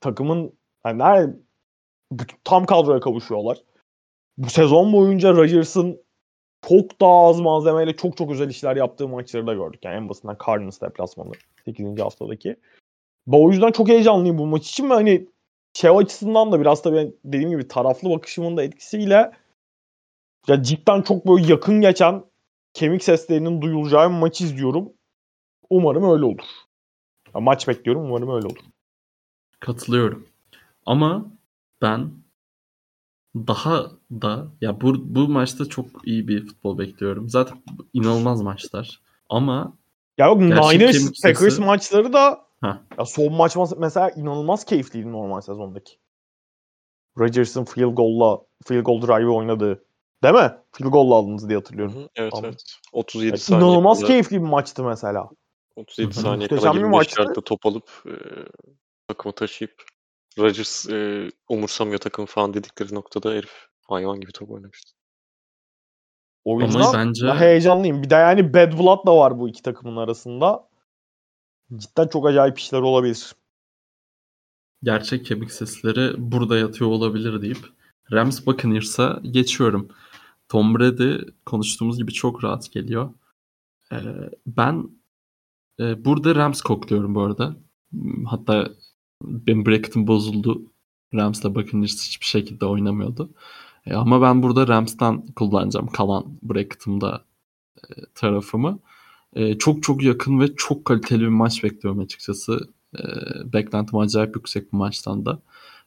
takımın hani nerede tam kadroya kavuşuyorlar. Bu sezon boyunca Rodgers'ın çok daha az malzemeyle çok çok özel işler yaptığı maçları da gördük. Yani en basitinden Cardinals deplasmanı 8. haftadaki. Ben o yüzden çok heyecanlıyım bu maç için ve hani şey açısından da biraz tabii dediğim gibi taraflı bakışımın da etkisiyle ya cidden çok böyle yakın geçen kemik seslerinin duyulacağı bir maç izliyorum. Umarım öyle olur. Ya maç bekliyorum umarım öyle olur. Katılıyorum. Ama ben daha da ya bu, bu maçta çok iyi bir futbol bekliyorum. Zaten inanılmaz maçlar. Ama ya yok Niners Packers maçları da ha. ya son maç mesela inanılmaz keyifliydi normal sezondaki. Rodgers'ın field goal'la field goal drive oynadığı. Değil mi? Field goal'la aldınız diye hatırlıyorum. Hı hı, evet Ama. evet. 37 yani saniye. İnanılmaz kadar, keyifli bir maçtı mesela. 37 saniye kadar 25 yardta top alıp e, takımı taşıyıp Rodgers e, umursamıyor takım falan dedikleri noktada herif hayvan gibi top oynamıştı. O yüzden Ama bence... heyecanlıyım. Bir de yani Bad Blood da var bu iki takımın arasında. Cidden çok acayip işler olabilir. Gerçek kemik sesleri burada yatıyor olabilir deyip Rams Buccaneers'a geçiyorum. Tom Brady konuştuğumuz gibi çok rahat geliyor. Ee, ben e, burada Rams kokluyorum bu arada. Hatta benim bracket'ım bozuldu. Rams'la Buccaneers hiçbir şekilde oynamıyordu. E, ama ben burada Rams'tan kullanacağım kalan bracket'ımda e, tarafımı. E, çok çok yakın ve çok kaliteli bir maç bekliyorum açıkçası. E, beklentim acayip yüksek bu maçtan da.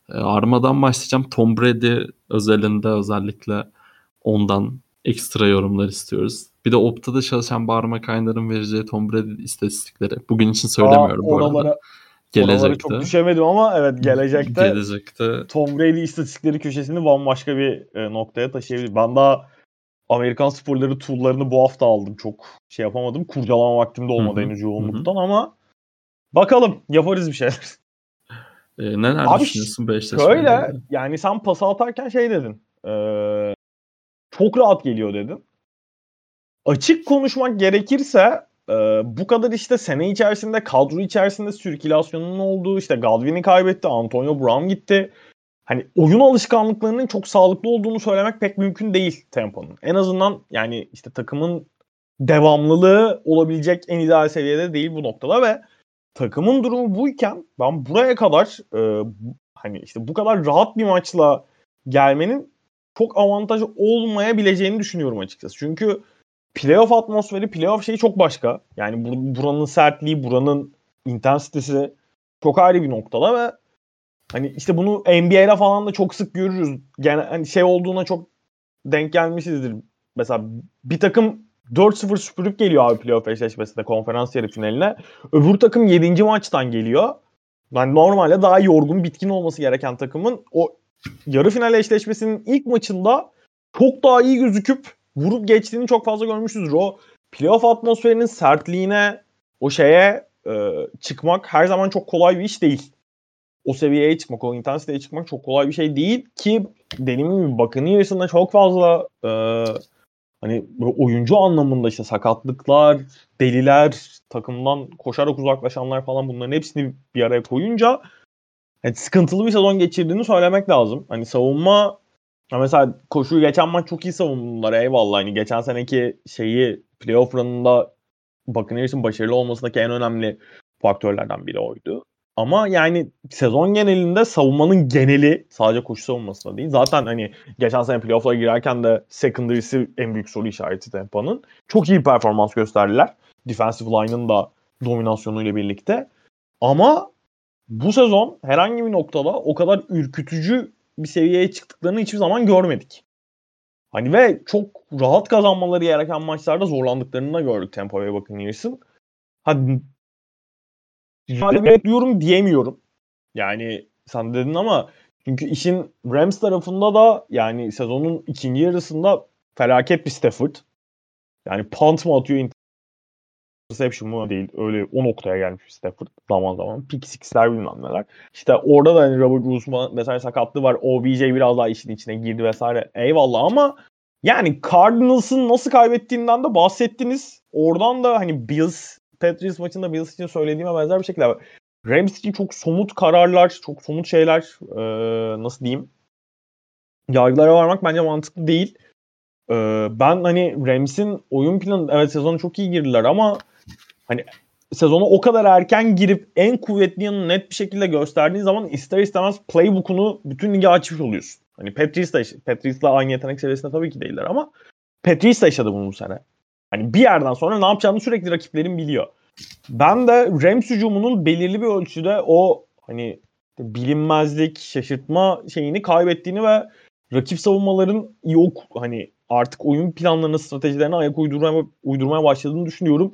E, Arma'dan başlayacağım. Tom Brady özelinde özellikle ondan ekstra yorumlar istiyoruz. Bir de Opta'da çalışan Barma Kaynar'ın vereceği Tom Brady istatistikleri. Bugün için söylemiyorum Aa, bu arada. Gelecekte. çok düşemedim ama evet gelecekte, gelecekte Tom Brady istatistikleri köşesini bambaşka bir e, noktaya taşıyabilir. Ben daha Amerikan sporları tool'larını bu hafta aldım. Çok şey yapamadım. Kurcalama vaktim de olmadı henüz yoğunluktan ama bakalım yaparız bir şeyler. E, neler Abi, düşünüyorsun Beşiktaş? Şöyle yani sen pas atarken şey dedin. E, çok rahat geliyor dedin. Açık konuşmak gerekirse e, bu kadar işte sene içerisinde kadro içerisinde sirkülasyonun olduğu işte Godwin'i kaybetti, Antonio Brown gitti. Hani oyun alışkanlıklarının çok sağlıklı olduğunu söylemek pek mümkün değil temponun. En azından yani işte takımın devamlılığı olabilecek en ideal seviyede değil bu noktada ve takımın durumu buyken ben buraya kadar e, hani işte bu kadar rahat bir maçla gelmenin çok avantajı olmayabileceğini düşünüyorum açıkçası. Çünkü playoff atmosferi, playoff şeyi çok başka. Yani bur- buranın sertliği, buranın intensitesi çok ayrı bir noktada ve hani işte bunu NBA'de falan da çok sık görürüz. Yani hani şey olduğuna çok denk gelmişizdir. Mesela bir takım 4-0 süpürüp geliyor abi playoff eşleşmesinde konferans yarı finaline. Öbür takım 7. maçtan geliyor. Yani normalde daha yorgun, bitkin olması gereken takımın o yarı final eşleşmesinin ilk maçında çok daha iyi gözüküp vurup geçtiğini çok fazla görmüşüzdür. O playoff atmosferinin sertliğine, o şeye e, çıkmak her zaman çok kolay bir iş değil. O seviyeye çıkmak, o intensiteye çıkmak çok kolay bir şey değil ki dediğim gibi bakın yarısında çok fazla e, hani oyuncu anlamında işte sakatlıklar, deliler, takımdan koşarak uzaklaşanlar falan bunların hepsini bir araya koyunca yani sıkıntılı bir sezon geçirdiğini söylemek lazım. Hani savunma mesela koşuyu geçen maç çok iyi savundular eyvallah. Hani geçen seneki şeyi playoff runında Buccaneers'ın başarılı olmasındaki en önemli faktörlerden biri oydu. Ama yani sezon genelinde savunmanın geneli sadece koşu savunmasında değil. Zaten hani geçen sene playoff'lara girerken de secondary'si en büyük soru işareti Tampa'nın. Çok iyi performans gösterdiler. Defensive line'ın da dominasyonuyla birlikte. Ama bu sezon herhangi bir noktada o kadar ürkütücü bir seviyeye çıktıklarını hiçbir zaman görmedik. Hani ve çok rahat kazanmaları gereken maçlarda zorlandıklarını da gördük Tampa Bay Buccaneers'ın. Hadi bekliyorum diyemiyorum. Yani sen dedin ama çünkü işin Rams tarafında da yani sezonun ikinci yarısında felaket bir Stafford. Yani punt mı atıyor interception mı değil. Öyle o noktaya gelmiş Stafford zaman zaman. Pick six'ler bilmem neler. İşte orada da hani Robert Woods'un vesaire sakatlığı var. OBJ biraz daha işin içine girdi vesaire. Eyvallah ama yani Cardinals'ın nasıl kaybettiğinden de bahsettiniz. Oradan da hani Bills Patriots maçında Bills için söylediğime benzer bir şekilde Rams için çok somut kararlar, çok somut şeyler ee, nasıl diyeyim yargılara varmak bence mantıklı değil. Ee, ben hani Rams'in oyun planı evet sezonu çok iyi girdiler ama hani sezonu o kadar erken girip en kuvvetli yanını net bir şekilde gösterdiğin zaman ister istemez playbook'unu bütün lige açmış oluyorsun. Hani Patriots da Patriots'la aynı yetenek seviyesinde tabii ki değiller ama Patriots da yaşadı bunu bu sene. Hani bir yerden sonra ne yapacağını sürekli rakiplerin biliyor. Ben de Rams hücumunun belirli bir ölçüde o hani bilinmezlik, şaşırtma şeyini kaybettiğini ve rakip savunmaların yok hani artık oyun planlarına, stratejilerine ayak uydurmaya, uydurmaya başladığını düşünüyorum.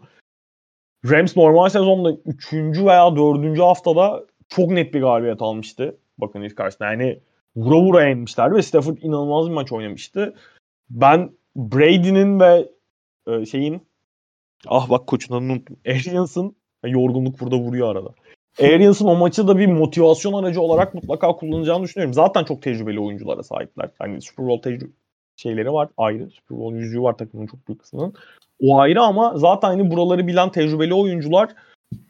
Rams normal sezonda 3. veya 4. haftada çok net bir galibiyet almıştı. Bakın ilk karşısında. Yani vura vura yenmişlerdi ve Stafford inanılmaz bir maç oynamıştı. Ben Brady'nin ve e, şeyin ah bak koçun adını unuttum. Arians'ın yorgunluk burada vuruyor arada. Arians'ın o maçı da bir motivasyon aracı olarak mutlaka kullanacağını düşünüyorum. Zaten çok tecrübeli oyunculara sahipler. Hani Super Bowl tecrübe şeyleri var ayrı. Super Bowl yüzüğü var takımın çok büyük kısmının. O ayrı ama zaten hani buraları bilen tecrübeli oyuncular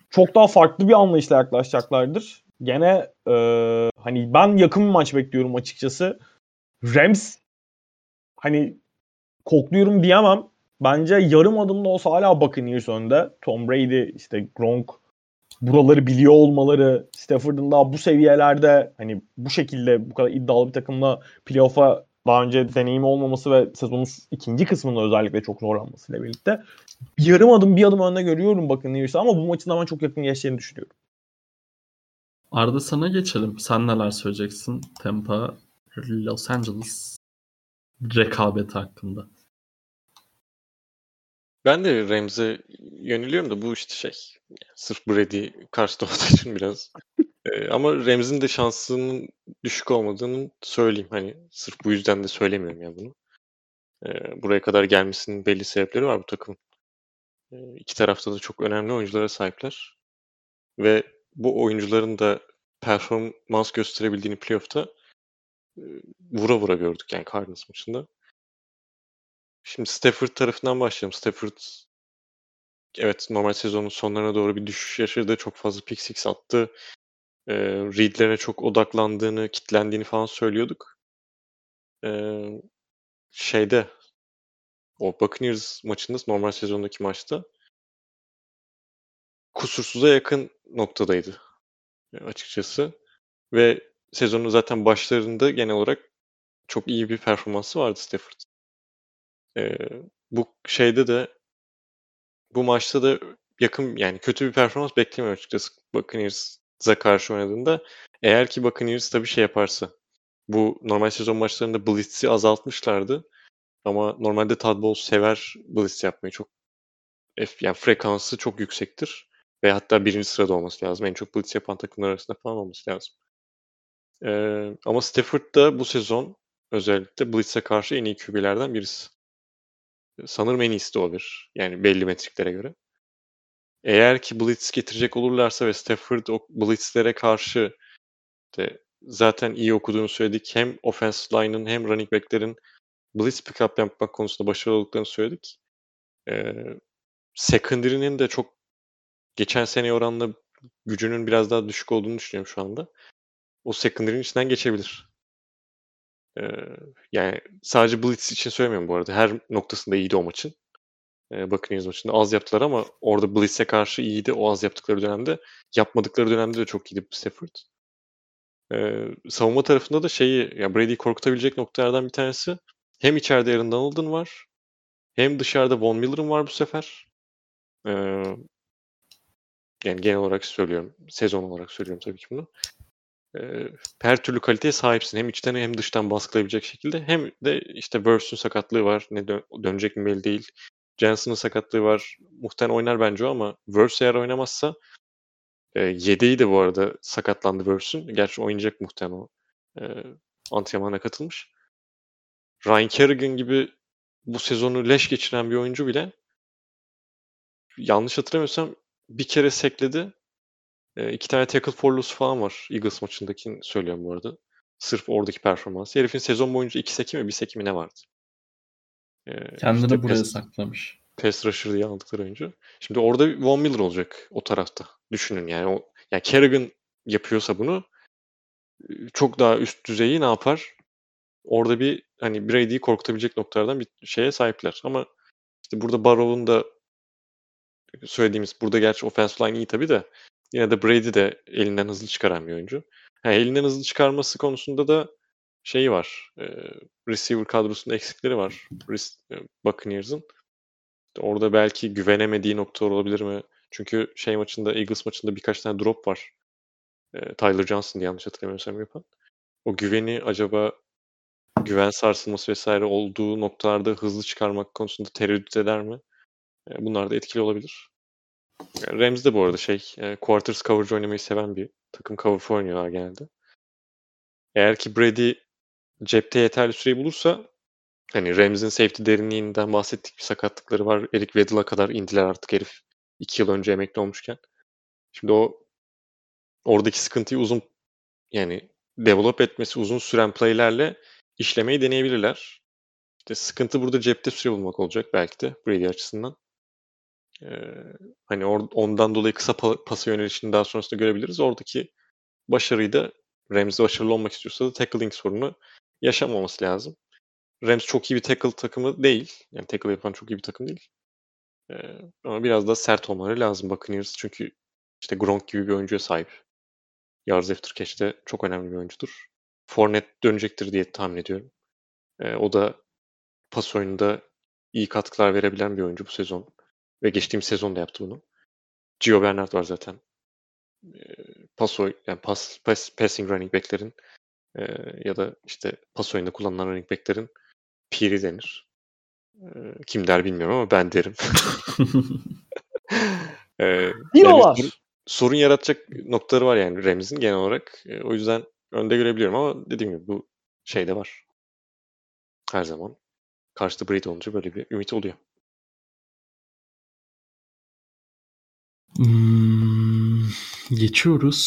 çok daha farklı bir anlayışla yaklaşacaklardır. Gene e, hani ben yakın bir maç bekliyorum açıkçası. Rams hani kokluyorum diyemem. Bence yarım adımda olsa hala Buccaneers önde. Tom Brady, işte Gronk buraları biliyor olmaları, Stafford'ın daha bu seviyelerde hani bu şekilde bu kadar iddialı bir takımla playoff'a daha önce deneyimi olmaması ve sezonun ikinci kısmında özellikle çok zorlanmasıyla birlikte yarım adım bir adım önde görüyorum Buccaneers'ı ama bu maçın hemen çok yakın geçeceğini düşünüyorum. Arda sana geçelim. Sen neler söyleyeceksin Tampa Los Angeles rekabeti hakkında? Ben de Rams'e yöneliyorum da bu işte şey sırf Brady karşıda olduğu için biraz. Ee, ama Rams'in de şansının düşük olmadığını söyleyeyim. Hani sırf bu yüzden de söylemiyorum ya bunu. Ee, buraya kadar gelmesinin belli sebepleri var bu takım. Ee, iki tarafta da çok önemli oyunculara sahipler. Ve bu oyuncuların da performans gösterebildiğini playoff'ta vura vura gördük yani Cardinals maçında. Şimdi Stafford tarafından başlayalım. Stafford evet normal sezonun sonlarına doğru bir düşüş yaşadı. Çok fazla pick six attı. E, readlere çok odaklandığını, kitlendiğini falan söylüyorduk. E, şeyde o Buccaneers maçında normal sezondaki maçta kusursuza yakın noktadaydı açıkçası. Ve sezonun zaten başlarında genel olarak çok iyi bir performansı vardı Stafford. Ee, bu şeyde de bu maçta da yakın yani kötü bir performans beklemiyorum açıkçası Buccaneers'a karşı oynadığında. Eğer ki Buccaneers tabii şey yaparsa bu normal sezon maçlarında blitz'i azaltmışlardı. Ama normalde Todd Bowles sever blitz yapmayı çok yani frekansı çok yüksektir. Ve hatta birinci sırada olması lazım. En çok blitz yapan takımlar arasında falan olması lazım. Ee, ama Stafford da bu sezon özellikle blitz'e karşı en iyi QB'lerden birisi. Sanırım en iyisi de olabilir. Yani belli metriklere göre. Eğer ki blitz getirecek olurlarsa ve Stafford o blitzlere karşı de zaten iyi okuduğunu söyledik. Hem offensive line'ın hem running back'lerin blitz pick-up yapmak konusunda başarılı olduklarını söyledik. Ee, secondary'nin de çok geçen sene oranla gücünün biraz daha düşük olduğunu düşünüyorum şu anda. O secondary'nin içinden geçebilir. Yani sadece Blitz için söylemiyorum bu arada. Her noktasında iyiydi o maçın. Eee, Buccaneers maçında az yaptılar ama orada Blitz'e karşı iyiydi o az yaptıkları dönemde. Yapmadıkları dönemde de çok iyiydi Stafford. Eee, savunma tarafında da şeyi, ya Brady'yi korkutabilecek noktalardan bir tanesi hem içeride Aaron Donald'ın var hem dışarıda Von Miller'ın var bu sefer. Eee yani genel olarak söylüyorum. Sezon olarak söylüyorum tabii ki bunu. Her türlü kaliteye sahipsin. Hem içten hem dıştan baskılayabilecek şekilde. Hem de işte Wirfs'ün sakatlığı var. Ne dö dönecek mi belli değil. Jensen'ın sakatlığı var. Muhtemelen oynar bence o ama Wirfs eğer oynamazsa eee, yedeği de bu arada sakatlandı Wirfs'ün. Gerçi oynayacak muhtemelen o. Eee, antrenmana katılmış. Ryan Kerrigan gibi bu sezonu leş geçiren bir oyuncu bile yanlış hatırlamıyorsam bir kere sekledi. Eee, 2 tane tackle for loss falan var Eagles maçındakini söylüyorum bu arada. Sırf oradaki performansı. Herifin sezon boyunca 2 sack'i mi 1 sack'i mi ne vardı? Eee, Kendini işte buraya pass saklamış. pass rusher diye aldıkları oyuncu. Şimdi orada Von Miller olacak o tarafta. Düşünün yani o yani Kerrigan yapıyorsa bunu çok daha üst düzeyi ne yapar? Orada bir hani Brady'yi korkutabilecek noktalardan bir şeye sahipler ama işte burada Burrow'un da söylediğimiz burada gerçi offensive line iyi tabii de yine de Brady de elinden hızlı çıkaran bir oyuncu. Ha, elinden hızlı çıkarması konusunda da şeyi var. Eee, receiver kadrosunda eksikleri var. Buccaneers'ın. Orada belki güvenemediği noktalar olabilir mi? Çünkü şey maçında, Eagles maçında birkaç tane drop var. Eee, Tyler Johnson diye yanlış hatırlamıyorsam yapan. O güveni acaba güven sarsılması vs. olduğu noktalarda hızlı çıkarmak konusunda tereddüt eder mi? Eee, bunlar da etkili olabilir. Rams de bu arada şey, eee, quarters coverage oynamayı seven bir takım. Cover oynuyorlar genelde. Eğer ki Brady cepte yeterli süreyi bulursa hani Rams'in safety derinliğinden bahsettik. Bir sakatlıkları var. Eric Weddle'a kadar indiler artık herif 2 yıl önce emekli olmuşken. Şimdi o oradaki sıkıntıyı uzun yani develop etmesi uzun süren play'lerle işlemeyi deneyebilirler. İşte sıkıntı burada cepte süre bulmak olacak belki de Brady açısından. Hani or ondan dolayı kısa pa pasa yönelişini daha sonrasında görebiliriz. Oradaki başarıyı da Rams başarılı olmak istiyorsa da tackling sorunu yaşamaması lazım. Rams çok iyi bir tackle takımı değil. Yani tackle yapan çok iyi bir takım değil. Eee, ama biraz daha sert olmaları lazım Buccaneers çünkü işte Gronk gibi bir oyuncuya sahip. Yards after catch'te çok önemli bir oyuncudur. Fournette dönecektir diye tahmin ediyorum. Eee, o da pas oyununda iyi katkılar verebilen bir oyuncu bu sezon ve geçtiğimiz sezon da yaptı bunu. Gio Bernard var zaten. Eee, pas yani pas pass passing running back'lerin ya da işte pas oyununda kullanılan running back'lerin piri denir. Kim der bilmiyorum ama ben derim. Eee, yani sorun, Diyorlar. sorun yaratacak noktaları var yani Rams'in genel olarak. O yüzden önde görebiliyorum ama dediğim gibi bu şey de var. Her zaman karşıda Brady olunca böyle bir ümit oluyor. Imm, geçiyoruz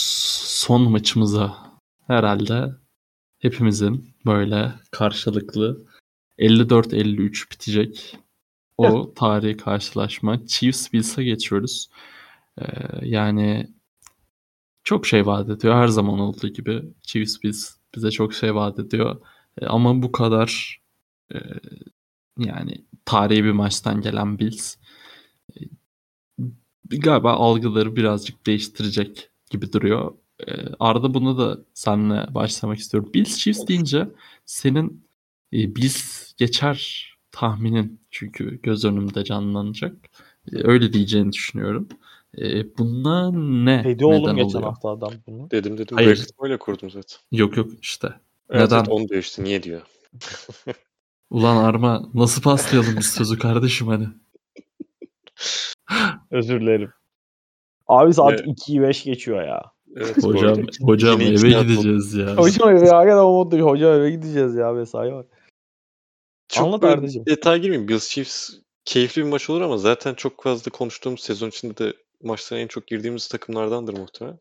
son maçımıza. Herhâlde hepimizin böyle karşılıklı 54-53 bitecek o tarihi karşılaşma. Chiefs Bills'e geçiyoruz. Eee, yani çok şey vaat ediyor her zaman olduğu gibi. Chiefs Bills bize çok şey vaat ediyor. Eee, ama bu kadar eee, yani tarihi bir maçtan gelen Bills galiba algıları birazcık değiştirecek gibi duruyor. Eee, Arda buna da seninle başlamak istiyorum. Bills Chiefs deyince senin eee, Bills geçer tahminin çünkü göz önümde canlanacak. Eee, öyle diyeceğini düşünüyorum. Eee, buna ne Dedi oğlum neden geçen oluyor? hafta adam bunu. Dedim dedim. Hayır. Bracket'ımı öyle kurdum zaten. Yok yok işte. Evet, Neden? evet onu işte. Niye diyor. Ulan Arma nasıl paslayalım biz sözü kardeşim hani. Özür dilerim. Abi saat Evet. 2'yi 5 geçiyor ya. Evet, Hocam hocam eve gideceğiz ya. Hocam eve hakikaten o modda hocam eve gideceğiz ya mesai var. Çok Anlat Arda'cığım. detay girmeyeyim. Bills Chiefs keyifli bir maç olur ama zaten çok fazla konuştuğumuz sezon içinde de maçlara en çok girdiğimiz takımlardandır muhtemelen.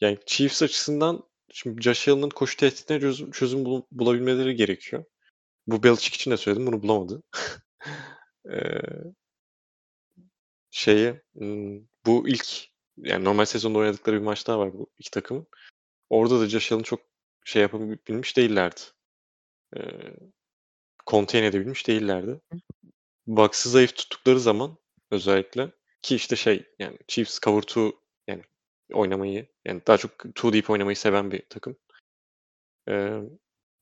Yani Chiefs açısından şimdi Josh Allen'ın koşu tehditine çözüm, çözüm bul- bulabilmeleri gerekiyor. Bu Belichick için de söyledim. Bunu bulamadı. Eee hmm, bu ilk yani normal sezonda oynadıkları bir maç daha var bu iki takımın. Orada da Josh Allen çok şey yapabilmiş değillerdi. e, contain edebilmiş değillerdi. Bucks'ı zayıf tuttukları zaman özellikle ki işte şey yani Chiefs cover 2 yani oynamayı yani daha çok two deep oynamayı seven bir takım. Ee,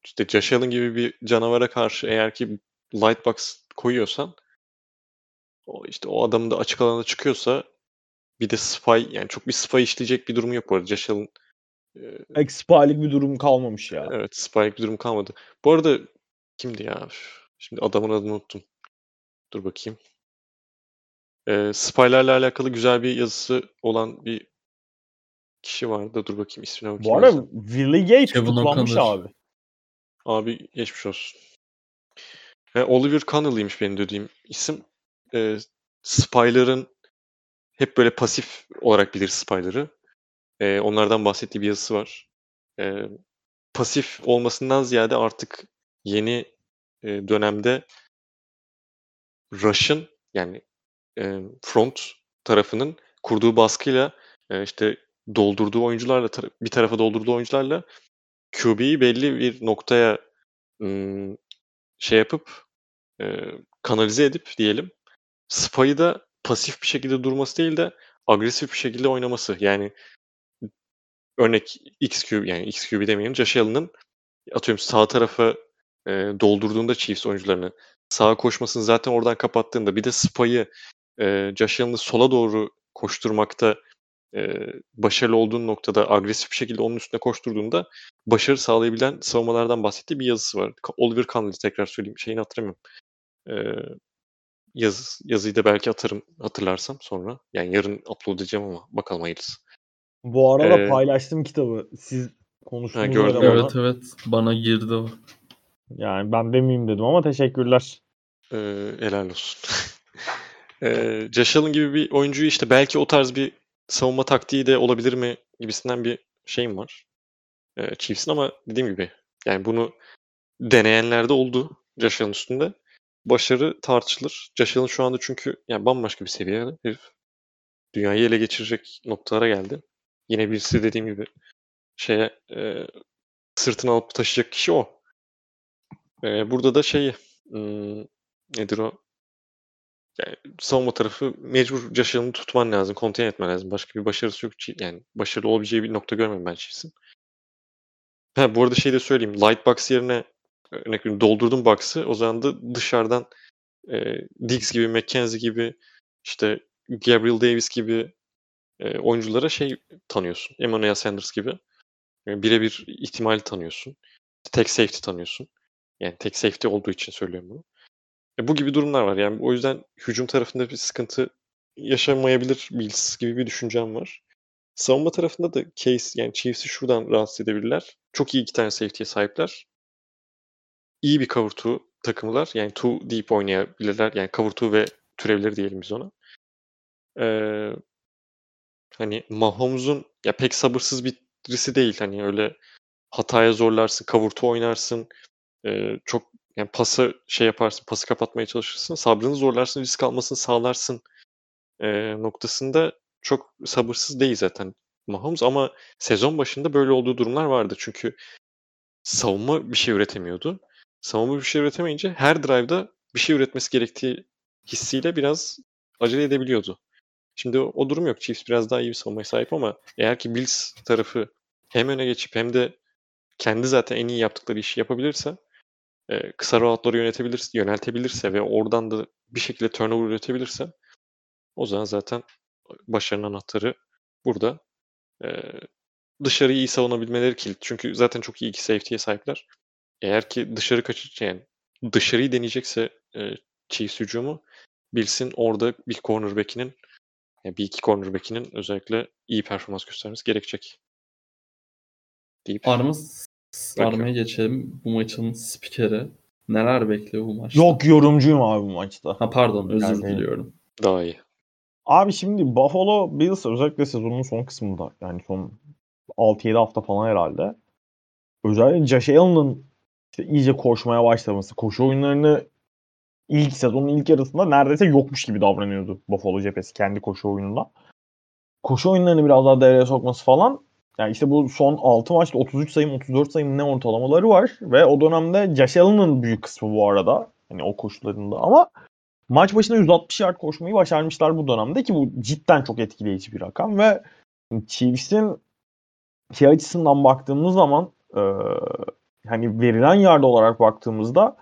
işte Josh Allen gibi bir canavara karşı eğer ki light box koyuyorsan o işte o adamın da açık alana çıkıyorsa bir de spy yani çok bir spy işleyecek bir durum yok bu arada. Allen e, Expire'lik bir durum kalmamış ya. evet spy'lik bir durum kalmadı. Bu arada kimdi ya? Şimdi adamın adını unuttum. Dur bakayım. Ee, spy'lerle alakalı güzel bir yazısı olan bir kişi vardı. Dur bakayım ismine bakayım. Bu arada. Willie Kevin tutuklanmış abi. Abi geçmiş olsun. Ve Oliver Connelly'miş benim dediğim isim. Ee, spy'ların hep böyle pasif olarak bilir spy'ları. Ee, onlardan bahsettiği bir yazısı var. Ee, pasif olmasından ziyade artık yeni e, dönemde Rush'ın yani e, front tarafının kurduğu baskıyla e, işte doldurduğu oyuncularla bir tarafa doldurduğu oyuncularla QB'yi belli bir noktaya şey yapıp e, kanalize edip diyelim Spy'ı da pasif bir şekilde durması değil de agresif bir şekilde oynaması. Yani örnek XQ yani XQB demeyelim Josh Allen'ın atıyorum sağ tarafa e, doldurduğunda Chiefs oyuncularını sağa koşmasını zaten oradan kapattığında bir de Spy'ı e, Josh Allen'ı sola doğru koşturmakta e, başarılı olduğun noktada agresif bir şekilde onun üstüne koşturduğunda başarı sağlayabilen savunmalardan bahsettiği bir yazısı var. Oliver Connelly tekrar söyleyeyim. Şeyini hatırlamıyorum. E, yazı, yazıyı da belki atarım hatırlarsam sonra. Yani yarın upload edeceğim ama bakalım hayırlısı. Bu arada Ee, paylaştım kitabı. Siz konuştunuz Ha, bana. Evet evet bana girdi o. Yani ben demeyeyim dedim ama teşekkürler. Ee, helal olsun. ee, Josh Allen gibi bir oyuncuyu işte belki o tarz bir savunma taktiği de olabilir mi gibisinden bir şeyim var. Ee, Chiefs'in ama dediğim gibi yani bunu deneyenler de oldu Josh Allen üstünde. Başarı tartışılır. Allen şu anda çünkü yani bambaşka bir seviyede herif. Dünyayı ele geçirecek noktalara geldi. Yine birisi dediğim gibi şeye e, sırtına alıp taşıyacak kişi o. E, burada da şeyi hmm, nedir o? Yani savunma tarafı mecbur Allen'ı tutman lazım. Contain etmen lazım. Başka bir başarısı yok. Yani başarılı olabileceği bir nokta görmedim ben Chiefs'in. Ha, bu arada şey de söyleyeyim. Light box yerine örnek veriyorum doldurdum box'ı. O zaman da dışarıdan e, Diggs gibi, McKenzie gibi işte Gabriel Davis gibi e, oyunculara şey tanıyorsun. Emmanuel Sanders gibi. E, birebir ihtimali tanıyorsun. Tek safety tanıyorsun. Yani tek safety olduğu için söylüyorum bunu. E, bu gibi durumlar var. Yani o yüzden hücum tarafında bir sıkıntı yaşamayabilir Bills gibi bir düşüncem var. Savunma tarafında da case yani Chiefs'i şuradan rahatsız edebilirler. Çok iyi iki tane safety'ye sahipler. İyi bir cover two takımlar. Yani two deep oynayabilirler. Yani cover two ve türevleri diyelim biz ona. Ee, hani Mahomes'un ya pek sabırsız birisi değil. Hani öyle hataya zorlarsın, cover two oynarsın. Ee, çok yani pası şey yaparsın, pası kapatmaya çalışırsın. Sabrını zorlarsın, risk almasını sağlarsın ee, noktasında çok sabırsız değil zaten Mahomes ama sezon başında böyle olduğu durumlar vardı. Çünkü savunma bir şey üretemiyordu. Savunma bir şey üretemeyince her drive'da bir şey üretmesi gerektiği hissiyle biraz acele edebiliyordu. Şimdi o, durum yok. Chiefs biraz daha iyi bir savunmaya sahip ama eğer ki Bills tarafı hem öne geçip hem de kendi zaten en iyi yaptıkları işi yapabilirse e, kısa routları yönetebilirse, yöneltebilirse ve oradan da bir şekilde turnover üretebilirse o zaman zaten başarının anahtarı burada. E, dışarıyı iyi savunabilmeleri kilit. Çünkü zaten çok iyi iki safety'ye sahipler. Eğer ki dışarı kaçır yani dışarıyı deneyecekse e, Chiefs hücumu Bills'in orada bir cornerback'inin yani bir iki cornerback'inin özellikle iyi performans göstermesi gerekecek. Deyip Arma sarmaya geçelim. Bu maçın spikeri. Neler bekliyor bu maçta? Yok yorumcuyum abi bu maçta. Ha pardon özür Yani- diliyorum. daha iyi. Abi şimdi Buffalo Bills özellikle sezonun son kısmında yani son 6-7 hafta falan herhalde. Özellikle Josh Allen'ın işte iyice koşmaya başlaması, koşu oyunlarını ilk sezonun ilk yarısında neredeyse yokmuş gibi davranıyordu Buffalo cephesi kendi koşu oyununda. Koşu oyunlarını biraz daha devreye sokması falan Yani işte bu son 6 maçta 33 sayım 34 sayım ne ortalamaları var ve o dönemde Josh Allen'ın büyük kısmı bu arada. Hani o koşullarında ama maç başına 160 yard koşmayı başarmışlar bu dönemde ki bu cidden çok etkileyici bir rakam ve Chiefs'in şey açısından baktığımız zaman e, hani verilen yard olarak baktığımızda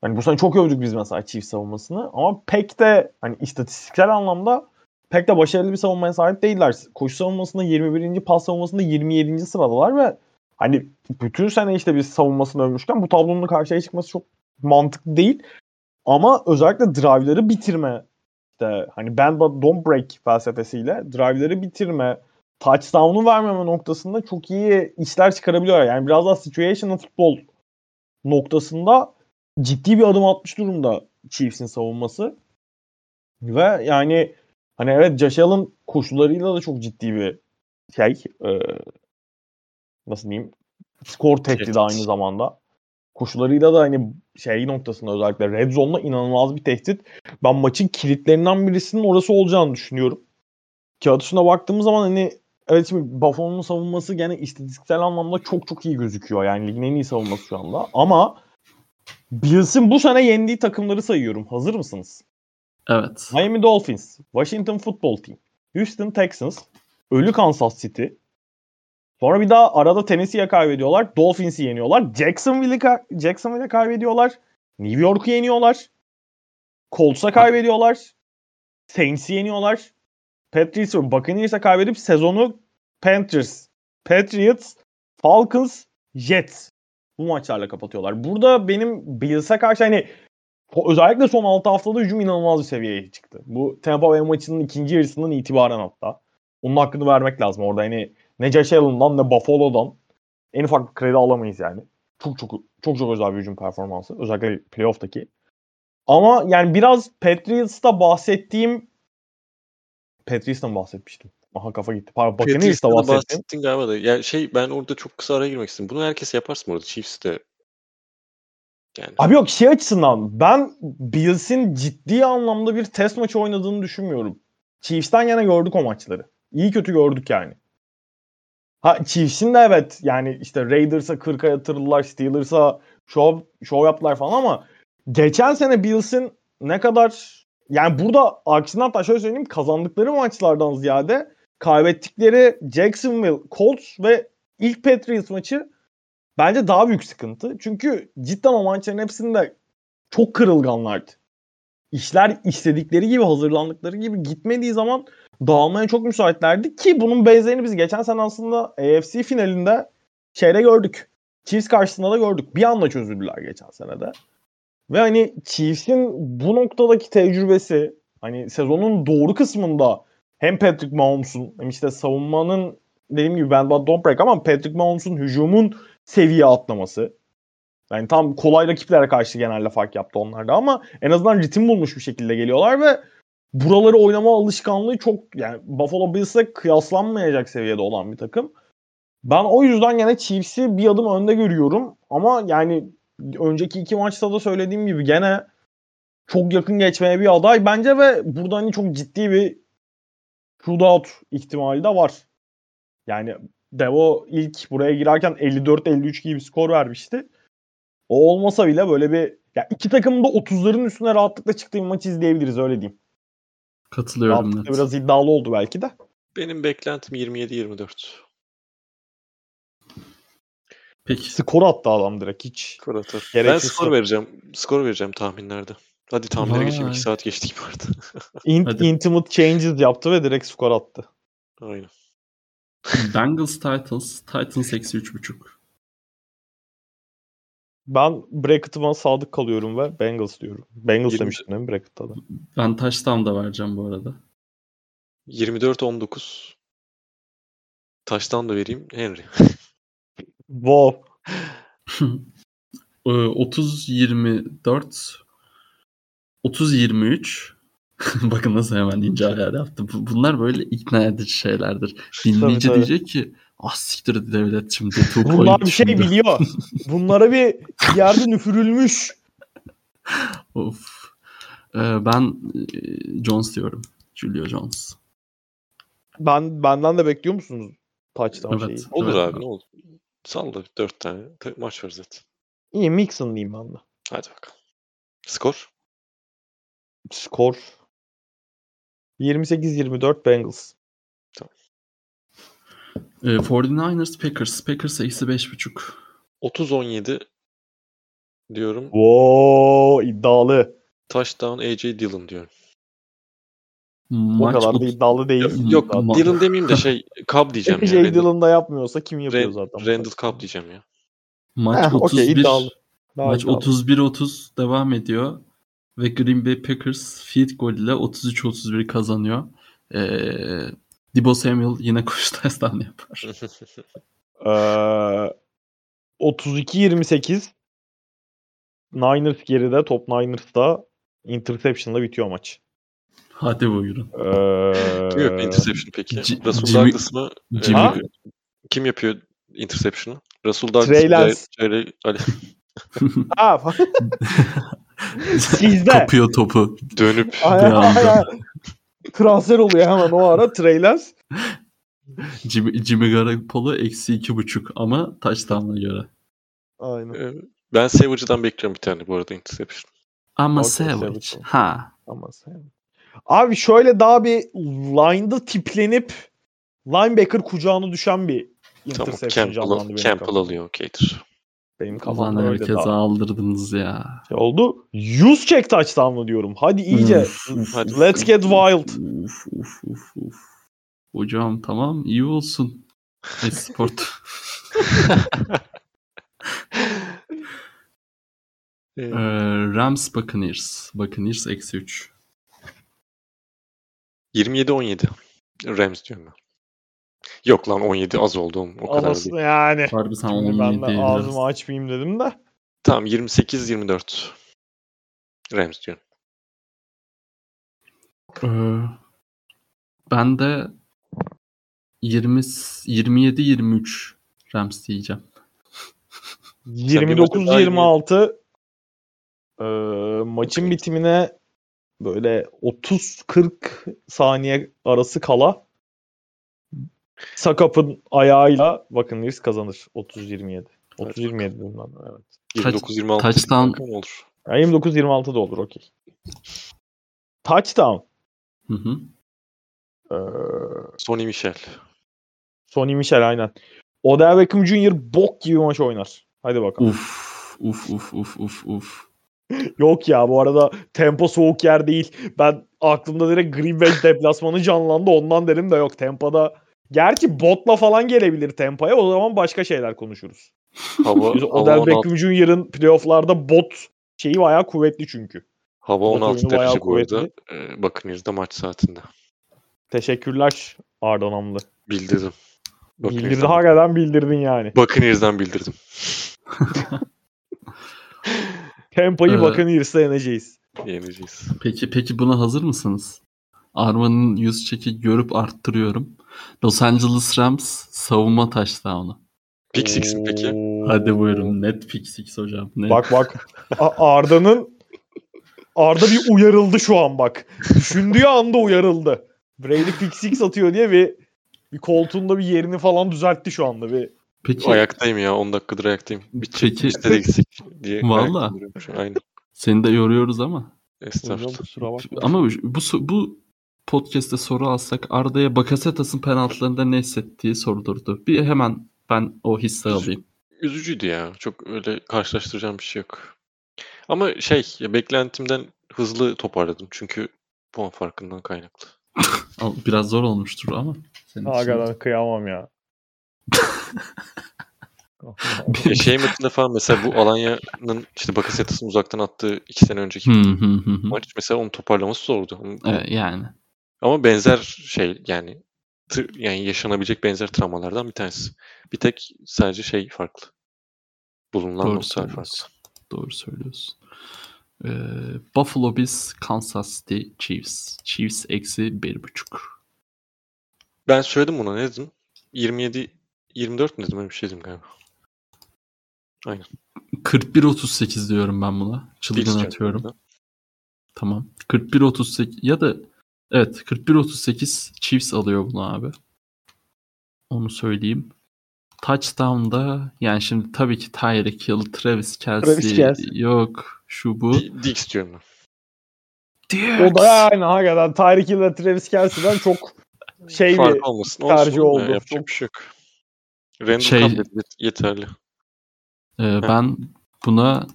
hani bu sene çok övdük biz mesela Chiefs savunmasını ama pek de hani istatistiksel anlamda pek de başarılı bir savunmaya sahip değiller. Koşu savunmasında 21. pas savunmasında 27. sıradalar ve hani bütün sene işte biz savunmasını övmüşken bu tablonun karşıya çıkması çok mantıklı değil. Ama özellikle drive'ları bitirme işte hani bend but don't break felsefesiyle drive'ları bitirme, touchdown'u vermeme noktasında çok iyi işler çıkarabiliyor. Yani biraz daha situational futbol noktasında ciddi bir adım atmış durumda Chiefs'in savunması. Ve yani hani evet Josh Allen koşularıyla da çok ciddi bir şey e, nasıl diyeyim skor tehdidi aynı zamanda. Koşularıyla da hani şey noktasında özellikle red zone'la inanılmaz bir tehdit. Ben maçın kilitlerinden birisinin orası olacağını düşünüyorum. Kağıt üstüne baktığımız zaman hani evet şimdi Buffalo'nun savunması gene istatistiksel anlamda çok çok iyi gözüküyor. Yani ligin en iyi savunması şu anda. Ama Bills'in bu sene yendiği takımları sayıyorum. Hazır mısınız? Evet. Miami Dolphins, Washington Football Team, Houston Texans, ölü Kansas City. Sonra bir daha arada Tennessee'ye kaybediyorlar. Dolphins'i yeniyorlar. Jacksonville'i ka- Jacksonville'e kaybediyorlar. New York'u yeniyorlar. Colts'a kaybediyorlar. Saints'i yeniyorlar. Patriots ve Buccaneers'e kaybedip sezonu Panthers, Patriots, Falcons, Jets bu maçlarla kapatıyorlar. Burada benim Bills'e karşı hani özellikle son 6 haftada hücum inanılmaz bir seviyeye çıktı. Bu Tampa Bay maçının ikinci yarısından itibaren hatta. Onun hakkını vermek lazım. Orada hani ne Josh Allen'dan ne Buffalo'dan en ufak bir kredi alamayız yani. Çok çok çok çok özel bir hücum performansı. Özellikle playoff'taki. Ama yani biraz Patriots'ta bahsettiğim Patriots'tan bahsetmiştim. Aha kafa gitti. Pardon Buccaneers'ta bahsettim. bahsettin galiba da. Yani şey ben orada çok kısa araya girmek istedim. Bunu herkes yaparsın orada. Chiefs'te yani. Abi yok şey açısından ben Bills'in ciddi anlamda bir test maçı oynadığını düşünmüyorum. Chiefs'ten yana gördük o maçları. İyi kötü gördük yani. Ha Chiefs'in de evet yani işte Raiders'a 40'a yatırdılar, Steelers'a show, show yaptılar falan ama geçen sene Bills'in ne kadar yani burada aksine hatta şöyle söyleyeyim kazandıkları maçlardan ziyade kaybettikleri Jacksonville Colts ve ilk Patriots maçı bence daha büyük sıkıntı. Çünkü cidden o maçların hepsinde çok kırılganlardı. İşler istedikleri gibi hazırlandıkları gibi gitmediği zaman dağılmaya çok müsaitlerdi ki bunun benzerini biz geçen sene aslında AFC finalinde şeyde gördük. Chiefs karşısında da gördük. Bir anda çözüldüler geçen senede. Ve hani Chiefs'in bu noktadaki tecrübesi hani sezonun doğru kısmında hem Patrick Mahomes'un hem işte savunmanın dediğim gibi ben don't break ama Patrick Mahomes'un hücumun seviye atlaması. Yani tam kolay rakiplere karşı genelde fark yaptı onlarda ama en azından ritim bulmuş bir şekilde geliyorlar ve buraları oynama alışkanlığı çok yani Buffalo Bills'e kıyaslanmayacak seviyede olan bir takım. Ben o yüzden yine Chiefs'i bir adım önde görüyorum ama yani önceki iki maçta da söylediğim gibi gene çok yakın geçmeye bir aday bence ve burada hani çok ciddi bir shootout ihtimali de var. Yani Devo ilk buraya girerken 54-53 gibi bir skor vermişti. O olmasa bile böyle bir ya iki takımın da 30'ların üstüne rahatlıkla çıktığı bir maç izleyebiliriz öyle diyeyim. Katılıyorum. Net. Biraz iddialı oldu belki de. Benim beklentim 27-24. Peki. Skor attı adam direkt hiç. Skor atar. Ben skor vereceğim. Skor vereceğim tahminlerde. Hadi tahminlere Vay. geçelim. 2 saat geçtik bu arada. Int, intimate changes yaptı ve direkt skor attı. Aynen. Bengals Titans. Titans eksi 3.5. Ben bracket'ıma sadık kalıyorum ve Bengals diyorum. Bengals 20... demiştim değil mi bracket'ta da? Ben touchdown da vereceğim bu arada. 24-19. Touchdown da vereyim. Henry. Wow. 30-24 30-23 Bakın nasıl hemen ince ayar yaptım. Bunlar böyle ikna edici şeylerdir. Dinleyici tabii, diyecek ki ah siktir devlet şimdi. Bunlar bir şey biliyor. Bunlara bir yerde nüfürülmüş. of. Ee, ben Jones diyorum. Julio Jones. Ben benden de bekliyor musunuz? touchdown Evet. şeyi. Olur Evet. abi ne olur. Salla 4 tane maç var zaten. İyi Mixon diyeyim ben de. Hadi bakalım. Skor? Skor 28-24 Bengals. Ee, 49ers Packers. Packers eksi 5.5. 30-17 diyorum. Wow iddialı. Touchdown AJ Dillon diyorum. O Maç kadar da iddialı değil. Yok Dillon demeyeyim de şey Cobb diyeceğim ya. Randall, Dillon da yapmıyorsa kim yapıyor Ren- zaten? Randall Cobb diyeceğim ya. maç Heh, okey, 31 iddialı. Daha maç iddialı. 31-30 devam ediyor ve Green Bay Packers field goal ile 33-31 kazanıyor. Ee, Debo Samuel yine koşu touchdown yapar. Ee, 32-28 Niners geride. Top Niners'da interception'la bitiyor maç. Hadi buyurun. Ee, Kim yapıyor interception peki? Ci- Russell Jimmy- Douglas mı? Jimmy Ha? Kim yapıyor interception'ı? Russell Douglas Trey? Lance. Jay- Ali. Ha, Sizde. Kapıyor topu. Dönüp Aynen, Bir anda. aynen. Transfer oluyor hemen o ara. Trey Lance. Jimmy, Jimmy Garoppolo eksi 2.5 ama touchdown'a göre. Aynen. e, ben Savage'dan bekliyorum bir tane bu arada interception. Ama Okey, Savage. Savage. Ha. Ama sen... Abi şöyle daha bir line'da tiplenip linebacker kucağına düşen bir Tamam interception canlandı Campbell, benim Campbell kafamda. alıyor okeydir. Benim Ulan kafamda öyle herkese daha. aldırdınız ya. Şey oldu. Use check touchdown'lı diyorum. Hadi iyice. Hadi. Let's get wild. Uf, uf, uf, uf. Hocam tamam iyi olsun. Esport. Ee, Rams Buccaneers. Buccaneers eksi 3. 27-17. Rams diyorum ben. Yok lan 17 az oldu oğlum. O kadar Anasını değil. yani. Harbi sen Şimdi 17 ben de ağzımı açmayayım dedim de. Tamam 28-24. Rams diyorum. Ee, ben de 20 27-23 Rams diyeceğim. 29-26 ee, maçın bitimine böyle 30-40 saniye arası kala Sakap'ın ayağıyla bakın Nirs kazanır 30-27. 30-27 dedim ben. Evet. Taç- 29-26 touchdown- olur. Yani 29-26 da olur okey. Touchdown. Hı hı. Ee, Sonny Michel. Sonny Michel aynen. Odell Beckham Jr. bok gibi maç oynar. Hadi bakalım. Uf uf uf uf uf uf. Yok ya bu arada tempo soğuk yer değil. Ben aklımda direkt Green Bay deplasmanı canlandı ondan dedim de yok tempoda. Gerçi botla falan gelebilir tempoya o zaman başka şeyler konuşuruz. Hava, Biz Odell 16, Beckham Jr.'ın playofflarda bot şeyi bayağı kuvvetli çünkü. hava Bot 16 oyunu bayağı derece bu arada. kuvvetli. Ee, Buccaneers'da maç saatinde. Teşekkürler Arda Namlı. Bildirdim. Bildirdi Buccaneers'dan, hakikaten bildirdin yani. Buccaneers'dan bildirdim. Tempoyu Ee, bakın Irs'e yeneceğiz. Yeneceğiz. Peki peki buna hazır mısınız? Arman'ın yüz çeki görüp arttırıyorum. Los Angeles Rams savunma touchdown'u. Pick six mi peki? Hadi buyurun net pick six hocam. Net. Bak bak. Arda'nın Arda bir uyarıldı şu an bak. Düşündüğü anda uyarıldı. Brady pick six atıyor diye bir bir koltuğunda bir yerini falan düzeltti şu anda bir. Peki Ayaktayım ya 10 dakikadır ayaktayım. Bir Peki- çek işte de gitsek diye. Valla. Aynen. seni de yoruyoruz ama. Estağfurullah. Ama bu bu, bu podcast'te soru alsak Arda'ya Bakasetas'ın penaltılarında ne hissettiği sorulurdu. Bir hemen ben o hissi alayım. Üzücüydü ya. Çok öyle karşılaştıracağım bir şey yok. Ama şey ya beklentimden hızlı toparladım. Çünkü puan farkından kaynaklı. Biraz zor olmuştur ama. Senin için. Hakikaten kıyamam ya. Ya şey maçında falan mesela bu Alanya'nın işte Bakasetas'ın uzaktan attığı iki sene önceki maç mesela onun toparlaması zordu. Ama- Evet, yani. Ama benzer şey yani yani yaşanabilecek benzer travmalardan bir tanesi. Bir tek sadece şey farklı. Bulunan Doğru noktalar farklı. Doğru söylüyorsun. Ee, Buffalo Bills, Kansas City Chiefs. Chiefs eksi bir buçuk. Ben söyledim buna ne dedim? 27 24 mi dedim öyle bir şey dedim galiba. 41-38 diyorum ben buna. Çılgın atıyorum. Tamam. 41-38 ya da evet 41-38 Chiefs alıyor bunu abi. Onu söyleyeyim. Touchdown'da yani şimdi tabii ki Tyreek Hill, Travis Kelsey, Travis Kelce. yok şu bu. Di- Dix diyorum ben. O da yani hakikaten Tyreek Hill ve Travis Kelsey'den çok şey bir Fark olmasın. tercih oldu. Ya, Çok- bir şey yok. Random Şey- kabul edilir, yeterli. Ee, ben buna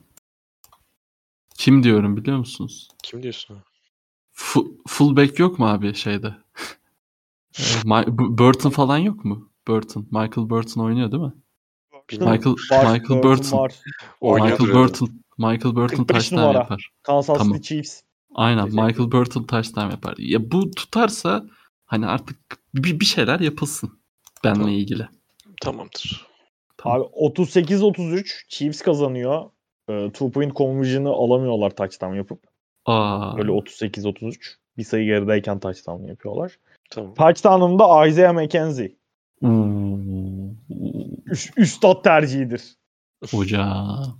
kim diyorum biliyor musunuz? Kim diyorsun? abi? Fu- fullback yok mu abi şeyde? Ee, Bu- Burton falan yok mu? Burton. Michael Burton oynuyor değil mi? Bilmiyorum. Michael var, Michael Burton. var. Michael. Burton. Michael Burton 45 touchdown numara. yapar. Kansas Tamam. City Chiefs. Aynen Teşekkür Michael Burton touchdown yapar. Ya bu tutarsa hani artık bir, bir şeyler yapılsın benle Tamam. ilgili. Tamamdır. Tamam. Abi 38-33 Chiefs kazanıyor. Ee, two point conversion'ı alamıyorlar touchdown yapıp. Aa, Öyle 38-33. Bir sayı gerideyken touchdown yapıyorlar. Tamam. Touchdown'ında Isaiah McKenzie. uuu, Üst, üstad tercihidir. hocam.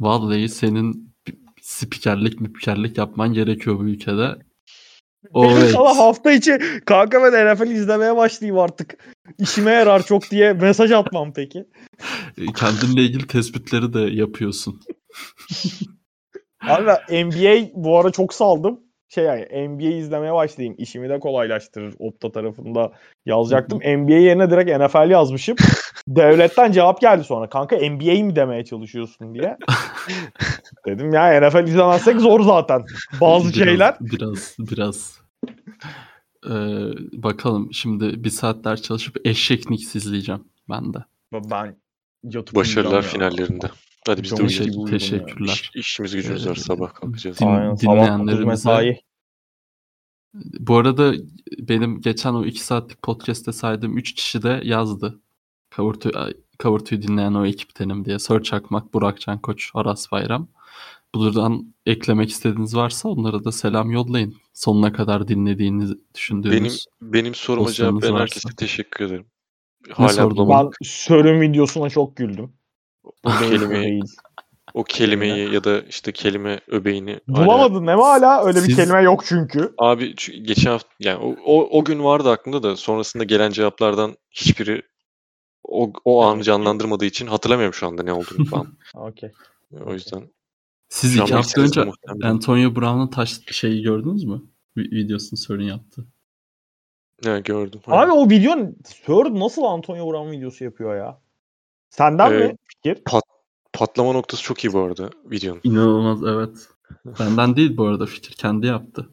Vallahi senin spikerlik müpikerlik yapman gerekiyor bu ülkede. O evet. sana hafta içi kanka ben NFL izlemeye başlayayım artık. İşime yarar çok diye mesaj atmam peki. Kendinle ilgili tespitleri de yapıyorsun. Abi NBA bu ara çok saldım. Şey yani NBA izlemeye başlayayım. İşimi de kolaylaştırır. Opta tarafında yazacaktım. NBA yerine direkt NFL yazmışım. Devletten cevap geldi sonra. Kanka NBA mi demeye çalışıyorsun diye. Dedim ya NFL izlemezsek zor zaten. Bazı Biraz- şeyler. Biraz biraz. Ee, bakalım şimdi bir saatler çalışıp eşek Knicks izleyeceğim ben de. Ben yatıp Başarılar finallerinde. Hadi biz de uyuyalım. Teşekkür, teşekkürler. İş, işimiz gücümüz var. Sabah kalkacağız. din- Aynen, dinleyenlerimize- mesai. Bu arada benim geçen o 2 saatlik podcast'te saydığım 3 kişi de yazdı. Kavurtu, Kavurtu'yu dinleyen o ekiptenim diye. Sör Çakmak, Burakcan Koç, Aras Bayram. Buradan eklemek istediğiniz varsa onlara da selam yollayın. Sonuna kadar dinlediğinizi Benim düşündüğünüz. benim soruma cevap veren herkese teşekkür ederim. Hala sordun? bulamadım. Ben Sör'ün videosuna çok güldüm. O kelimeyi, değil. o kelimeyi ya da işte kelime öbeğini Bulamadın mi hala? Öyle bir Siz- kelime yok çünkü. Abi geçen hafta yani o, o, o gün vardı aklımda da sonrasında gelen cevaplardan hiçbiri o, o anı canlandırmadığı için hatırlamıyorum şu anda ne olduğunu falan. Okey. o yüzden Siz iki hafta önce muhtemelen. Antonio Brown'un taş şeyi gördünüz mü? Vi- Videosunu sorun yaptı. ne gördüm. Abi o video Sör nasıl Antonio Brown videosu yapıyor ya? Senden Ee, mi fikir? Patlama noktası çok iyi bu arada videonun. İnanılmaz evet. Benden değil bu arada fikir kendi yaptı.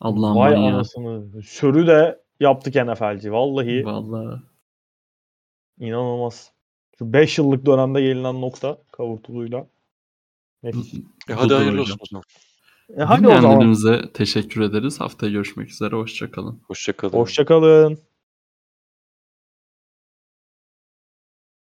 Allah'ım Vay manyağı. anasını. Sör'ü de yaptık NFL'ci. Vallahi Vallahi. inanılmaz. Şu 5 yıllık dönemde gelinen nokta kavurtuluyla. Nefis. E hadi hayırlı olsun o zaman. E hadi o zaman. Teşekkür ederiz. Haftaya görüşmek üzere. Hoşçakalın. Hoşçakalın. Hoşçakalın.